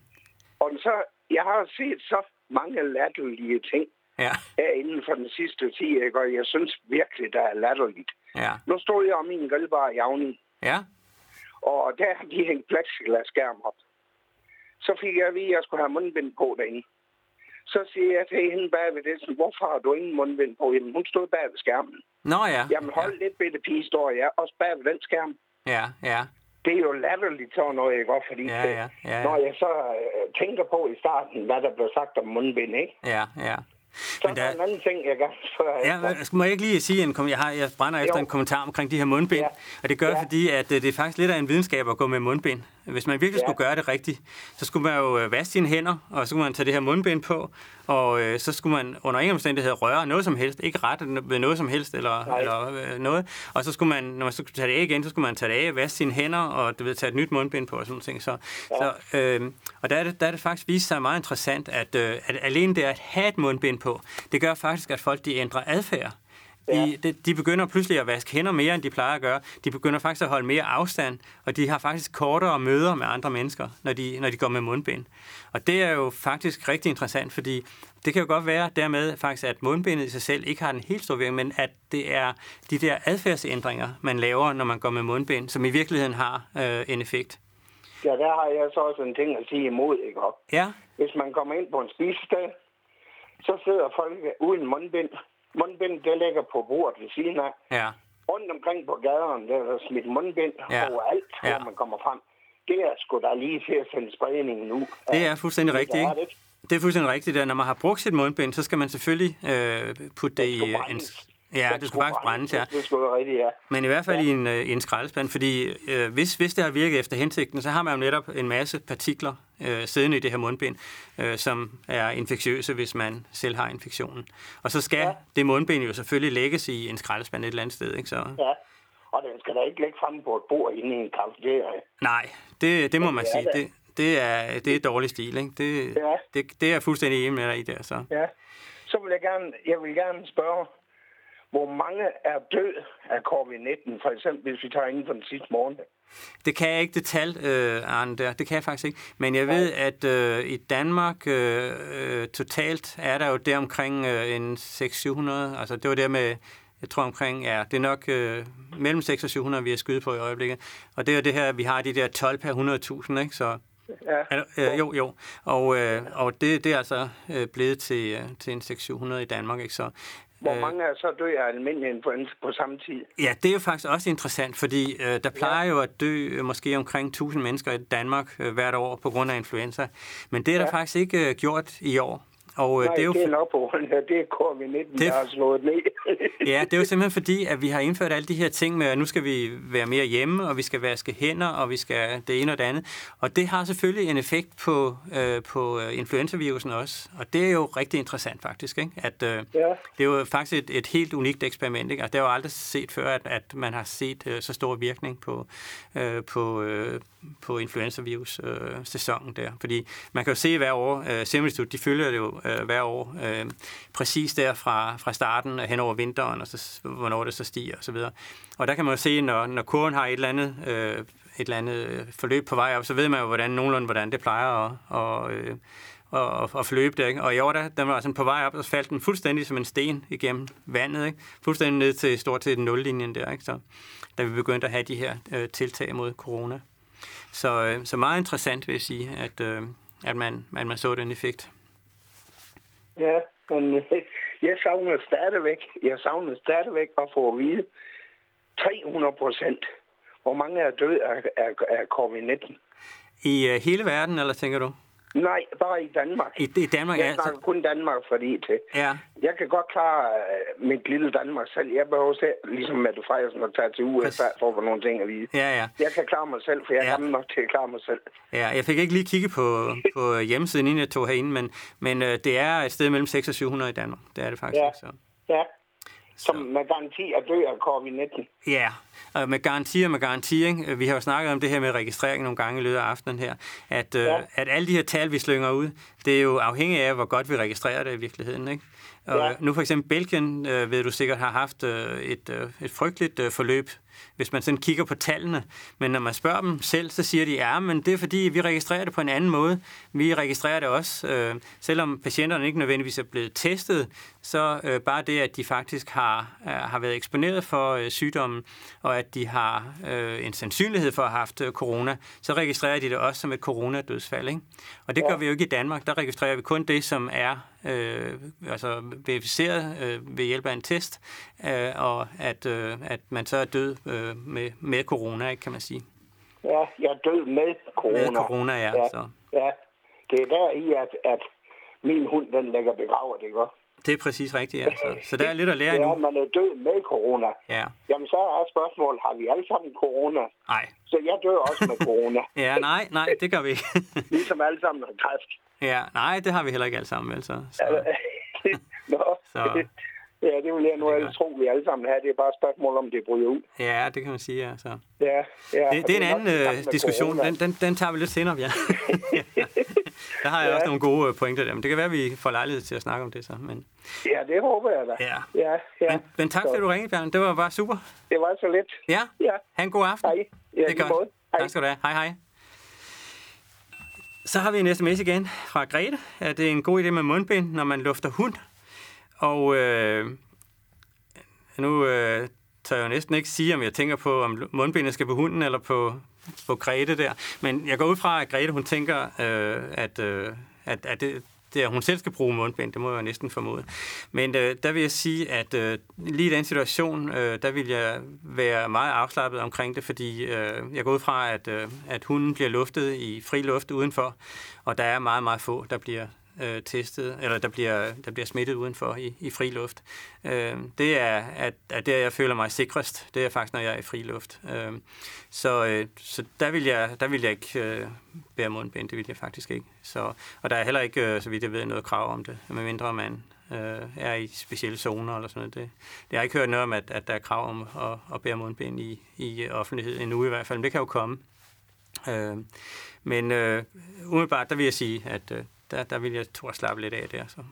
S10: og så, jeg har set så mange latterlige ting
S2: ja.
S10: her inden for den sidste tid, og jeg synes virkelig, der er latterligt.
S2: Ja.
S10: Nu stod jeg om min grillbar i Javning.
S2: Ja.
S10: Og der har de hængt plexiglasskærm op. Så fik jeg at vide, at jeg skulle have mundbind på derinde. Så siger jeg til hende bag ved det, hvorfor har du ingen mundbind på? Jamen, hun stod bag ved skærmen.
S2: Nå ja.
S10: Jamen, hold ja. lidt bitte pige, står jeg også bag ved den skærm.
S2: Ja, ja.
S10: Det er jo latterligt så noget, jeg godt, fordi
S2: ja, ja, ja, ja.
S10: når jeg så øh, tænker på i starten, hvad der blev sagt om mundbind, ikke?
S2: Ja, ja.
S10: Så Men der er en anden ting, jeg gerne spørge
S2: Ja, må jeg ikke lige sige, en, jeg, har, jeg brænder efter jo. en kommentar omkring de her mundbind. Ja. Og det gør ja. fordi, at øh, det er faktisk lidt af en videnskab at gå med mundbind. Hvis man virkelig ja. skulle gøre det rigtigt, så skulle man jo øh, vaske sine hænder, og så skulle man tage det her mundbind på, og øh, så skulle man under ingen omstændighed røre noget som helst, ikke rette ved noget som helst, eller, eller øh, noget. Og så skulle man, når man skulle tage det af igen, så skulle man tage det af, vaske sine hænder, og du ved, tage et nyt mundbind på, og sådan noget. Så, ja. så, øh, og der er, det, der er det faktisk vist sig meget interessant, at, øh, at alene det at have et mundbind på, det gør faktisk, at folk de ændrer adfærd De, de, de begynder pludselig at vaske hænder mere, end de plejer at gøre. De begynder faktisk at holde mere afstand, og de har faktisk kortere møder med andre mennesker, når de, når de går med mundbind. Og det er jo faktisk rigtig interessant, fordi det kan jo godt være dermed faktisk, at mundbindet i sig selv ikke har en helt stor virkning, men at det er de der adfærdsændringer, man laver, når man går med mundbind, som i virkeligheden har øh, en effekt.
S10: Ja, der har jeg så også en ting at sige imod, ikke op?
S2: Ja.
S10: Hvis man kommer ind på en spisested, så sidder folk uden mundbind. Mundbind, der ligger på bordet ved siden af.
S2: Ja.
S10: Rundt omkring på gaderne, der er der smidt mundbind
S2: Ja.
S10: overalt,
S2: Ja.
S10: man kommer frem. Det er sgu da lige til at sende spredningen ud.
S2: Det er fuldstændig
S10: Det
S2: rigtigt, ikke?
S10: det.
S2: Det er fuldstændig rigtigt, at når man har brugt sit mundbind, så skal man selvfølgelig øh, putte det i en... Ja, det skulle faktisk brændes, ja.
S10: Det skulle være rigtigt, ja.
S2: Men i hvert fald i en, øh, en skraldespand, fordi øh, hvis, hvis det har virket efter hensigten, så har man jo netop en masse partikler øh, siddende i det her mundbind, øh, som er infektiøse, hvis man selv har infektionen. Og så skal ja. det mundbind jo selvfølgelig lægges i en skraldespand et eller andet sted, ikke? Så,
S10: Ja, og den skal da ikke ligge fremme på et bord inde i en kafeteria.
S2: nej, det, det må man sige.
S10: det.
S2: Det, det, er, det er dårlig stil, ikke? Det,
S10: Ja.
S2: det, det er jeg fuldstændig enig med dig i der, så.
S10: Ja. Så vil jeg gerne, jeg vil gerne spørge, hvor mange er død af covid-19, for eksempel hvis vi tager inden for den sidste måned?
S2: Det kan jeg ikke detalj, øh, Arne, der. Det kan jeg faktisk ikke. Men jeg ved, at øh, i Danmark øh, øh, totalt er der jo der omkring øh, en 600-700. Altså det var der med, jeg tror omkring, ja, det er nok øh, mellem 6 og 700, vi har skyde på i øjeblikket. Og det er jo det her, vi har de der 12 per 100.000, ikke? Så,
S10: Ja.
S2: er, øh, jo, jo. Og, øh, og det, det er altså øh, blevet til, øh, til en 600-700 i Danmark, ikke? Så,
S10: Hvor
S2: øh,
S10: mange er så død af almindelig influenza på samme tid?
S2: Ja, det er jo faktisk også interessant, fordi øh, der plejer jo at dø øh, måske omkring 1000 mennesker i Danmark øh, hvert år på grund af influenza. Men det er der
S10: Ja.
S2: faktisk ikke øh, gjort i år. Og øh,
S10: Nej,
S2: det er jo
S10: det er nok på grund af, det er covid-19,
S2: Det-
S10: der har slået ned.
S2: Ja, det er jo simpelthen fordi, at vi har indført alle de her ting med, at nu skal vi være mere hjemme, og vi skal vaske hænder, og vi skal det ene og det andet. Og det har selvfølgelig en effekt på, øh, på øh, influenzavirusen også. Og det er jo rigtig interessant faktisk, ikke? At, øh,
S10: Ja.
S2: Det er jo faktisk et, et helt unikt eksperiment, ikke? Og det har jo aldrig set før, at, at man har set øh, så stor virkning på, øh, på, øh, på influenzavirus-sæsonen der. Fordi man kan jo se hver år, øh, Serum Institut, de følger det jo øh, hver år, øh, præcis der fra, fra starten hen over vinteren, og så, hvornår det så stiger osv. Og, og der kan man jo se, når, når kurven har et eller andet... Øh, et eller andet øh, forløb på vej op, så ved man jo hvordan, nogenlunde, hvordan det plejer at, og, øh, og, og, forløbe det. Ikke? Og i år, der, den var sådan på vej op, og så faldt den fuldstændig som en sten igennem vandet. Ikke? Fuldstændig ned til stort set nullinjen der, ikke? Så, da vi begyndte at have de her øh, tiltag mod corona. Så, øh, så meget interessant vil jeg sige, at, øh, at, man, at man så den effekt.
S10: Ja, men øh, jeg savner stadigvæk, jeg savner stadigvæk at få at vide 300 procent, hvor mange er død af, af, af covid-19.
S2: I øh, hele verden, eller tænker du?
S10: Nej, bare i Danmark.
S2: I, i Danmark
S10: jeg
S2: er
S10: snakker kun Danmark fordi til.
S2: Ja,
S10: Jeg kan godt klare uh, mit lille Danmark selv. Jeg behøver selv, ligesom Mette Frederiksen, at tage til USA for at få nogle ting at vide.
S2: ja, ja.
S10: Jeg kan klare mig selv, for jeg er
S2: Ja.
S10: gammel nok til at klare mig selv.
S2: Ja, jeg fik ikke lige kigge på, på hjemmesiden, inden jeg tog herinde, men, men øh, det er et sted mellem 6 og 700 i Danmark. Det er det faktisk.
S10: Ja.
S2: Så.
S10: Ja. Som med garanti er død af covid-19.
S2: Ja, og med garanti og med garanti. Ikke? Vi har jo snakket om det her med registrering nogle gange i løbet af aftenen her, at, ja.
S10: Ja.
S2: øh, at alle de her tal, vi slynger ud, det er jo afhængigt af, hvor godt vi registrerer det i virkeligheden. Ikke? Og
S10: Ja.
S2: nu for eksempel Belgien, øh, ved du sikkert, har haft øh, et, øh, et frygteligt øh, forløb, hvis man sådan kigger på tallene. Men når man spørger dem selv, så siger de, ja, men det er fordi, vi registrerer det på en anden måde. Vi registrerer det også, øh, selvom patienterne ikke nødvendigvis er blevet testet, så øh, bare det, at de faktisk har, øh, har været eksponeret for øh, sygdommen, og at de har øh, en sandsynlighed for at have haft øh, corona, så registrerer de det også som et coronadødsfald. Ikke? Og det gør vi jo ikke i Danmark. Der registrerer vi kun det, som er øh, altså verificeret øh, ved hjælp af en test, øh, og at, øh, at man så er død øh, med, med corona, ikke, kan man sige.
S10: Ja, jeg er død med corona.
S2: Med corona, ja.
S10: Ja.
S2: Så.
S10: Ja, det er der i, at, at min hund, den ligger begravet, ikke også?
S2: Det er præcis rigtigt, ja. Så, så der er lidt at lære
S10: Ja,
S2: endnu.
S10: man er død med corona.
S2: Ja.
S10: Jamen, så er spørgsmålet, har vi alle sammen corona?
S2: Nej.
S10: Så jeg dør også med corona.
S2: Ja, nej, nej, det gør vi ikke.
S10: ligesom alle sammen har kræft.
S2: ja, nej, det har vi heller ikke alle sammen, vel så. så.
S10: Nå,
S2: Så.
S10: Ja, det vil jeg nu ellers tro, vi alle sammen har. Det er bare et spørgsmål, om det bryder ud.
S2: Ja, det kan man sige, ja. Så.
S10: Ja, ja.
S2: Det, det er en anden øh, diskussion. Den, den, den tager vi lidt senere, ja. der har jeg ja. også nogle gode øh, pointer der, men det kan være, at vi får lejlighed til at snakke om det så. Men...
S10: Ja, det håber jeg da.
S2: Ja.
S10: ja, ja.
S2: Men, men tak, fordi du ringede, Bjørn. Det var bare super.
S10: Det var så lidt.
S2: Ja,
S10: ja.
S2: ha' en god aften.
S10: Hej. Ja,
S2: det er godt. Hej. Tak skal du have. Hej, hej. Så har vi en sms igen fra Grete, at det er en god idé med mundbind, når man lufter hund. Og øh, nu øh, tør jeg jo næsten ikke sige, om jeg tænker på, om mundbindet skal på hunden eller på, på Grete der. Men jeg går ud fra, at Grete hun tænker, øh, at, øh, at, at det, det er, hun selv skal bruge mundbind, det må jeg næsten formode. Men øh, der vil jeg sige, at øh, lige i den situation, øh, der vil jeg være meget afslappet omkring det, fordi øh, jeg går ud fra, at, øh, at hunden bliver luftet i fri luft udenfor, og der er meget, meget få, der bliver øh, testet, eller der bliver, der bliver smittet udenfor i, i fri luft. Øh, det er, at, at der, jeg føler mig sikrest. Det er faktisk, når jeg er i fri luft. Øh, så, øh, så der vil jeg, der vil jeg ikke øh, bære mundbind. Det vil jeg faktisk ikke. Så, og der er heller ikke, øh, så vidt jeg ved, noget krav om det, medmindre man øh, er i specielle zoner eller sådan noget. Det, det har ikke hørt noget om, at, at der er krav om at, at bære mundbind i, i offentlighed endnu i hvert fald, men det kan jo komme. Øh, men øh, umiddelbart, der vil jeg sige, at øh, der, der vil jeg tro slappe lidt af der. Så.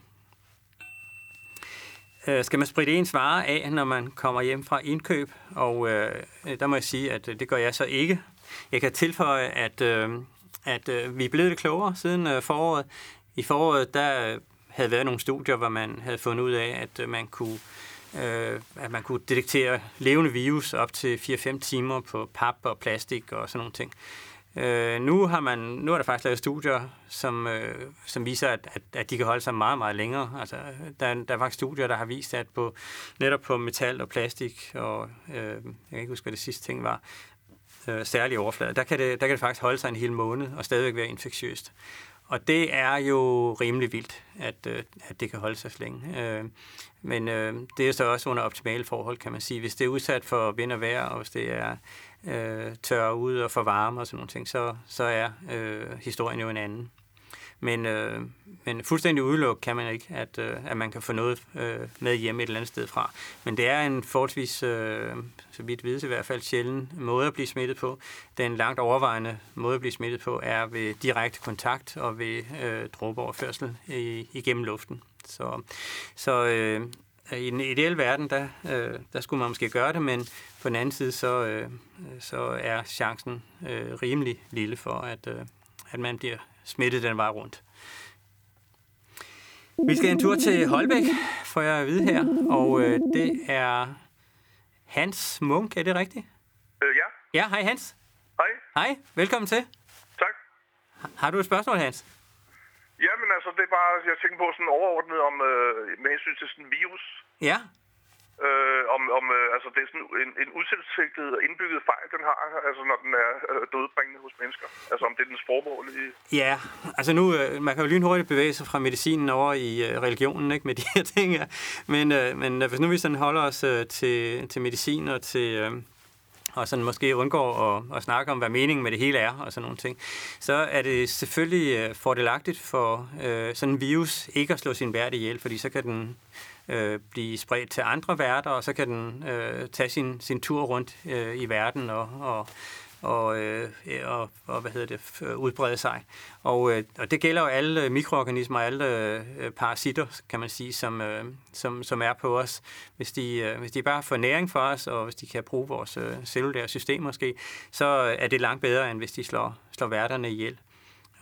S2: Øh, skal man spritte ens varer af, når man kommer hjem fra indkøb? Og øh, der må jeg sige, at øh, det gør jeg så ikke. Jeg kan tilføje, at, øh, at øh, vi er blevet lidt klogere siden øh, foråret. I foråret, der havde været nogle studier, hvor man havde fundet ud af, at øh, man kunne øh, at man kunne detektere levende virus op til 4-5 timer på pap og plastik og sådan nogle ting. Øh, Øh, nu, har man, nu er der faktisk lavet studier, som, øh, som viser, at, at, at de kan holde sig meget, meget længere. Altså, der, der er faktisk studier, der har vist, at på, netop på metal og plastik, og øh, jeg kan ikke huske, hvad det sidste ting var, øh, særlige overflader, der kan, det, der kan det faktisk holde sig en hel måned og stadigvæk være infektiøst. Og det er jo rimelig vildt, at, øh, at det kan holde sig så længe. Øh, men øh, det er så også under optimale forhold, kan man sige. Hvis det er udsat for vind og vejr, og hvis det er øh, tørre ud og for varme og sådan nogle ting, så, så er øh, historien jo en anden. Men, øh, men fuldstændig udelukket kan man ikke, at, øh, at man kan få noget øh, med hjem et eller andet sted fra. Men det er en forholdsvis, øh, så vidt vides i hvert fald, sjælden måde at blive smittet på. Den langt overvejende måde at blive smittet på er ved direkte kontakt og ved øh, dråbeoverførsel i, igennem luften. Så, så øh, i den ideelle verden, der, øh, der skulle man måske gøre det, men på den anden side, så, øh, så er chancen øh, rimelig lille for, at, øh, at man bliver smittet den vej rundt. Vi skal en tur til Holbæk, får jeg at vide her, og øh, det er Hans Munk, er det rigtigt?
S11: Øh, ja.
S2: Ja, hej Hans.
S11: Hej.
S2: Hej, velkommen til.
S11: Tak.
S2: Har du et spørgsmål, Hans?
S11: Altså, det er bare, jeg tænker på sådan overordnet om, øh, med hensyn til sådan en virus.
S2: Ja.
S11: Øh, om, om øh, altså, det er sådan en, en utilsigtet og indbygget fejl, den har, altså når den er øh, dødbringende hos mennesker. Altså om det er dens formål i...
S2: Ja, altså nu, øh, man kan jo lynhurtigt bevæge sig fra medicinen over i øh, religionen, ikke, med de her ting her. Men, øh, men øh, hvis nu vi sådan holder os øh, til, til medicin og til... Øh, og sådan måske undgår at, at snakke om, hvad meningen med det hele er, og sådan nogle ting, så er det selvfølgelig øh, fordelagtigt for øh, sådan en virus ikke at slå sin vært ihjel, fordi så kan den øh, blive spredt til andre værter, og så kan den øh, tage sin, sin tur rundt øh, i verden og, og og, øh, og, og hvad hedder det, udbrede sig. Og, øh, og det gælder jo alle mikroorganismer, alle øh, parasitter, kan man sige, som, øh, som, som er på os. Hvis de, øh, hvis de bare får næring for os, og hvis de kan bruge vores øh, cellulære system måske, så er det langt bedre, end hvis de slår, slår værterne ihjel.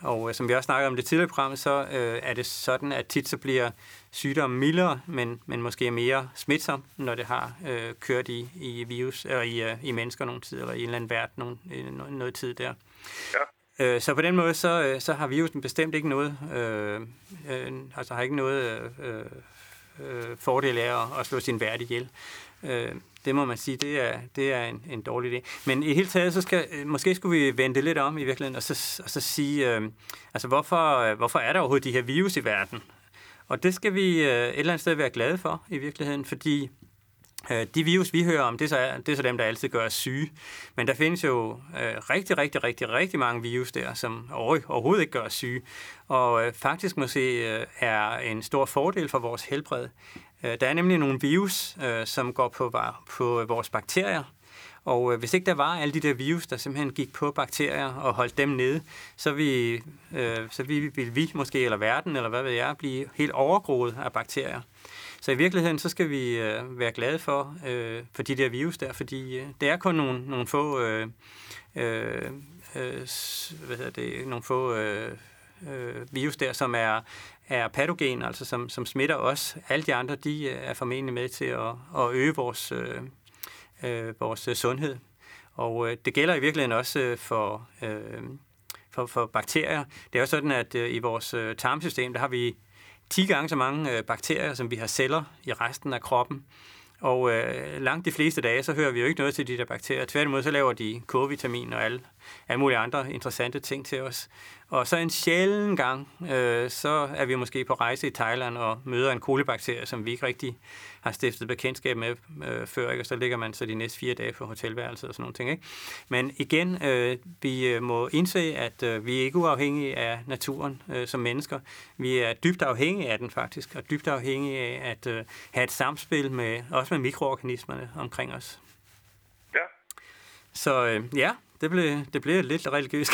S2: Og øh, som vi også snakkede om det tidligere program, så øh, er det sådan, at tit så bliver sygdommen mildere, men, men måske mere smitsom, når det har øh, kørt i, i virus, eller i, øh, i mennesker nogle tid, eller i en eller anden vært nogle, noget, noget tid der. Ja. Øh, så på den måde, så, øh, så har virusen bestemt ikke noget, øh, øh, altså har ikke noget øh, øh, fordel af at, at slå sin vært ihjel. Øh, det må man sige, det er, det er en, en dårlig idé. Men i hele taget, så skal, øh, måske skulle vi vende det lidt om i virkeligheden, og så, og så sige, øh, altså hvorfor, hvorfor er der overhovedet de her virus i verden? Og det skal vi øh, et eller andet sted være glade for i virkeligheden, fordi øh, de virus, vi hører om, det er, så, det er så dem, der altid gør os syge. Men der findes jo øh, rigtig, rigtig, rigtig, rigtig mange virus der, som overhovedet ikke gør os syge. Og øh, faktisk måske øh, er en stor fordel for vores helbred. Øh, der er nemlig nogle virus, øh, som går på, på vores bakterier, og øh, hvis ikke der var alle de der virus, der simpelthen gik på bakterier og holdt dem nede, så, vi, øh, så vi, ville vi måske, eller verden, eller hvad ved jeg, blive helt overgroet af bakterier. Så i virkeligheden, så skal vi øh, være glade for, øh, for de der virus der, fordi øh, det er kun nogle, nogle få, øh, øh, øh hvad hedder det, nogle få øh, øh, virus der, som er, er patogen, altså som, som smitter os. Alle de andre, de øh, er formentlig med til at, at øge vores, øh, øh, vores øh, sundhed. Og øh, det gælder i virkeligheden også øh, for, øh, for, for bakterier. Det er jo sådan, at øh, i vores øh, tarmsystem, der har vi 10 gange så mange øh, bakterier, som vi har celler i resten af kroppen. Og øh, langt de fleste dage, så hører vi jo ikke noget til de der bakterier. Tværtimod, så laver de K-vitamin og alle, alle mulige andre interessante ting til os. Og så en sjælden gang, øh, så er vi måske på rejse i Thailand og møder en kolibakterie, som vi ikke rigtig har stiftet bekendtskab med øh, før, ikke? og så ligger man så de næste fire dage på hotelværelset og sådan nogle ting. Ikke? Men igen, øh, vi øh, må indse, at øh, vi er ikke uafhængige af naturen øh, som mennesker. Vi er dybt afhængige af den faktisk, og dybt afhængige af at øh, have et samspil med også med mikroorganismerne omkring os.
S11: Ja.
S2: Så øh, ja, det blev, det blev lidt religiøst.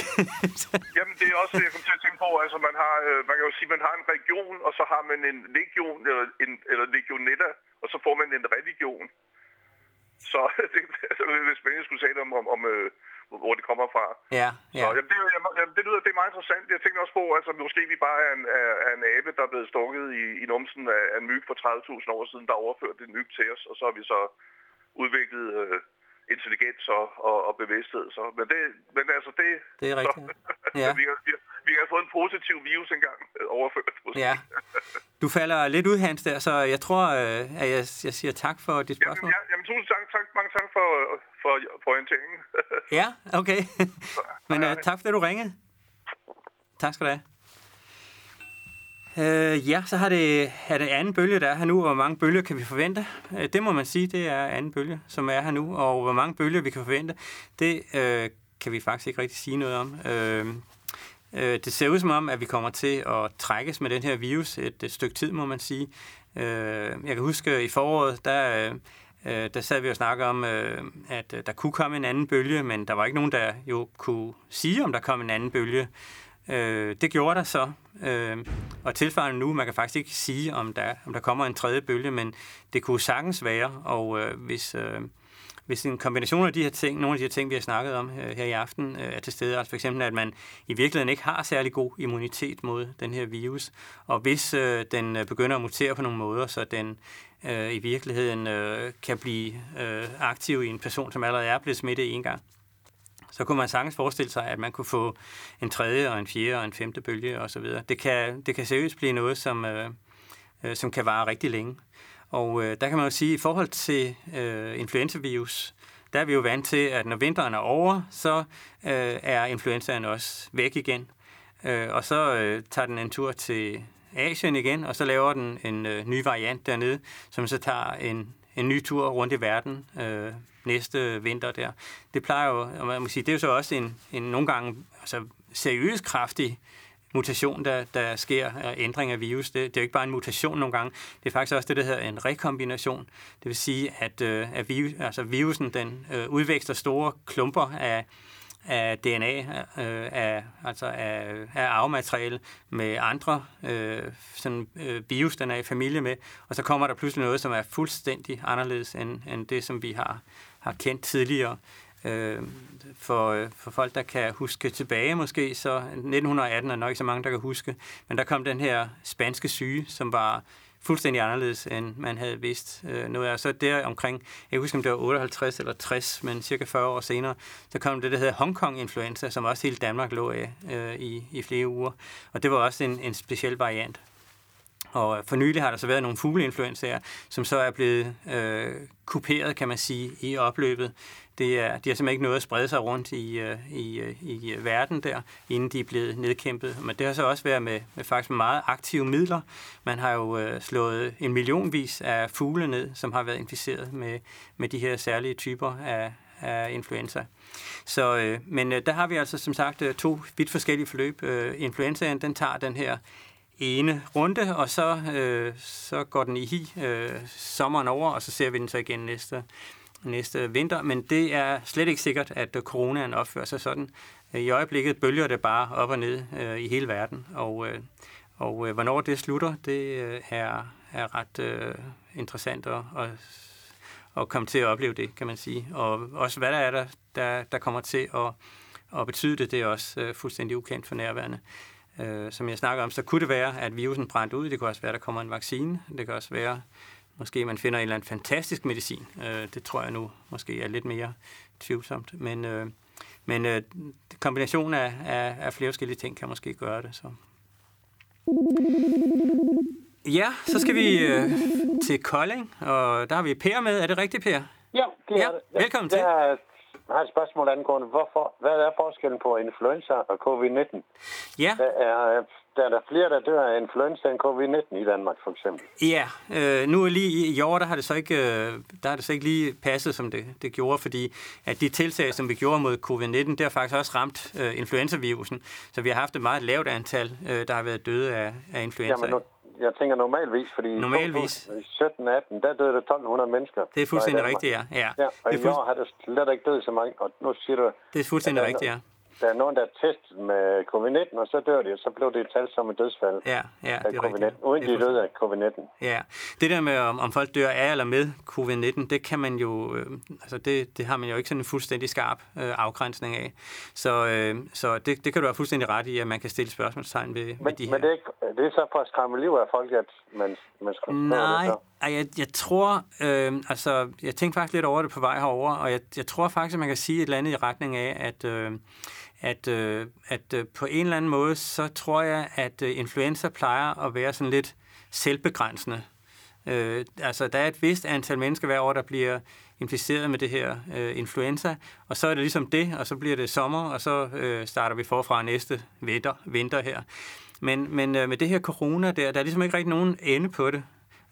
S11: Jamen, det er også det, jeg kom til at tænke på. Altså, man, har, øh, man kan jo sige, man har en region, og så har man en legion, eller, en, eller legionetta, og så får man en religion. Så det, altså, er spændende, skulle sige om, om, om øh, hvor det kommer fra.
S2: Ja, ja.
S11: Så, jamen, det, jamen, det lyder det er meget interessant. Jeg tænker også på, altså måske vi bare er en, er, er en abe, der er blevet stukket i, i numsen af, af en myg for 30.000 år siden, der overførte en myg til os, og så har vi så udviklet øh, intelligens og, og, og bevidsthed. Så, men, det, men altså det...
S2: Det er rigtigt.
S11: Så, ja. vi, har, vi, vi har fået en positiv virus engang øh, overført. Måske.
S2: Ja. Du falder lidt ud, Hans, der, så jeg tror, øh, at jeg, jeg siger tak for dit spørgsmål.
S11: Jamen, ja, jamen tusind tak, tak, mange tak for, for, for orienteringen.
S2: ja, okay. men uh, tak fordi du ringede. Tak skal du have. Øh, ja, så har det, er det anden bølge, der er her nu. Hvor mange bølger kan vi forvente? Øh, det må man sige, det er anden bølge, som er her nu. Og hvor mange bølger vi kan forvente, det øh, kan vi faktisk ikke rigtig sige noget om. Øh, øh, det ser ud som om, at vi kommer til at trækkes med den her virus et, et stykke tid, må man sige. Øh, jeg kan huske i foråret, der... Øh, der sad vi og snakkede om, øh, at øh, der kunne komme en anden bølge, men der var ikke nogen, der jo kunne sige, om der kom en anden bølge. Øh, det gjorde der så, øh, og tilsvarende nu, man kan faktisk ikke sige, om der, om der kommer en tredje bølge, men det kunne sagtens være, og øh, hvis, øh, hvis en kombination af de her ting, nogle af de her ting, vi har snakket om øh, her i aften, øh, er til stede, altså for eksempel, at man i virkeligheden ikke har særlig god immunitet mod den her virus, og hvis øh, den øh, begynder at mutere på nogle måder, så den øh, i virkeligheden øh, kan blive øh, aktiv i en person, som allerede er blevet smittet en gang, så kunne man sagtens forestille sig, at man kunne få en tredje og en fjerde og en femte bølge osv. Det kan, det kan seriøst blive noget, som, øh, øh, som kan vare rigtig længe. Og øh, der kan man jo sige, at i forhold til øh, influenzavirus, der er vi jo vant til, at når vinteren er over, så øh, er influenzaen også væk igen. Øh, og så øh, tager den en tur til Asien igen, og så laver den en øh, ny variant dernede, som så tager en, en ny tur rundt i verden øh, næste vinter der. Det plejer jo, og man må sige, det er jo så også en, en nogle gange altså, seriøs kraftig mutation, der, der sker, ændring af virus. Det, det er jo ikke bare en mutation nogle gange, det er faktisk også det, der hedder en rekombination. Det vil sige, at, øh, at virus, altså virusen den øh, udvækster store klumper af, af DNA, øh, af, altså af, af arvemateriale med andre øh, sådan, øh, bios, den er i familie med, og så kommer der pludselig noget, som er fuldstændig anderledes end, end det, som vi har, har kendt tidligere. Øh, for, øh, for folk, der kan huske tilbage måske, så 1918 er nok ikke så mange, der kan huske, men der kom den her spanske syge, som var fuldstændig anderledes, end man havde vidst øh, noget af. Så der omkring, jeg husker, om det var 58 eller 60, men cirka 40 år senere, så kom det, der hedder Hongkong-influenza, som også hele Danmark lå af øh, i, i flere uger. Og det var også en, en speciel variant. Og øh, for nylig har der så været nogle fugleinfluenzaer, som så er blevet øh, kuperet, kan man sige, i opløbet. Det er, de har simpelthen ikke noget at sprede sig rundt i, øh, i, øh, i øh, verden der, inden de er blevet nedkæmpet. Men det har så også været med, med faktisk meget aktive midler. Man har jo øh, slået en millionvis af fugle ned, som har været inficeret med, med de her særlige typer af, af influenza. Så, øh, men øh, der har vi altså som sagt to vidt forskellige forløb. Øh, influenzaen, den tager den her ene runde, og så, øh, så går den i hi øh, sommeren over, og så ser vi den så igen næste, næste vinter, men det er slet ikke sikkert, at coronaen opfører sig sådan. I øjeblikket bølger det bare op og ned øh, i hele verden, og, øh, og øh, hvornår det slutter, det øh, er, er ret øh, interessant at, at, at komme til at opleve det, kan man sige. Og også hvad der er, der, der, der kommer til at, at betyde det, det er også øh, fuldstændig ukendt for nærværende. Øh, som jeg snakker om, så kunne det være, at virusen brændte ud. Det kunne også være, at der kommer en vaccine. Det kan også være, måske man finder en eller anden fantastisk medicin. Øh, det tror jeg nu måske er lidt mere tvivlsomt. Men, øh, men øh, kombinationen af, af, af flere forskellige ting kan måske gøre det. Så. Ja, så skal vi øh, til Kolding, og der har vi Per med. Er det rigtigt, Per?
S12: Ja, det
S2: ja,
S12: er det.
S2: Velkommen til.
S12: Jeg har et spørgsmål angående, hvorfor, hvad er forskellen på influenza og covid-19?
S2: Ja.
S12: Der er, der er der flere, der dør af influenza end covid-19 i Danmark, for eksempel.
S2: Ja, øh, nu lige i, i år, der har det så ikke, øh, der har det så ikke lige passet, som det, det gjorde, fordi at de tiltag, som vi gjorde mod covid-19, det har faktisk også ramt øh, influenzavirusen. Så vi har haft et meget lavt antal, øh, der har været døde af, af influenza.
S12: Jamen, nu, jeg tænker normalvis, fordi
S2: Normalvis.
S12: i 17-18, der døde der 1200 mennesker.
S2: Det er fuldstændig
S12: i
S2: rigtigt, ja. ja.
S12: Ja, og
S2: det,
S12: i
S2: er
S12: år har der slet ikke død så mange, og nu siger du...
S2: det er fuldstændig
S12: er
S2: rigtigt, ja.
S12: Der er nogen, der er testet med covid-19, og så dør de, og så blev det et tal som et dødsfald
S2: Ja, ja,
S12: af
S2: det er
S12: covid-19,
S2: rigtigt.
S12: uden
S2: Det
S12: de døde af covid-19.
S2: Ja, det der med, om, om folk dør af eller med covid-19, det kan man jo, øh, altså det, det har man jo ikke sådan en fuldstændig skarp øh, afgrænsning af. Så, øh, så det, det kan du have fuldstændig ret i, at man kan stille spørgsmålstegn ved, ved
S12: Men,
S2: de her.
S12: men det, er ikke, det er så for at skræmme liv af folk, at man, man skal
S2: Nej,
S12: det
S2: jeg, jeg tror, øh, altså, jeg tænkte faktisk lidt over det på vej herover, og jeg, jeg tror faktisk, at man kan sige et eller andet i retning af, at, øh, at, øh, at øh, på en eller anden måde, så tror jeg, at øh, influenza plejer at være sådan lidt selvbegrænsende. Øh, altså, der er et vist antal mennesker hver år, der bliver inficeret med det her øh, influenza, og så er det ligesom det, og så bliver det sommer, og så øh, starter vi forfra næste vinter, vinter her. Men, men øh, med det her corona der, der er ligesom ikke rigtig nogen ende på det.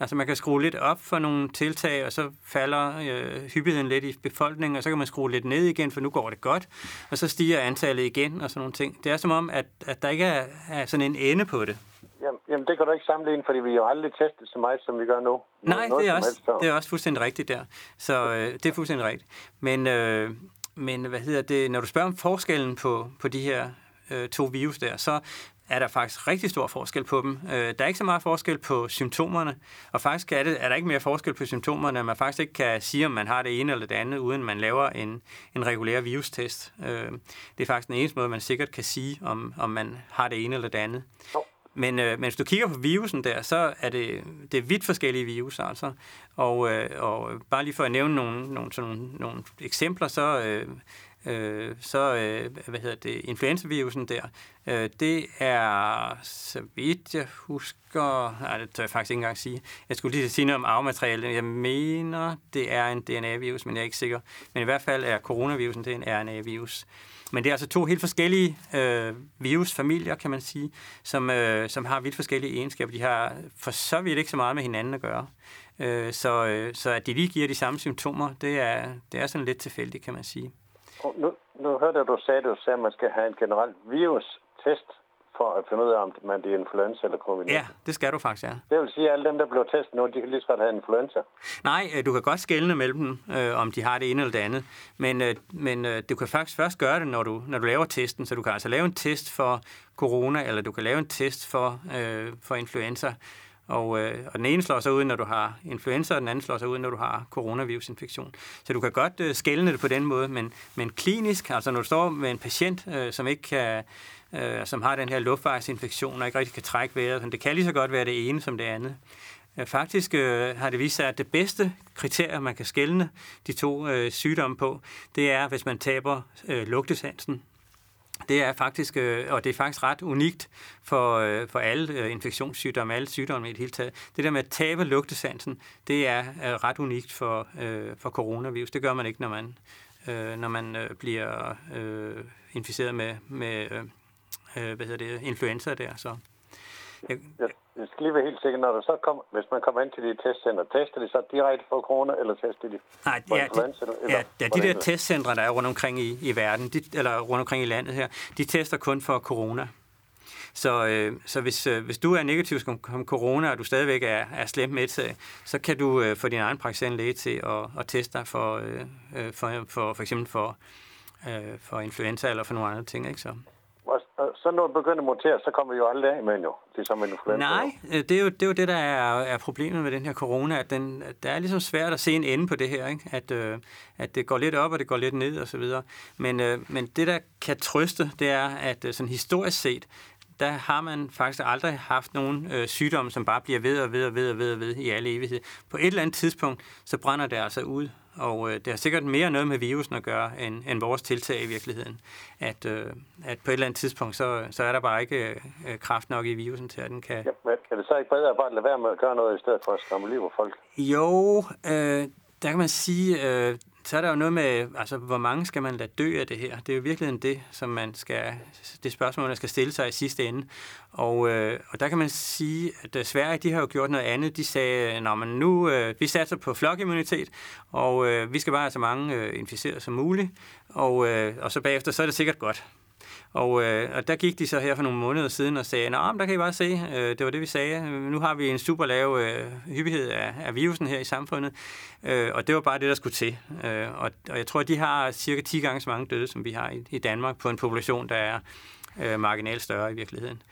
S2: Altså man kan skrue lidt op for nogle tiltag, og så falder øh, hyppigheden lidt i befolkningen, og så kan man skrue lidt ned igen, for nu går det godt, og så stiger antallet igen og sådan nogle ting. Det er som om, at, at der ikke er, er sådan en ende på det.
S12: Jamen, jamen, det kan du ikke sammenligne, fordi vi har jo aldrig testet så meget, som vi gør nu.
S2: Nej,
S12: Noget
S2: det er, også,
S12: helst, så.
S2: det er også fuldstændig rigtigt der. Så øh, det er fuldstændig rigtigt. Men, øh, men hvad hedder det, når du spørger om forskellen på, på de her øh, to virus der, så er der faktisk rigtig stor forskel på dem. Øh, der er ikke så meget forskel på symptomerne, og faktisk er, det, er der ikke mere forskel på symptomerne, at man faktisk ikke kan sige, om man har det ene eller det andet, uden man laver en, en regulær virustest. Øh, det er faktisk den eneste måde, man sikkert kan sige, om, om man har det ene eller det andet. Men, øh, men hvis du kigger på virusen der, så er det, det er vidt forskellige virus, altså. Og, øh, og bare lige for at nævne nogle, nogle, sådan nogle, nogle eksempler, så, øh, øh, så øh, hvad hedder det, influenzavirusen der, øh, det er, så vidt jeg husker, nej, det tør jeg faktisk ikke engang sige. Jeg skulle lige sige noget om arvemateriale. Jeg mener, det er en DNA-virus, men jeg er ikke sikker. Men i hvert fald er coronavirusen, det er en RNA-virus. Men det er altså to helt forskellige øh, virusfamilier, kan man sige, som, øh, som har vidt forskellige egenskaber. De har for så vidt ikke så meget med hinanden at gøre. Øh, så, øh, så at de lige giver de samme symptomer, det er, det er sådan lidt tilfældigt, kan man sige.
S12: Nu, nu hørte jeg, du sagde, du sagde, at man skal have en generel virustest for at finde ud af, om man det er influenza eller covid-19.
S2: Ja, det skal du faktisk, ja.
S12: Det vil sige, at alle dem, der blev testet nu, de kan lige så godt have influenza.
S2: Nej, øh, du kan godt skelne mellem dem, øh, om de har det ene eller det andet. Men, øh, men øh, du kan faktisk først gøre det, når du, når du laver testen. Så du kan altså lave en test for corona, eller du kan lave en test for, øh, for influenza. Og, øh, og den ene slår sig ud, når du har influenza, og den anden slår sig ud, når du har coronavirusinfektion. Så du kan godt øh, skælne det på den måde, men, men klinisk, altså når du står med en patient, øh, som ikke kan, øh, som har den her luftvejsinfektion, og ikke rigtig kan trække vejret, så det kan lige så godt være det ene som det andet. Faktisk øh, har det vist sig, at det bedste kriterie, man kan skælne de to øh, sygdomme på, det er, hvis man taber øh, lugtesansen. Det er faktisk, øh, og det er faktisk ret unikt for, øh, for alle øh, infektionssygdomme, alle sygdomme i det hele taget. Det der med at tabe lugtesansen, det er ret unikt for, for coronavirus. Det gør man ikke, når man, når man bliver inficeret med, med hvad hedder det, influenza der. Så. Jeg,
S12: Jeg, jeg skal lige være helt sikker, når du så kommer, hvis man kommer ind til de testcenter, tester de så direkte for corona, eller tester de
S2: Nej,
S12: for
S2: ja, de,
S12: eller,
S2: ja, ja, de der testcentre, der er rundt omkring i, i verden, de, eller rundt omkring i landet her, de tester kun for corona. Så, øh, så hvis, øh, hvis du er negativ som corona, og du stadigvæk er, er slemt med til, så kan du øh, få din egen praktiserende læge til at, at teste dig for, øh, øh for, for, for eksempel for, øh, for influenza eller for nogle andre ting. Ikke? Så.
S12: Og så når begynder at montere, så kommer vi jo aldrig af med jo, ligesom en influenza.
S2: Nej, øh, det er, jo, det er jo det, der er, er problemet med den her corona, at den, der er ligesom svært at se en ende på det her, ikke? At, øh, at det går lidt op, og det går lidt ned, og så videre. Men, øh, men det, der kan trøste, det er, at øh, sådan historisk set, der har man faktisk aldrig haft nogen øh, sygdom, som bare bliver ved og ved og ved og ved og ved i alle evighed. På et eller andet tidspunkt, så brænder det altså ud, og øh, det har sikkert mere noget med virusen at gøre, end, end vores tiltag i virkeligheden. At, øh, at på et eller andet tidspunkt, så, så er der bare ikke øh, kraft nok i virusen til, at den kan...
S12: Ja, er det så ikke bedre at bare lade være med at gøre noget, i stedet for at skræmme liv af folk?
S2: Jo, øh, der kan man sige, øh, så er der jo noget med, altså, hvor mange skal man lade dø af det her? Det er jo virkelig det, som man skal, det spørgsmål, man skal stille sig i sidste ende. Og, øh, og der kan man sige, at øh, Sverige, de har jo gjort noget andet. De sagde, når man nu, øh, vi satser på flokimmunitet, og øh, vi skal bare have så mange øh, inficerede som muligt, og, øh, og så bagefter, så er det sikkert godt. Og, øh, og der gik de så her for nogle måneder siden og sagde, at der kan I bare se, øh, det var det, vi sagde. Nu har vi en super lav øh, hyppighed af, af virusen her i samfundet, øh, og det var bare det, der skulle til. Øh, og, og jeg tror, at de har cirka 10 gange så mange døde, som vi har i, i Danmark, på en population, der er øh, marginalt større i virkeligheden.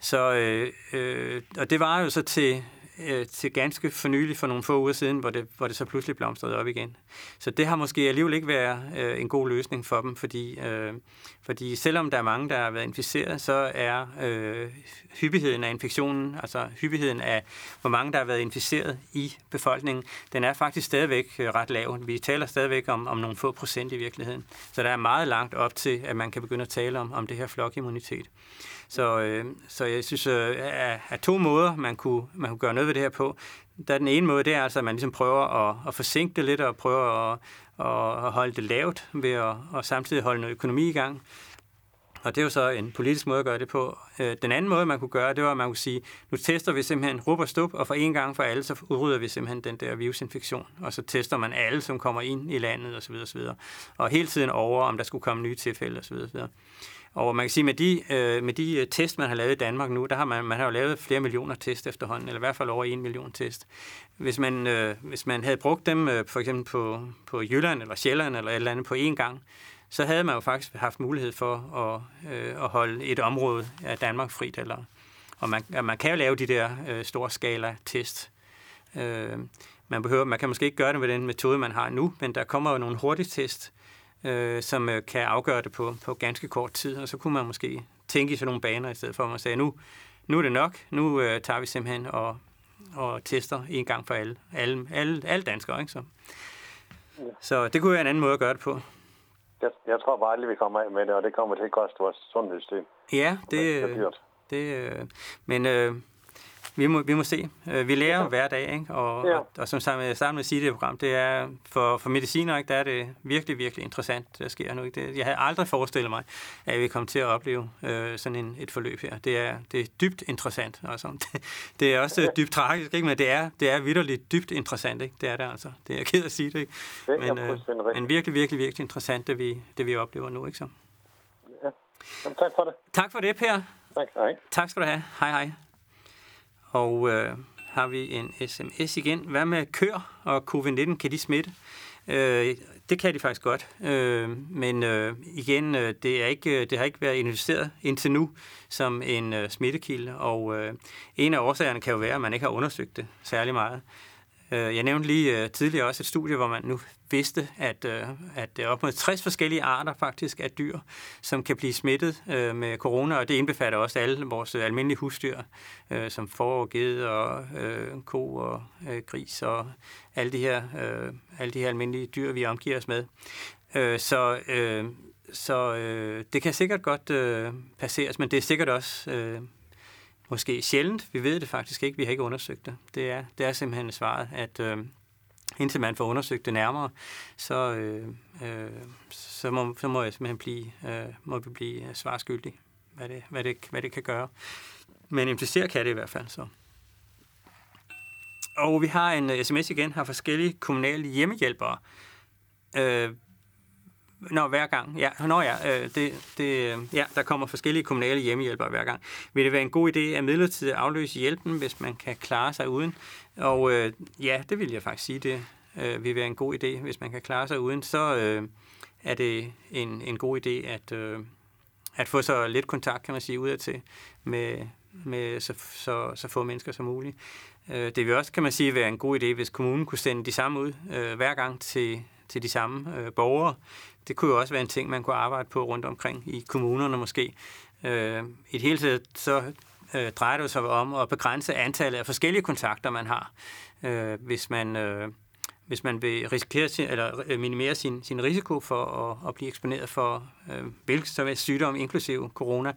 S2: Så, øh, øh, og det var jo så til, øh, til ganske for nylig, for nogle få uger siden, hvor det, hvor det så pludselig blomstrede op igen. Så det har måske alligevel ikke været øh, en god løsning for dem, fordi, øh, fordi selvom der er mange, der har været inficeret, så er øh, hyppigheden af infektionen, altså hyppigheden af, hvor mange, der har været inficeret i befolkningen, den er faktisk stadigvæk øh, ret lav. Vi taler stadigvæk om, om nogle få procent i virkeligheden. Så der er meget langt op til, at man kan begynde at tale om, om det her flokimmunitet. Så, øh, så jeg synes, øh, at, to måder, man kunne, man kunne gøre noget ved det her på. Der er den ene måde, det er altså, at man ligesom prøver at, at forsinke det lidt, og prøver at, at holde det lavt ved at, at samtidig holde noget økonomi i gang. Og det er jo så en politisk måde at gøre det på. Øh, den anden måde, man kunne gøre, det var, at man kunne sige, nu tester vi simpelthen rup og stup, og for en gang for alle, så udrydder vi simpelthen den der virusinfektion. Og så tester man alle, som kommer ind i landet osv. osv. Og hele tiden over, om der skulle komme nye tilfælde osv. osv. Og man kan sige, med de, øh, med de øh, test, man har lavet i Danmark nu, der har man, man har jo lavet flere millioner test efterhånden, eller i hvert fald over en million test. Hvis man, øh, hvis man havde brugt dem øh, for eksempel på, på Jylland eller Sjælland eller et eller andet på én gang, så havde man jo faktisk haft mulighed for at, øh, at holde et område af Danmark frit. Eller, og man, man kan jo lave de der øh, store skala test. Øh, man, behøver, man kan måske ikke gøre det med den metode, man har nu, men der kommer jo nogle hurtige test, øh, som øh, kan afgøre det på, på ganske kort tid, og så kunne man måske tænke i sådan nogle baner, i stedet for at man sagde, nu, nu er det nok, nu øh, tager vi simpelthen og, og tester en gang for alle, alle, alle, alle danskere. Ikke? Så, så det kunne være en anden måde at gøre det på.
S12: Jeg, jeg tror bare aldrig, vi kommer af med det, og det kommer til at koste vores sundhedssystem.
S2: Ja, det, det er dyrt. Det, øh, men øh, vi må, vi må se. Øh, vi lærer ja. hver dag, ikke? Og, ja. og, og som sammen med sige det program, det er for, for mediciner, ikke? der er det virkelig, virkelig interessant, der sker nu. Ikke? Det, jeg havde aldrig forestillet mig, at vi kommer til at opleve øh, sådan en, et forløb her. Det er, det er dybt interessant. Altså. Det, det er også dybt tragisk, ikke? men det er, det er vidderligt dybt interessant. Ikke? Det er det altså. Det er jeg ked at sige det. Ikke? Men, øh, men virkelig, virkelig, virkelig interessant, det vi, det vi oplever nu. Ikke så?
S12: Ja. Jamen, tak for det.
S2: Tak for det, Per.
S12: Tak, hej.
S2: Tak skal du have. Hej, hej. Og øh, har vi en sms igen. Hvad med kør og covid-19? Kan de smitte? Øh, det kan de faktisk godt. Øh, men øh, igen, øh, det, er ikke, øh, det har ikke været investeret indtil nu som en øh, smittekilde. Og øh, en af årsagerne kan jo være, at man ikke har undersøgt det særlig meget. Øh, jeg nævnte lige øh, tidligere også et studie, hvor man nu vidste, at, øh, at det er op mod 60 forskellige arter faktisk af dyr, som kan blive smittet øh, med corona, og det indbefatter også alle vores almindelige husdyr, som får, ged og ko og gris og alle de her, alle de her almindelige dyr, vi omgiver os med. så så det kan sikkert godt passeres, men det er sikkert også måske sjældent. Vi ved det faktisk ikke. Vi har ikke undersøgt det. Det er, det er simpelthen svaret, at øh, indtil man får undersøgt det nærmere, så, øh, øh, så, må, så må jeg simpelthen blive, øh, må vi blive øh, svarskyldig, hvad det, hvad, det, hvad det kan gøre. Men implicere kan det i hvert fald så. Og vi har en øh, sms igen, har forskellige kommunale hjemmehjælpere. Øh, Nå, hver gang. Ja, nå ja, øh, det, det, ja, der kommer forskellige kommunale hjemmehjælpere hver gang. Vil det være en god idé at midlertidigt afløse hjælpen, hvis man kan klare sig uden? Og øh, ja, det vil jeg faktisk sige, det øh, vil være en god idé, hvis man kan klare sig uden. Så øh, er det en, en god idé at, øh, at få så lidt kontakt, kan man sige, udad til med, med så, så, så få mennesker som muligt. Øh, det vil også, kan man sige, være en god idé, hvis kommunen kunne sende de samme ud øh, hver gang til, til de samme øh, borgere. Det kunne jo også være en ting, man kunne arbejde på rundt omkring i kommunerne måske. Øh, I det hele taget så øh, drejer det sig om at begrænse antallet af forskellige kontakter, man har. Øh, hvis man... Øh, hvis man vil risikere sin, eller øh, minimere sin, sin risiko for at, at blive eksponeret for øh, hvilken som helst sygdom, inklusive corona,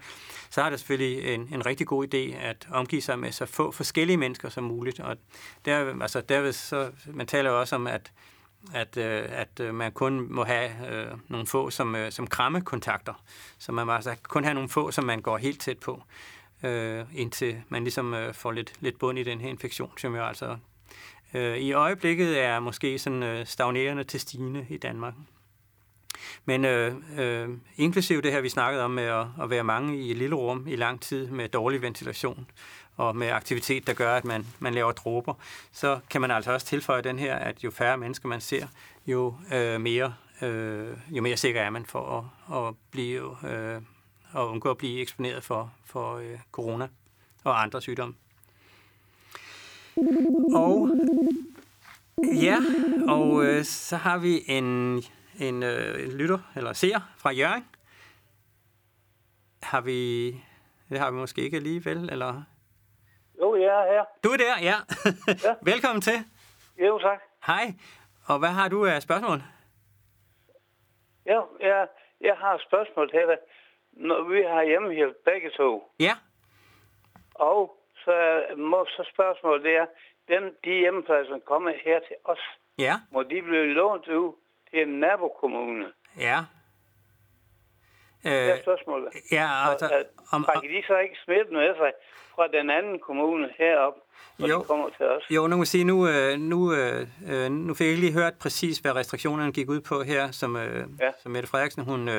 S2: så er det selvfølgelig en, en rigtig god idé at omgive sig med så få forskellige mennesker som muligt. Og der, altså derved så, man taler jo også om, at at, øh, at øh, man kun må have øh, nogle få som, øh, som krammekontakter. Så man må altså kun have nogle få, som man går helt tæt på, øh, indtil man ligesom øh, får lidt, lidt bund i den her infektion, som jo altså øh, i øjeblikket er måske sådan øh, stagnerende til stigende i Danmark. Men øh, øh, inklusive det her, vi snakkede om med at, at være mange i et lille rum i lang tid med dårlig ventilation og med aktivitet, der gør, at man, man laver dråber, så kan man altså også tilføje den her, at jo færre mennesker man ser, jo øh, mere øh, jo mere sikker er man for at, at blive øh, at undgå at blive eksponeret for, for øh, corona og andre sygdomme. Og ja, og øh, så har vi en, en øh, lytter, eller seer fra Jørgen. Har vi, det har vi måske ikke alligevel, eller?
S13: Jo, jeg er her.
S2: Du er der, ja. ja. Velkommen til.
S13: Jo, tak.
S2: Hej. Og hvad har du af spørgsmål?
S13: Ja, jeg, jeg har et spørgsmål til dig. Når vi har hjemmehjælp begge to.
S2: Ja.
S13: Og så, må, så spørgsmålet det er, dem, de hjemmepladser, som kommer her til os,
S2: ja.
S13: må de blive lånt ud til en nabokommune?
S2: Ja.
S13: Øh, det er spørgsmålet.
S2: Ja, altså...
S13: Og, om, om, de så ikke smidt noget af sig fra den anden kommune herop, når jo, de kommer til os?
S2: Jo, nu må sige, nu, øh, nu, øh, nu fik jeg ikke lige hørt præcis, hvad restriktionerne gik ud på her, som, ja. som Mette Frederiksen, hun,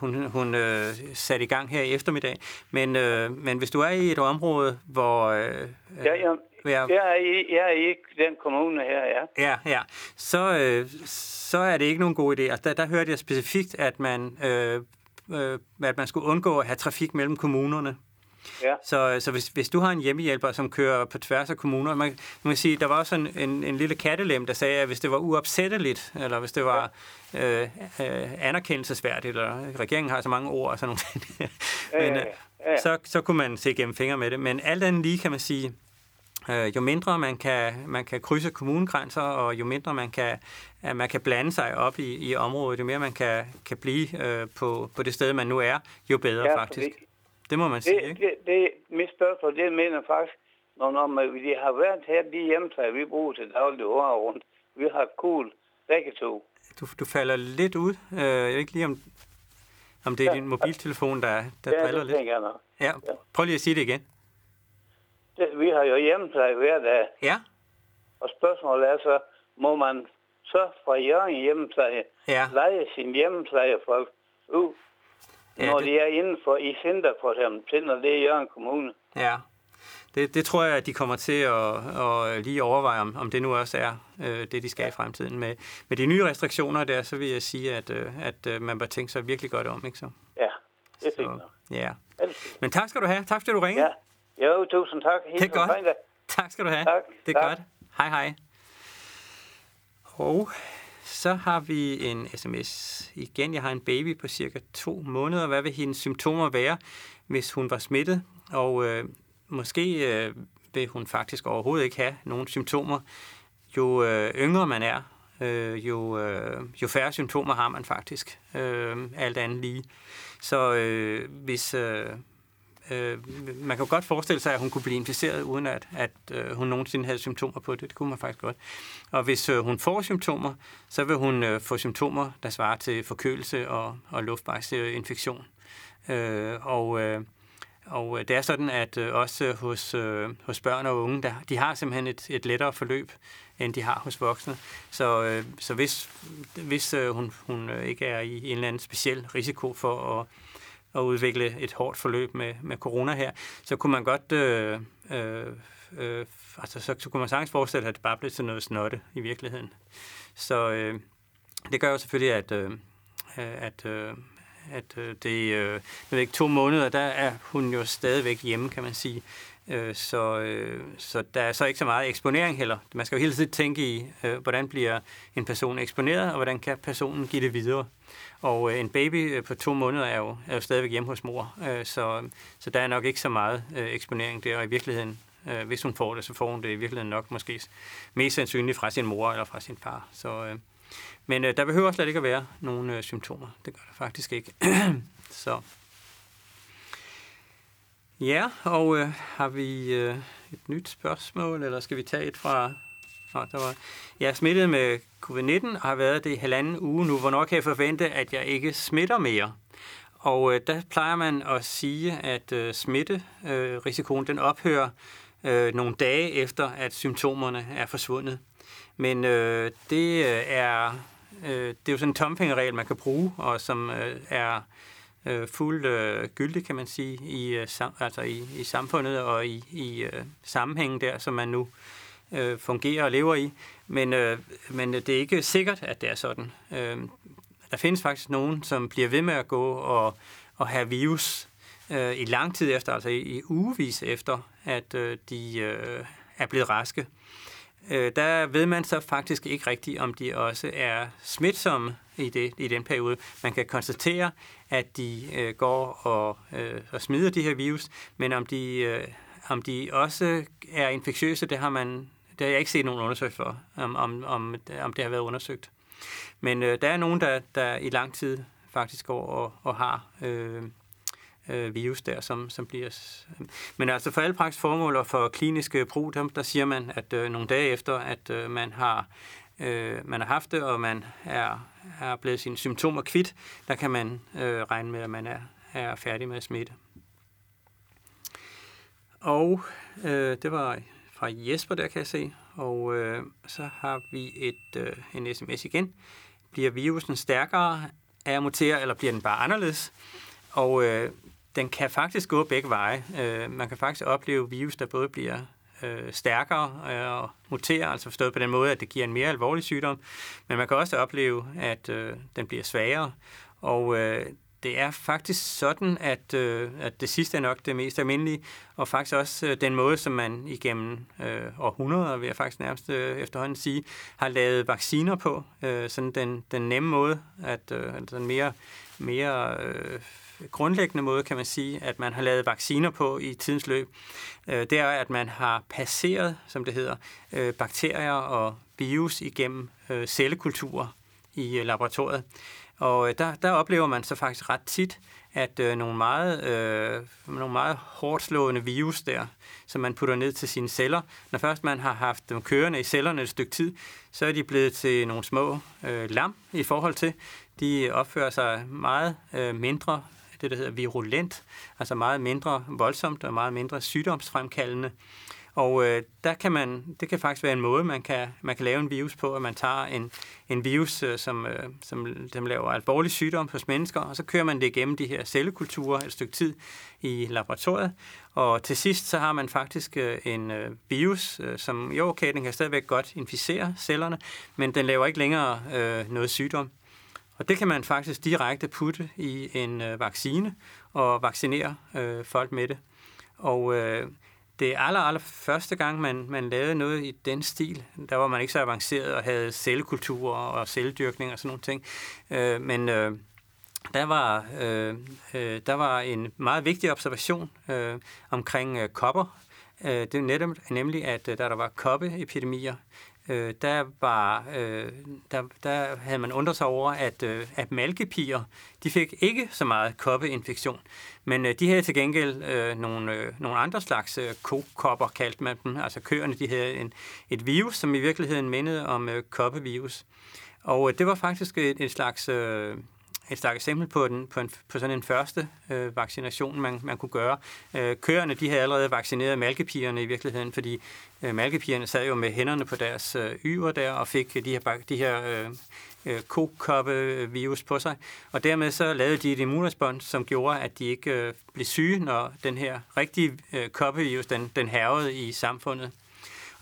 S2: hun, hun øh, satte i gang her i eftermiddag. Men, øh, men hvis du er i et område, hvor... Øh,
S13: ja, ja. Jeg, jeg, er i, jeg er i den kommune her, ja.
S2: Ja, ja. Så, øh, så er det ikke nogen god idé. Altså, der, der hørte jeg specifikt, at man, øh, øh, at man skulle undgå at have trafik mellem kommunerne.
S13: Ja.
S2: Så, så hvis, hvis du har en hjemmehjælper, som kører på tværs af kommuner, man, man kan sige, der var også en, en, en lille kattelem, der sagde, at hvis det var uopsætteligt, eller hvis det var ja. øh, øh, anerkendelsesværdigt, eller regeringen har så mange ord og sådan nogle ting, men, ja, ja, ja. Øh, så, så kunne man se gennem fingre med det. Men alt andet lige kan man sige, øh, jo mindre man kan, man kan krydse kommunegrænser, og jo mindre man kan, at man kan blande sig op i, i området, jo mere man kan, kan blive øh, på, på det sted, man nu er, jo bedre ja, faktisk. Det må man sige,
S13: det,
S2: ikke?
S13: Det, det, mit spørgsmål, det mener faktisk, når, når man, vi har været her, de hjemtager, vi bruger til daglig år rundt, vi har cool begge to.
S2: Du, du falder lidt ud. Øh, jeg ved ikke lige, om, om det er ja, din mobiltelefon, der, der
S13: ja,
S2: driller lidt.
S13: Jeg nok.
S2: Ja, prøv lige at sige det igen.
S13: Det, vi har jo hjemmepleje hver dag.
S2: Ja.
S13: Og spørgsmålet er så, må man så fra Jørgen hjemmepleje
S2: ja.
S13: lege sin hjemmeplejefolk ud Ja, når det... de er inden for i center, for eksempel, når det er Jørgen Kommune.
S2: Ja, det, det tror jeg, at de kommer til at, at lige overveje, om, om det nu også er øh, det, de skal i fremtiden. Med, med de nye restriktioner der, så vil jeg sige, at, øh, at øh, man bør tænke sig virkelig godt om, ikke så?
S13: Ja, det er fint.
S2: Ja. Men tak skal du have. Tak fordi du ringede.
S13: Ja. Jo, tusind tak.
S2: Helt det er godt. Tak skal du have.
S13: Tak.
S2: Det er
S13: tak.
S2: godt. Hej hej. Og så har vi en sms igen. Jeg har en baby på cirka to måneder. Hvad vil hendes symptomer være, hvis hun var smittet? Og øh, måske øh, vil hun faktisk overhovedet ikke have nogen symptomer. Jo øh, yngre man er, øh, jo, øh, jo færre symptomer har man faktisk. Øh, alt andet lige. Så øh, hvis... Øh, øh, man kan jo godt forestille sig, at hun kunne blive inficeret, uden at, at øh, hun nogensinde havde symptomer på det. Det kunne man faktisk godt. Og hvis øh, hun får symptomer, så vil hun øh, få symptomer, der svarer til forkølelse og, og luftvejsinfektion. Øh, og øh, og det er sådan, at øh, også hos, øh, hos børn og unge, der, de har simpelthen et, et lettere forløb, end de har hos voksne. Så, øh, så hvis, hvis hun, hun ikke er i en eller anden speciel risiko for at, at udvikle et hårdt forløb med, med corona her, så kunne man godt øh, øh, øh, altså, så, så kunne man sagtens forestille, at det bare blev til noget snotte i virkeligheden. Så øh, det gør jo selvfølgelig, at, øh, at, øh, at øh, det øh, jeg ikke, to måneder, der er hun jo stadigvæk hjemme, kan man sige. Øh, så, øh, så der er så ikke så meget eksponering heller. Man skal jo hele tiden tænke i, øh, hvordan bliver en person eksponeret, og hvordan kan personen give det videre. Og øh, en baby øh, på to måneder er jo, er jo stadigvæk hjemme hos mor, øh, så, så der er nok ikke så meget øh, eksponering der, og i virkeligheden Øh, hvis hun får det, så får hun det i virkeligheden nok måske mest sandsynligt fra sin mor eller fra sin far. Så, øh, men øh, der behøver slet ikke at være nogen øh, symptomer. Det gør der faktisk ikke. så. Ja, og øh, har vi øh, et nyt spørgsmål, eller skal vi tage et fra... Nå, der var... Jeg er smittet med covid-19 og har været det i halvanden uge nu. Hvornår kan jeg forvente, at jeg ikke smitter mere? Og øh, der plejer man at sige, at øh, smitterisikoen den ophører øh, nogle dage efter, at symptomerne er forsvundet. Men øh, det øh, er øh, det er jo sådan en tomfingerregel, man kan bruge, og som øh, er øh, fuldt øh, gyldig, kan man sige, i, øh, sam, altså i, i samfundet og i, i øh, sammenhængen der, som man nu øh, Øh, fungerer og lever i. Men, øh, men det er ikke sikkert, at det er sådan. Øh, der findes faktisk nogen, som bliver ved med at gå og, og have virus øh, i lang tid efter, altså i, i ugevis efter, at øh, de øh, er blevet raske. Øh, der ved man så faktisk ikke rigtigt, om de også er smitsomme i, det, i den periode. Man kan konstatere, at de øh, går og, øh, og smider de her virus, men om de, øh, om de også er infektiøse, det har man det har jeg ikke set nogen undersøgt for, om, om, om, om det har været undersøgt. Men øh, der er nogen, der, der i lang tid faktisk går og, og har øh, øh, virus der, som, som bliver... Men altså for alle praktiske formål og for kliniske brug, der, der siger man, at øh, nogle dage efter, at øh, man har øh, man har haft det, og man er, er blevet sine symptomer kvidt, der kan man øh, regne med, at man er, er færdig med at smitte. Og øh, det var fra Jesper, der kan jeg se. Og øh, så har vi et øh, en sms igen. Bliver virusen stærkere af at mutere, eller bliver den bare anderledes? Og øh, den kan faktisk gå begge veje. Øh, man kan faktisk opleve virus, der både bliver øh, stærkere øh, og muterer, altså forstået på den måde, at det giver en mere alvorlig sygdom, men man kan også opleve, at øh, den bliver svagere. Og øh, det er faktisk sådan, at, øh, at det sidste er nok det mest almindelige, og faktisk også øh, den måde, som man igennem øh, århundreder, vil jeg faktisk nærmest øh, efterhånden sige, har lavet vacciner på. Øh, sådan den, den nemme måde, at øh, den mere, mere øh, grundlæggende måde, kan man sige, at man har lavet vacciner på i tidens løb, øh, det er, at man har passeret, som det hedder, øh, bakterier og virus igennem øh, cellekulturer i øh, laboratoriet. Og øh, der, der oplever man så faktisk ret tit, at øh, nogle, meget, øh, nogle meget hårdt slående virus der, som man putter ned til sine celler, når først man har haft dem kørende i cellerne et stykke tid, så er de blevet til nogle små øh, lam i forhold til. De opfører sig meget øh, mindre det, der hedder virulent, altså meget mindre voldsomt og meget mindre sygdomsfremkaldende. Og øh, der kan man, det kan faktisk være en måde, man kan, man kan lave en virus på, at man tager en, en virus, øh, som, øh, som dem laver alvorlig sygdom hos mennesker, og så kører man det igennem de her cellekulturer et stykke tid i laboratoriet. Og til sidst så har man faktisk øh, en øh, virus, øh, som jo okay, den kan stadigvæk godt inficere cellerne, men den laver ikke længere øh, noget sygdom. Og det kan man faktisk direkte putte i en øh, vaccine og vaccinere øh, folk med det. Og øh, det aller, aller første gang, man, man lavede noget i den stil. Der var man ikke så avanceret og havde cellekultur og celledyrkning og sådan nogle ting. Øh, men øh, der, var, øh, øh, der var en meget vigtig observation øh, omkring øh, kopper. Øh, det er netop, nemlig, at der, da der var koppeepidemier øh, der, var, øh, der, der havde man undret sig over, at, øh, at malkepiger, de fik ikke så meget koppeinfektion. Men øh, de havde til gengæld øh, nogle, øh, nogle andre slags øh, kokopper, kaldte man dem. Altså køerne, de havde en, et virus, som i virkeligheden mindede om øh, koppevirus. Og øh, det var faktisk et, et slags... Øh, et stærkt eksempel på, den, på, en, på sådan en første øh, vaccination, man, man kunne gøre. Øh, køerne de havde allerede vaccineret malkepigerne i virkeligheden, fordi øh, malkepigerne sad jo med hænderne på deres øh, yver der og fik de her, de her øh, øh, kokoppe-virus på sig. Og dermed så lavede de et immunrespons, som gjorde, at de ikke øh, blev syge, når den her rigtige øh, koppevirus, den, den hervede i samfundet.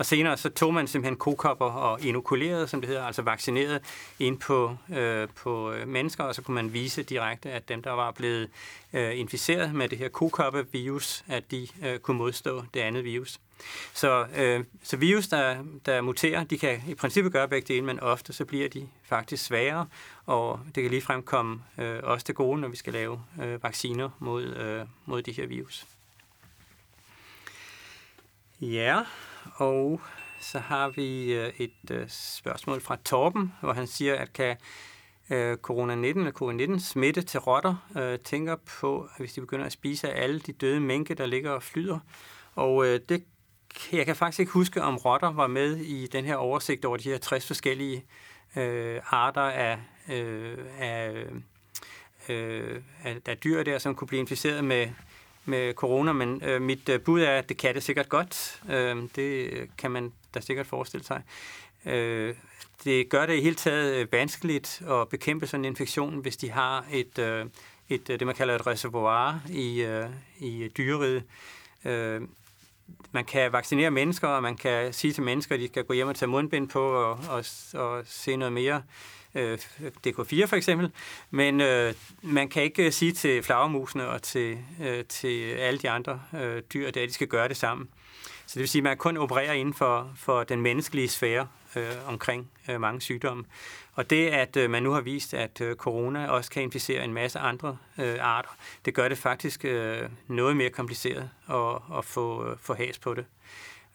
S2: Og senere så tog man simpelthen kokopper og inokulerede, som det hedder, altså vaccinerede ind på, øh, på øh, mennesker, og så kunne man vise direkte, at dem, der var blevet øh, inficeret med det her kokoppevirus, at de øh, kunne modstå det andet virus. Så, øh, så virus, der, der muterer, de kan i princippet gøre begge dele, men ofte så bliver de faktisk sværere, og det kan ligefrem komme øh, også til gode, når vi skal lave øh, vacciner mod, øh, mod de her virus. Ja, og så har vi øh, et øh, spørgsmål fra Torben, hvor han siger, at kan øh, corona-19 eller covid-19 smitte til rotter, tænker på, at hvis de begynder at spise af alle de døde mængde, der ligger og flyder. Og det, jeg kan faktisk ikke huske, om rotter var med i den her oversigt over de her 60 forskellige øh, arter af, øh, af, øh, af, af dyr der, som kunne blive inficeret med med corona, men øh, mit øh, bud er, at det kan det sikkert godt. Øh, det kan man da sikkert forestille sig. Øh, det gør det i hele taget øh, vanskeligt at bekæmpe sådan en infektion, hvis de har et, øh, et øh, det man kalder et reservoir i, øh, i dyreriet. Øh, man kan vaccinere mennesker, og man kan sige til mennesker, at de skal gå hjem og tage mundbind på og, og, og se noget mere øh, DK4 for eksempel, men øh, man kan ikke øh, sige til flagermusene og til, øh, til alle de andre øh, dyr, at de skal gøre det sammen. Så det vil sige, at man kun opererer inden for, for den menneskelige sfære øh, omkring øh, mange sygdomme. Og det, at øh, man nu har vist, at øh, corona også kan inficere en masse andre øh, arter, det gør det faktisk øh, noget mere kompliceret at, at få, øh, få has på det.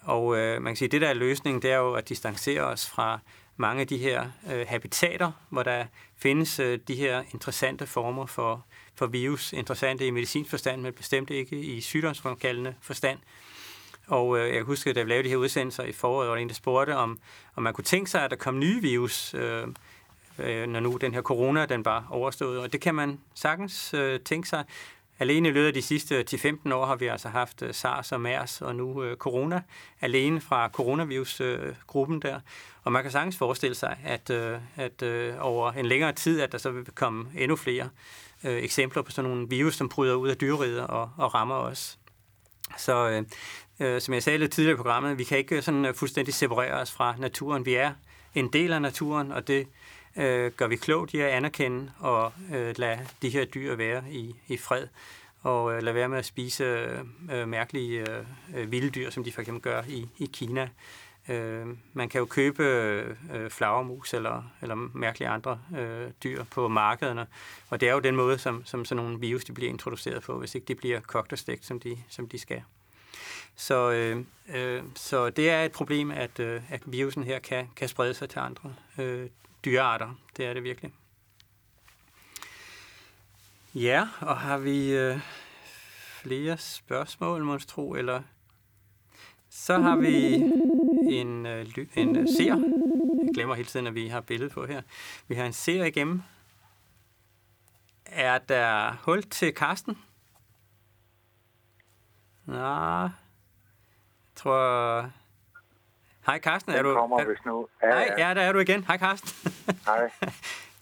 S2: Og øh, man kan sige, at det der er løsningen, det er jo at distancere os fra mange af de her øh, habitater, hvor der findes øh, de her interessante former for, for virus, interessante i medicinsk forstand, men bestemt ikke i sygdomsfremkaldende forstand. Og øh, jeg husker, da vi lavede de her udsendelser i foråret, var der en, der spurgte, om, om man kunne tænke sig, at der kom nye virus, øh, øh, når nu den her corona den var overstået. Og det kan man sagtens øh, tænke sig. Alene i løbet af de sidste 10-15 år har vi altså haft øh, SARS og MERS og nu øh, corona, alene fra coronavirusgruppen der. Og man kan sagtens forestille sig, at, øh, at øh, over en længere tid, at der så vil komme endnu flere øh, eksempler på sådan nogle virus, som bryder ud af dyrerider og, og rammer os. Så øh, som jeg sagde lidt tidligere i programmet, vi kan ikke sådan fuldstændig separere os fra naturen. Vi er en del af naturen, og det øh, gør vi klogt i at anerkende og øh, lade de her dyr være i, i fred og øh, lade være med at spise øh, mærkelige øh, øh, vilde dyr, som de for eksempel gør i, i Kina. Øh, man kan jo købe øh, flagermus eller, eller mærkelige andre øh, dyr på markederne, og det er jo den måde, som, som sådan nogle virus de bliver introduceret på, hvis ikke de bliver kogt og stegt, som de, som de skal. Så, øh, øh, så det er et problem, at, øh, at virusen her kan, kan sprede sig til andre øh, dyrearter. Det er det virkelig. Ja, og har vi øh, flere spørgsmål, må tro, eller så har vi en, øh, en øh, ser. Jeg glemmer hele tiden, at vi har billede på her. Vi har en ser igennem. Er der hul til Karsten? Nej. jeg tror... Hej Karsten, er du...
S3: kommer, hvis nu. Ja,
S2: Hej, ja, der er du igen. Hej Karsten.
S3: Hej.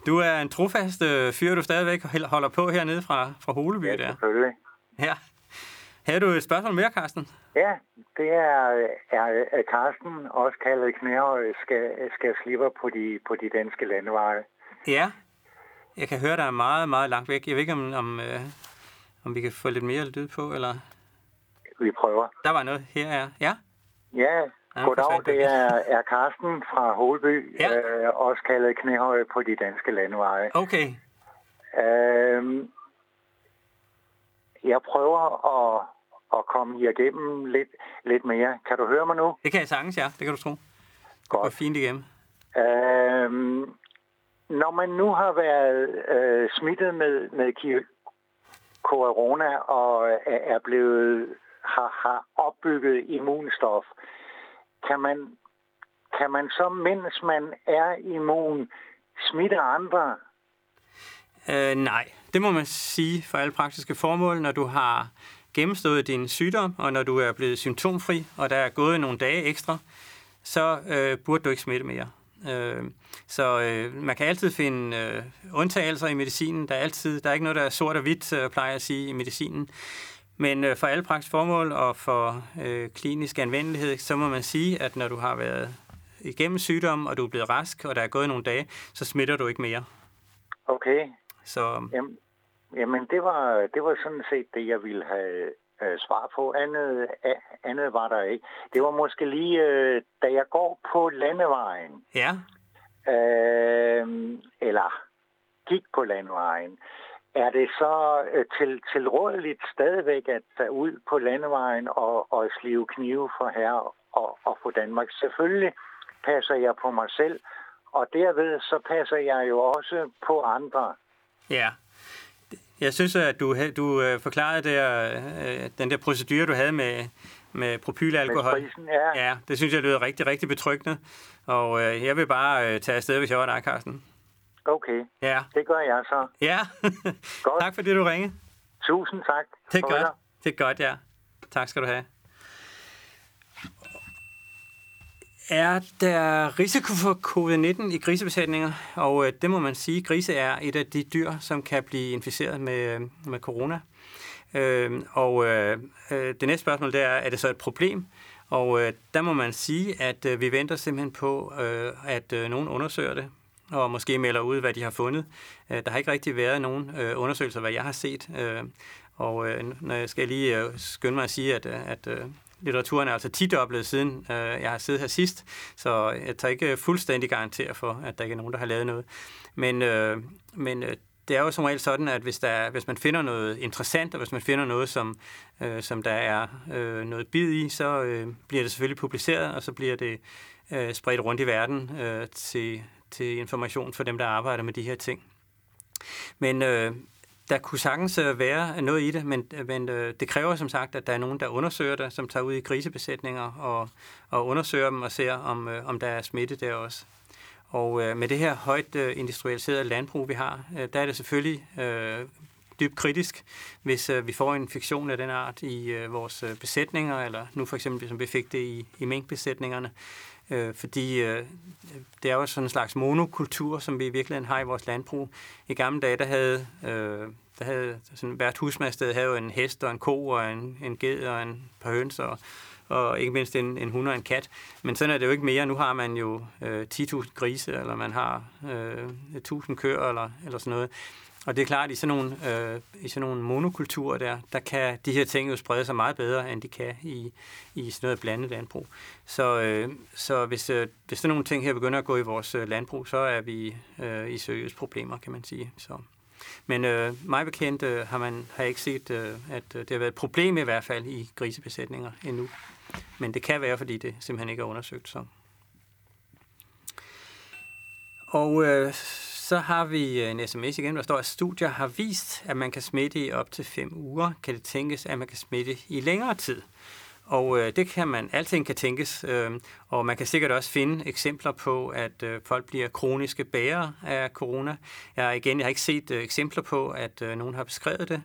S2: Du er en trofast øh, fyr, du stadigvæk holder på hernede fra, fra Holeby.
S3: Ja,
S2: der.
S3: selvfølgelig.
S2: Ja. Havde du et spørgsmål mere, Karsten?
S3: Ja, det er, er, er Karsten, også kaldet Knærøj, skal, skal slippe på de, på de danske landeveje.
S2: Ja, jeg kan høre, der er meget, meget langt væk. Jeg ved ikke, om, om, øh, om vi kan få lidt mere lyd på, eller...
S3: Vi prøver.
S2: Der var noget her, ja. Ja,
S3: ja goddag. Det er, er Karsten fra Holby, ja. øh, også kaldet Knæhøj på de danske landeveje.
S2: Okay.
S3: Øh, jeg prøver at, at komme igennem lidt, lidt mere. Kan du høre mig nu?
S2: Det kan jeg sagtens, ja. Det kan du tro.
S3: Godt.
S2: Det fint igennem.
S3: Øhm, når man nu har været øh, smittet med, med corona og er blevet har, har opbygget immunstof, kan man, kan man så, mens man er immun, smitte andre?
S2: Øh, nej, det må man sige for alle praktiske formål, når du har gennemstået din sygdom, og når du er blevet symptomfri, og der er gået nogle dage ekstra, så øh, burde du ikke smitte mere. Øh, så øh, man kan altid finde øh, undtagelser i medicinen. Der er altid, der er ikke noget, der er sort og hvidt, øh, plejer jeg at sige, i medicinen. Men øh, for alle praktiske formål og for øh, klinisk anvendelighed, så må man sige, at når du har været igennem sygdom, og du er blevet rask, og der er gået nogle dage, så smitter du ikke mere.
S3: Okay.
S2: Så...
S3: Jamen, jamen det, var, det var sådan set det, jeg ville have øh, svar på. Andet, andet var der ikke. Det var måske lige, øh, da jeg går på landevejen.
S2: Ja.
S3: Øh, eller gik på landevejen. Er det så øh, til, tilrådeligt stadigvæk at tage ud på landevejen og, og slive knive for herre og, og for Danmark? Selvfølgelig passer jeg på mig selv, og derved så passer jeg jo også på andre.
S2: Ja. Jeg synes, at du, du øh, forklarede der, øh, den der procedure, du havde med, med propylalkohol.
S3: Med prisen, ja.
S2: ja. det synes jeg lyder rigtig, rigtig betryggende. Og jeg vil bare tage afsted, hvis jeg var dig, Carsten.
S3: Okay,
S2: ja.
S3: det gør jeg så.
S2: Ja, godt. tak fordi du ringede.
S3: Tusind tak.
S2: Det er godt. Det er godt, ja. Tak skal du have. Er der risiko for covid-19 i grisebesætninger? Og øh, det må man sige, grise er et af de dyr, som kan blive inficeret med, med corona. Øh, og øh, det næste spørgsmål det er, er det så et problem? Og øh, der må man sige, at øh, vi venter simpelthen på, øh, at øh, nogen undersøger det, og måske melder ud, hvad de har fundet. Øh, der har ikke rigtig været nogen øh, undersøgelser, hvad jeg har set. Øh, og når jeg skal lige skynde mig at sige, at, at litteraturen er altså tidoblet siden øh, jeg har siddet her sidst, så jeg tager ikke fuldstændig garantere for, at der ikke er nogen, der har lavet noget. Men, øh, men det er jo som regel sådan, at hvis, der, hvis man finder noget interessant, og hvis man finder noget, som, øh, som der er øh, noget bid i, så øh, bliver det selvfølgelig publiceret, og så bliver det øh, spredt rundt i verden øh, til, til information for dem, der arbejder med de her ting. Men øh, der kunne sagtens øh, være noget i det, men, øh, men øh, det kræver som sagt, at der er nogen, der undersøger det, som tager ud i grisebesætninger og, og undersøger dem og ser, om, øh, om der er smitte der også. Og øh, med det her højt øh, industrialiserede landbrug, vi har, øh, der er det selvfølgelig øh, dybt kritisk, hvis øh, vi får en infektion af den art i øh, vores øh, besætninger, eller nu for eksempel, som vi fik det i, i minkbesætningerne, øh, fordi øh, det er jo sådan en slags monokultur, som vi i virkeligheden har i vores landbrug. I gamle dage, der havde, øh, der havde sådan, hvert husmandsted havde jo en hest og en ko og en, en ged og en par høns og, og ikke mindst en, en hund og en kat. Men sådan er det jo ikke mere. Nu har man jo øh, 10.000 grise, eller man har øh, 1.000 køer, eller, eller sådan noget. Og det er klart, at i sådan nogle, øh, i sådan nogle monokulturer der, der kan de her ting jo sprede sig meget bedre, end de kan i, i sådan noget blandet landbrug. Så, øh, så hvis, øh, hvis sådan nogle ting her begynder at gå i vores øh, landbrug, så er vi øh, i seriøse problemer, kan man sige. Så. Men øh, mig bekendt øh, har man har ikke set, øh, at øh, det har været et problem i hvert fald i grisebesætninger endnu. Men det kan være, fordi det simpelthen ikke er undersøgt. Så. Og øh, så har vi en sms igen, der står, at studier har vist, at man kan smitte i op til fem uger. Kan det tænkes, at man kan smitte i længere tid? Og øh, det kan man, alting kan tænkes, øh, og man kan sikkert også finde eksempler på, at øh, folk bliver kroniske bærere af corona. Jeg, igen, jeg har ikke set øh, eksempler på, at øh, nogen har beskrevet det,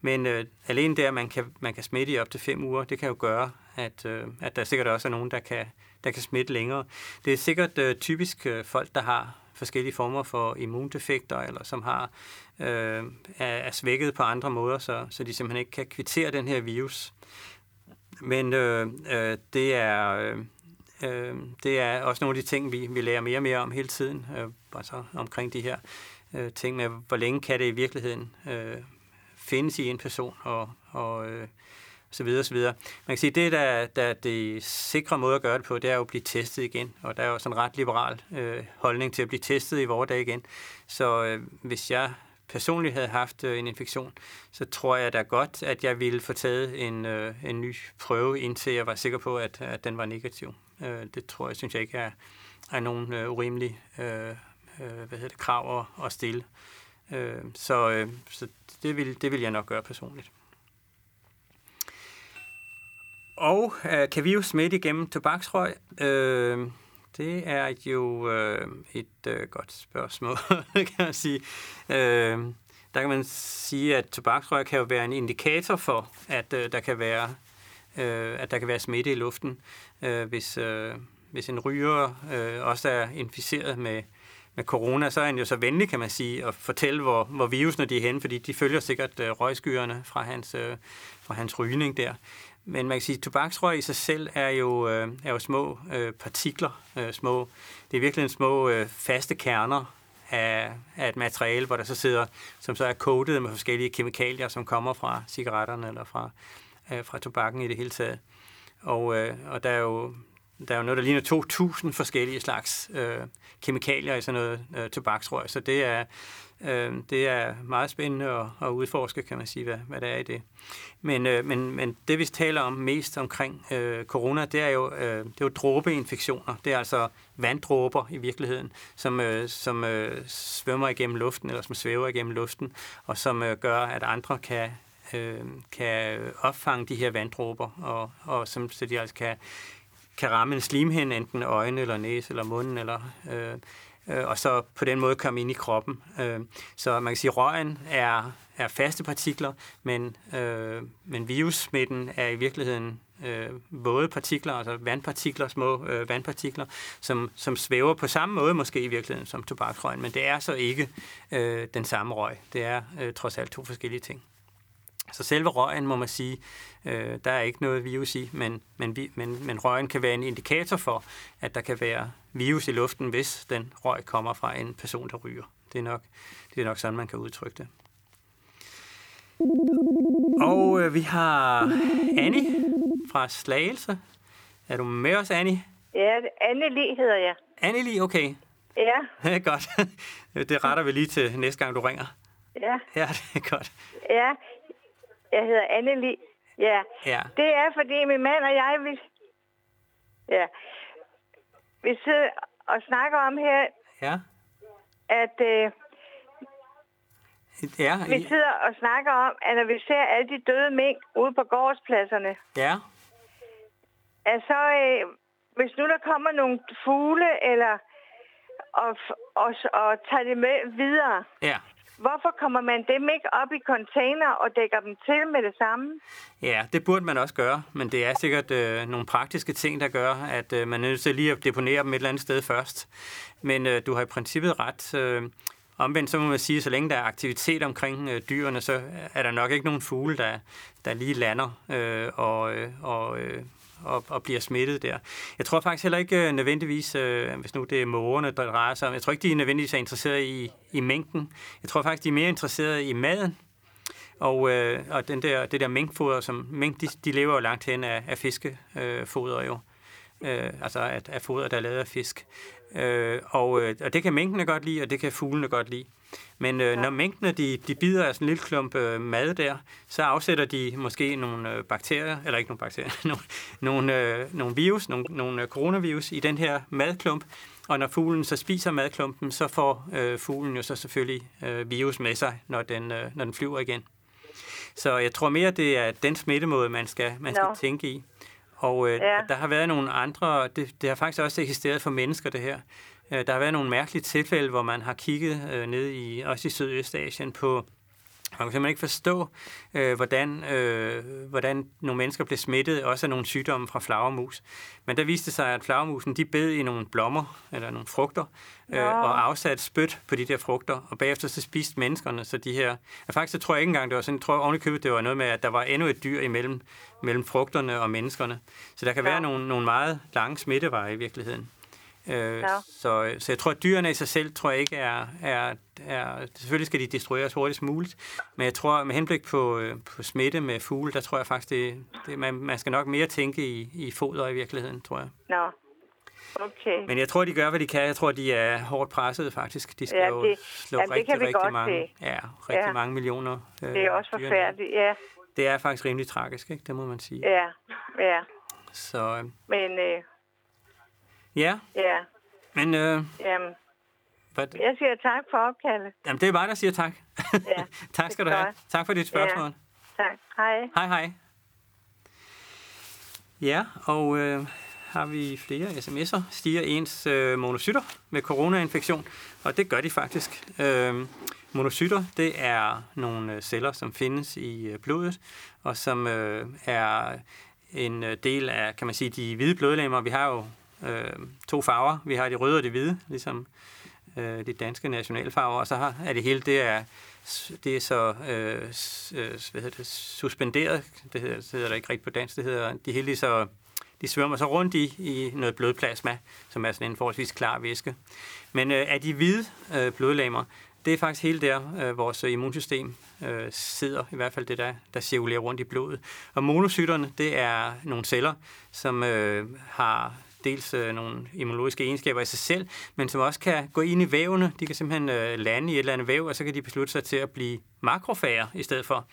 S2: men øh, alene det, at man kan, man kan smitte i op til fem uger, det kan jo gøre, at, øh, at der sikkert også er nogen, der kan, der kan smitte længere. Det er sikkert øh, typisk øh, folk, der har forskellige former for immundefekter, eller som har øh, er, er svækket på andre måder, så, så de simpelthen ikke kan kvittere den her virus. Men øh, øh, det er... Øh, øh, det er også nogle af de ting, vi, vi lærer mere og mere om hele tiden, øh, altså omkring de her øh, ting med, hvor længe kan det i virkeligheden øh, findes i en person, og, og øh, så videre, så videre. Man kan sige, det der, der det sikre måde at gøre det på, det er jo at blive testet igen, og der er jo sådan en ret liberal øh, holdning til at blive testet i vores dag igen. Så øh, hvis jeg personligt havde haft øh, en infektion, så tror jeg da godt, at jeg ville få taget en, øh, en ny prøve, indtil jeg var sikker på, at, at den var negativ. Øh, det tror jeg, synes jeg ikke er, er nogen øh, urimelig øh, øh, hvad hedder det, krav at, at stille. Øh, så øh, så det, vil, det vil jeg nok gøre personligt. Og øh, kan vi jo smitte igennem tobaksrøg? Øh, Det er jo øh, et øh, godt spørgsmål, kan man sige. Øh, der kan man sige, at tobaksrøg kan jo være en indikator for, at øh, der kan være øh, at der kan være smitte i luften, øh, hvis, øh, hvis en ryger øh, også er inficeret med, med corona, så er han jo så venlig, kan man sige, at fortælle, hvor, hvor virusene de er henne, fordi de følger sikkert øh, røgskyerne fra hans, øh, fra hans rygning der. Men man kan sige, at tobaksrøg i sig selv er jo, øh, er jo små øh, partikler. Øh, små, det er virkelig en små øh, faste kerner af, af et materiale, hvor der så sidder, som så er coated med forskellige kemikalier, som kommer fra cigaretterne eller fra, øh, fra tobakken i det hele taget. Og, øh, og der er jo der er jo noget, der ligner 2.000 forskellige slags øh, kemikalier i sådan noget øh, tobaksrøg, så det er, øh, det er meget spændende at, at udforske, kan man sige, hvad, hvad der er i det. Men, øh, men, men det, vi taler om mest omkring øh, corona, det er jo, øh, det er jo dråbeinfektioner. Det er altså vanddråber i virkeligheden, som, øh, som øh, svømmer igennem luften, eller som svæver igennem luften, og som øh, gør, at andre kan, øh, kan opfange de her vanddråber, og, og som, så de altså kan kan ramme en slimhinde, enten øjne eller næse eller munden, eller, øh, øh, og så på den måde komme ind i kroppen. Øh, så man kan sige, at røgen er, er faste partikler, men, øh, men virussmitten er i virkeligheden øh, våde partikler, altså vandpartikler, små øh, vandpartikler, som, som svæver på samme måde måske i virkeligheden som tobaksrøgen, men det er så ikke øh, den samme røg. Det er øh, trods alt to forskellige ting. Så selve røgen, må man sige, øh, der er ikke noget virus i, men, men, men, men røgen kan være en indikator for, at der kan være virus i luften, hvis den røg kommer fra en person, der ryger. Det er nok, det er nok sådan, man kan udtrykke det. Og øh, vi har Annie fra Slagelse. Er du med os, Annie?
S14: Ja, Anne hedder jeg.
S2: Anne okay.
S14: Ja.
S2: Det er godt. Det retter vi lige til næste gang, du ringer.
S14: Ja.
S2: Ja, det er godt.
S14: Ja, jeg hedder Anneli. Ja.
S2: ja.
S14: Det er, fordi min mand og jeg, vi, ja, vi sidder og snakker om her,
S2: ja.
S14: at øh,
S2: ja,
S14: vi sidder og snakker om, at når vi ser alle de døde mink ude på gårdspladserne,
S2: ja.
S14: at så, øh, hvis nu der kommer nogle fugle, eller og, og, og tager det med videre,
S2: ja
S14: Hvorfor kommer man dem ikke op i container og dækker dem til med det samme?
S2: Ja, det burde man også gøre, men det er sikkert øh, nogle praktiske ting, der gør, at øh, man er nødt til lige at deponere dem et eller andet sted først. Men øh, du har i princippet ret. Øh, omvendt så må man sige, at så længe der er aktivitet omkring øh, dyrene, så er der nok ikke nogen fugle, der, der lige lander øh, og, øh, og, øh, og, og bliver smittet der. Jeg tror faktisk heller ikke øh, nødvendigvis, øh, hvis nu det er mågerne, der drejer sig om, jeg tror ikke, de er nødvendigvis er interesseret i, i mængden. Jeg tror faktisk, de er mere interesseret i maden. Og, øh, og den der, det der minkfoder, som mink, de, de lever jo langt hen af, af fiskefoder øh, jo. Øh, altså af, af foder, der er lavet af fisk. Øh, og, øh, og det kan minkene godt lide, og det kan fuglene godt lide. Men øh, når mængdene de, de bider af sådan en lille klump øh, mad der, så afsætter de måske nogle øh, bakterier, eller ikke nogle bakterier, nogle, nogle, øh, nogle virus, nogle, nogle øh, coronavirus i den her madklump. Og når fuglen så spiser madklumpen, så får øh, fuglen jo så selvfølgelig øh, virus med sig, når den, øh, når den flyver igen. Så jeg tror mere, det er den smittemåde, man skal, man skal no. tænke i. Og øh, ja. der har været nogle andre, det, det har faktisk også eksisteret for mennesker, det her. Øh, der har været nogle mærkelige tilfælde, hvor man har kigget øh, ned i, også i Sydøstasien på man kan simpelthen ikke forstå, øh, hvordan, øh, hvordan nogle mennesker blev smittet, også af nogle sygdomme fra flagermus. Men der viste sig, at flagermusen de bed i nogle blommer, eller nogle frugter, øh, ja. og afsatte spyt på de der frugter, og bagefter så spiste menneskerne, så de her... Ja, faktisk så tror jeg ikke engang, det var sådan, jeg tror ovenikøbet, det var noget med, at der var endnu et dyr imellem mellem frugterne og menneskerne. Så der kan ja. være nogle, nogle meget lange smitteveje i virkeligheden. Øh, ja. så, så jeg tror, at dyrene i sig selv, tror jeg ikke er, er, er... Selvfølgelig skal de destrueres hurtigst muligt, men jeg tror, med henblik på, øh, på smitte med fugle, der tror jeg faktisk, det, det, man, man skal nok mere tænke i, i foder i virkeligheden, tror jeg.
S14: Nå, okay.
S2: Men jeg tror, de gør, hvad de kan. Jeg tror, de er hårdt presset, faktisk. De skal ja, det, jo slå ja, rigtig, rigtig mange, se. ja, rigtig ja. mange millioner
S14: øh, Det er også forfærdeligt, ja.
S2: Det er faktisk rimelig tragisk, ikke? Det må man sige.
S14: Ja, ja.
S2: Så, øh,
S14: Men øh,
S2: Ja.
S14: Ja.
S2: Men, øh,
S14: Jamen,
S2: hvad?
S14: jeg siger tak for opkaldet.
S2: Jamen, det er mig, der siger tak.
S14: Ja,
S2: tak skal du have. Tak for dit spørgsmål.
S14: Ja. Tak. Hej.
S2: Hej, hej. Ja, og øh, har vi flere sms'er. Stiger ens øh, monocytter med coronainfektion? Og det gør de faktisk. Øh, monocytter, det er nogle øh, celler, som findes i øh, blodet, og som øh, er en øh, del af, kan man sige, de hvide blodlemmer. Vi har jo øh, to farver. Vi har de røde og de hvide, ligesom øh, de danske nationalfarver, og så har, er det hele, det er, det er så øh, øh hvad hedder det, suspenderet, det hedder, det hedder det ikke rigtigt på dansk, det hedder, de hele så, de svømmer så rundt i, i noget blodplasma, som er sådan en forholdsvis klar væske. Men øh, af de hvide øh, blodlamer, det er faktisk hele der, øh, vores immunsystem øh, sidder, i hvert fald det, der, der cirkulerer rundt i blodet. Og monocyterne, det er nogle celler, som øh, har dels øh, nogle immunologiske egenskaber i sig selv, men som også kan gå ind i vævene. De kan simpelthen øh, lande i et eller andet væv, og så kan de beslutte sig til at blive makrofager i stedet for.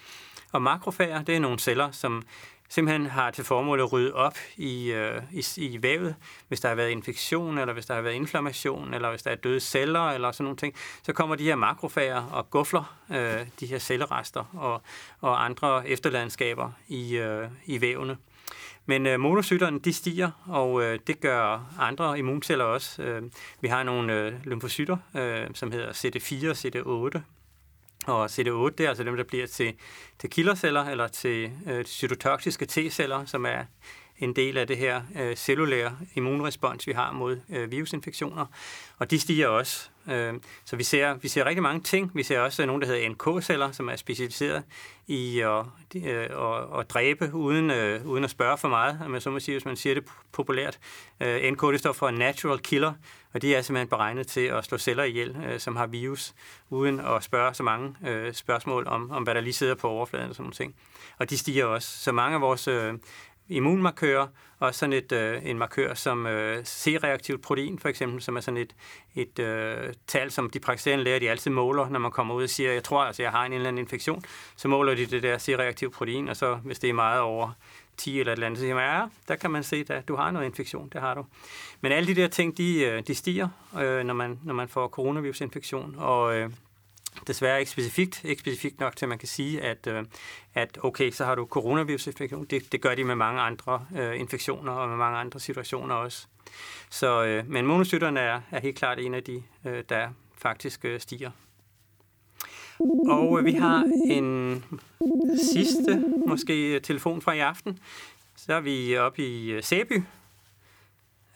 S2: Og makrofager, det er nogle celler, som simpelthen har til formål at rydde op i, øh, i, i vævet, hvis der har været infektion, eller hvis der har været inflammation, eller hvis der er døde celler, eller sådan nogle ting, så kommer de her makrofager og gufler øh, de her cellerester og, og andre efterlandskaber i, øh, i vævene. Men øh, monocytterne, de stiger, og øh, det gør andre immunceller også. Øh, vi har nogle øh, lymfocytter, øh, som hedder CD4 og CD8. Og CD8, det er altså dem, der bliver til, til killerceller, eller til øh, cytotoksiske T-celler, som er en del af det her øh, cellulære immunrespons, vi har mod øh, virusinfektioner. Og de stiger også. Øh, så vi ser, vi ser rigtig mange ting. Vi ser også nogle, der hedder NK-celler, som er specialiseret i at, øh, at, at dræbe uden, øh, uden at spørge for meget, om man så må sige, hvis man siger det populært. Øh, NK det står for Natural Killer, og de er simpelthen beregnet til at slå celler ihjel, øh, som har virus, uden at spørge så mange øh, spørgsmål om, om, hvad der lige sidder på overfladen og sådan nogle ting. Og de stiger også. Så mange af vores øh, immunmarkører, og sådan et, øh, en markør som øh, C-reaktivt protein, for eksempel, som er sådan et, et øh, tal, som de praktiserende læger de altid måler, når man kommer ud og siger, jeg tror altså, jeg har en eller anden infektion, så måler de det der C-reaktivt protein, og så hvis det er meget over 10 eller et eller andet, så siger man, ja, der kan man se, at du har noget infektion, det har du. Men alle de der ting, de, øh, de stiger, øh, når, man, når man får coronavirusinfektion, og øh, desværre ikke specifikt, ikke specifikt nok til, at man kan sige, at, øh, at okay, så har du coronavirusinfektion. Det, det gør de med mange andre øh, infektioner og med mange andre situationer også. Så, øh, men monocytterne er, er helt klart en af de, øh, der faktisk øh, stiger. Og øh, vi har en sidste, måske øh, telefon fra i aften. Så er vi oppe i øh, Sæby.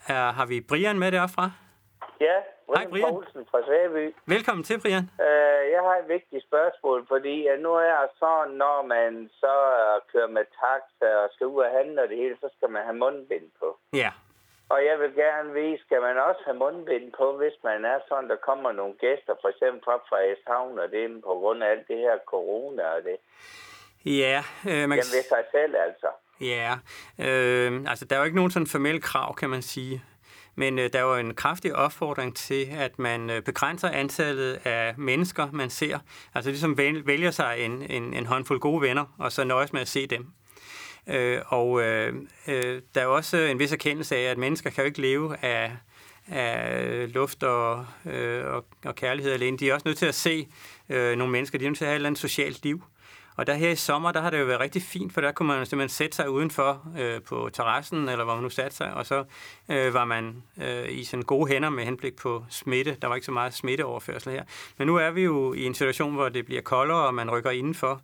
S2: Er, har vi Brian med derfra?
S15: Ja,
S2: Hej, Brian.
S15: Poulsen fra Sæby.
S2: Velkommen til, Brian.
S15: Uh, jeg har et vigtigt spørgsmål, fordi uh, nu er det sådan, når man så uh, kører med taxa og skal ud og handle og det hele, så skal man have mundbind på.
S2: Ja.
S15: Og jeg vil gerne vide, skal man også have mundbind på, hvis man er sådan, der kommer nogle gæster, for eksempel fra Frederikshavn og det på grund af alt det her corona og det.
S2: Ja, øh, man
S15: Jamen ved sig selv altså.
S2: Ja, øh, altså der er jo ikke nogen sådan formel krav, kan man sige. Men øh, der var en kraftig opfordring til, at man øh, begrænser antallet af mennesker, man ser. Altså ligesom vælger sig en, en, en håndfuld gode venner, og så nøjes med at se dem. Øh, og øh, øh, der er også en vis erkendelse af, at mennesker kan jo ikke leve af, af luft og, øh, og, og kærlighed alene. De er også nødt til at se øh, nogle mennesker, de er nødt til at have et eller andet socialt liv. Og der her i sommer, der har det jo været rigtig fint, for der kunne man simpelthen sætte sig udenfor øh, på terrassen, eller hvor man nu satte sig, og så øh, var man øh, i sådan gode hænder med henblik på smitte. Der var ikke så meget smitteoverførsel her. Men nu er vi jo i en situation, hvor det bliver koldere, og man rykker indenfor.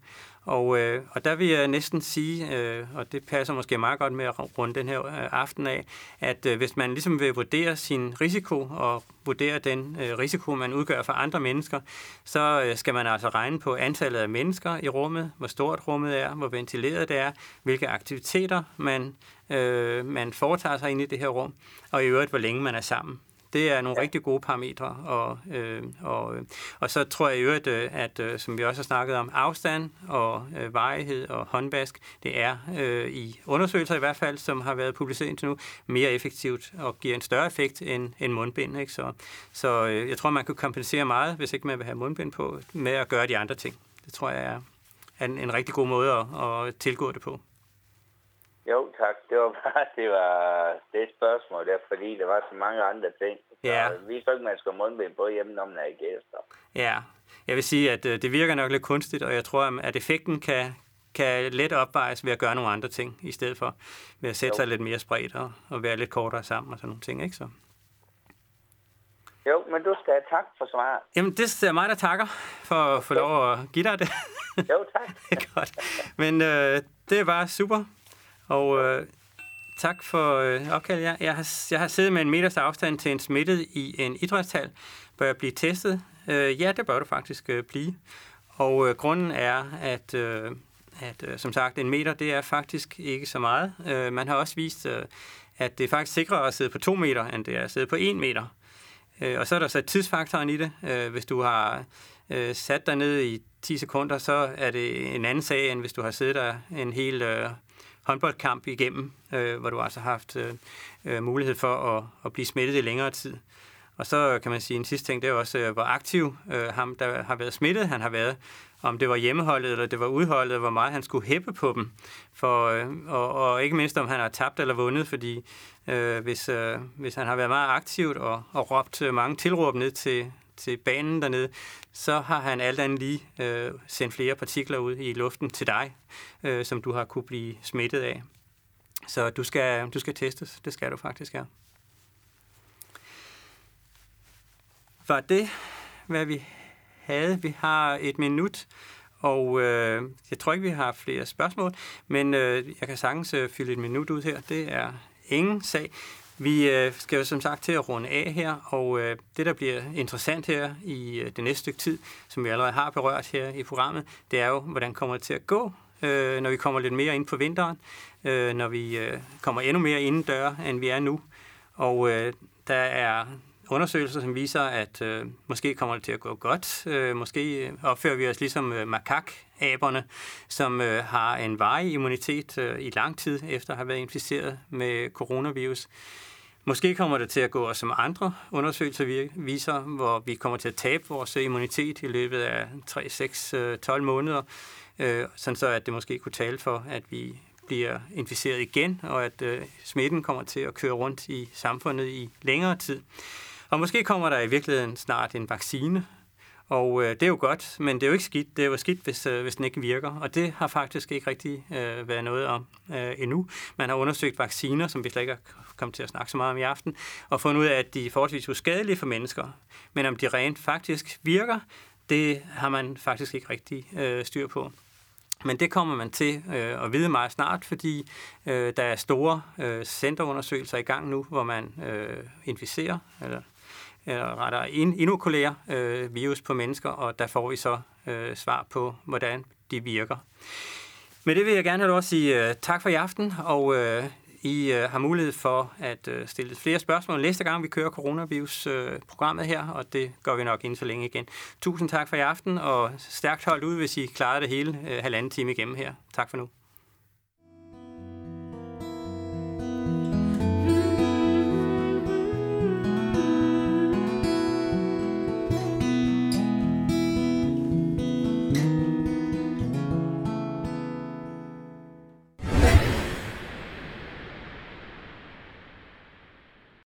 S2: Og, øh, og der vil jeg næsten sige, øh, og det passer måske meget godt med at runde den her øh, aften af, at øh, hvis man ligesom vil vurdere sin risiko og vurdere den øh, risiko, man udgør for andre mennesker, så øh, skal man altså regne på antallet af mennesker i rummet, hvor stort rummet er, hvor ventileret det er, hvilke aktiviteter man, øh, man foretager sig ind i det her rum, og i øvrigt, hvor længe man er sammen. Det er nogle ja. rigtig gode parametre. Og, øh, og, og så tror jeg i øvrigt, øh, at øh, som vi også har snakket om, afstand og øh, varighed og håndvask, det er øh, i undersøgelser i hvert fald, som har været publiceret indtil nu, mere effektivt og giver en større effekt end, end mundbind. Ikke? Så, så øh, jeg tror, man kan kompensere meget, hvis ikke man vil have mundbind på, med at gøre de andre ting. Det tror jeg er en, en rigtig god måde at, at tilgå det på.
S15: Jo, tak. Det var bare det, var det spørgsmål der, fordi der var så mange andre ting.
S2: Ja.
S15: Så vi så ikke, man skal mundbind på hjemme, når man er gæster.
S2: Ja, jeg vil sige, at øh, det virker nok lidt kunstigt, og jeg tror, at effekten kan, kan let opvejes ved at gøre nogle andre ting, i stedet for ved at sætte jo. sig lidt mere spredt og, og være lidt kortere sammen og sådan nogle ting, ikke så?
S15: Jo, men du skal have tak for svaret.
S2: Jamen, det er mig, der takker for at få lov at give dig det.
S15: jo, tak.
S2: Godt. Men øh, det bare super. Og øh, tak for øh, opkaldet. Jeg, jeg, har, jeg har siddet med en meters afstand til en smittet i en idrætshal. Bør jeg blive testet? Øh, ja, det bør du faktisk øh, blive. Og øh, grunden er, at, øh, at øh, som sagt, en meter, det er faktisk ikke så meget. Øh, man har også vist, øh, at det er faktisk sikrere at sidde på to meter, end det er at sidde på en meter. Øh, og så er der så tidsfaktoren i det. Øh, hvis du har øh, sat dig ned i 10 sekunder, så er det en anden sag, end hvis du har siddet der en hel øh, håndboldkamp igennem, øh, hvor du altså har haft øh, øh, mulighed for at, at blive smittet i længere tid. Og så kan man sige, en sidste ting, det er også, øh, hvor aktiv øh, ham, der har været smittet, han har været. Om det var hjemmeholdet eller det var udholdet, hvor meget han skulle hæppe på dem. For, øh, og, og ikke mindst, om han har tabt eller vundet, fordi øh, hvis, øh, hvis han har været meget aktivt og, og råbt øh, mange tilråb ned til, til banen dernede, så har han alt andet lige øh, sendt flere partikler ud i luften til dig, øh, som du har kunne blive smittet af. Så du skal, du skal testes. Det skal du faktisk, ja. Var det, hvad vi havde? Vi har et minut, og øh, jeg tror ikke, vi har flere spørgsmål, men øh, jeg kan sagtens øh, fylde et minut ud her. Det er ingen sag. Vi øh, skal jo som sagt til at runde af her, og øh, det, der bliver interessant her i øh, det næste stykke tid, som vi allerede har berørt her i programmet, det er jo, hvordan kommer det til at gå, øh, når vi kommer lidt mere ind på vinteren, øh, når vi øh, kommer endnu mere indendør, end vi er nu. Og øh, der er undersøgelser, som viser, at øh, måske kommer det til at gå godt. Øh, måske opfører vi os ligesom øh, makakaberne, som øh, har en varig immunitet øh, i lang tid efter at have været inficeret med coronavirus. Måske kommer det til at gå som andre undersøgelser viser, hvor vi kommer til at tabe vores øh, immunitet i løbet af 3, 6, 12 måneder, øh, sådan så at det måske kunne tale for, at vi bliver inficeret igen, og at øh, smitten kommer til at køre rundt i samfundet i længere tid. Og måske kommer der i virkeligheden snart en vaccine, og øh, det er jo godt, men det er jo ikke skidt. Det er jo skidt, hvis, øh, hvis den ikke virker. Og det har faktisk ikke rigtig øh, været noget om øh, endnu. Man har undersøgt vacciner, som vi slet ikke har kommet til at snakke så meget om i aften, og fundet ud af, at de er forholdsvis uskadelige for mennesker. Men om de rent faktisk virker, det har man faktisk ikke rigtig øh, styr på. Men det kommer man til øh, at vide meget snart, fordi øh, der er store øh, centerundersøgelser i gang nu, hvor man øh, inficerer eller eller rettere inokulerer øh, virus på mennesker, og der får vi så øh, svar på, hvordan de virker. Med det vil jeg gerne have lov at sige øh, tak for i aften, og øh, I øh, har mulighed for at øh, stille flere spørgsmål næste gang, vi kører coronavirus-programmet øh, her, og det gør vi nok inden så længe igen. Tusind tak for i aften, og stærkt holdt ud, hvis I klarede det hele øh, halvanden time igennem her. Tak for nu.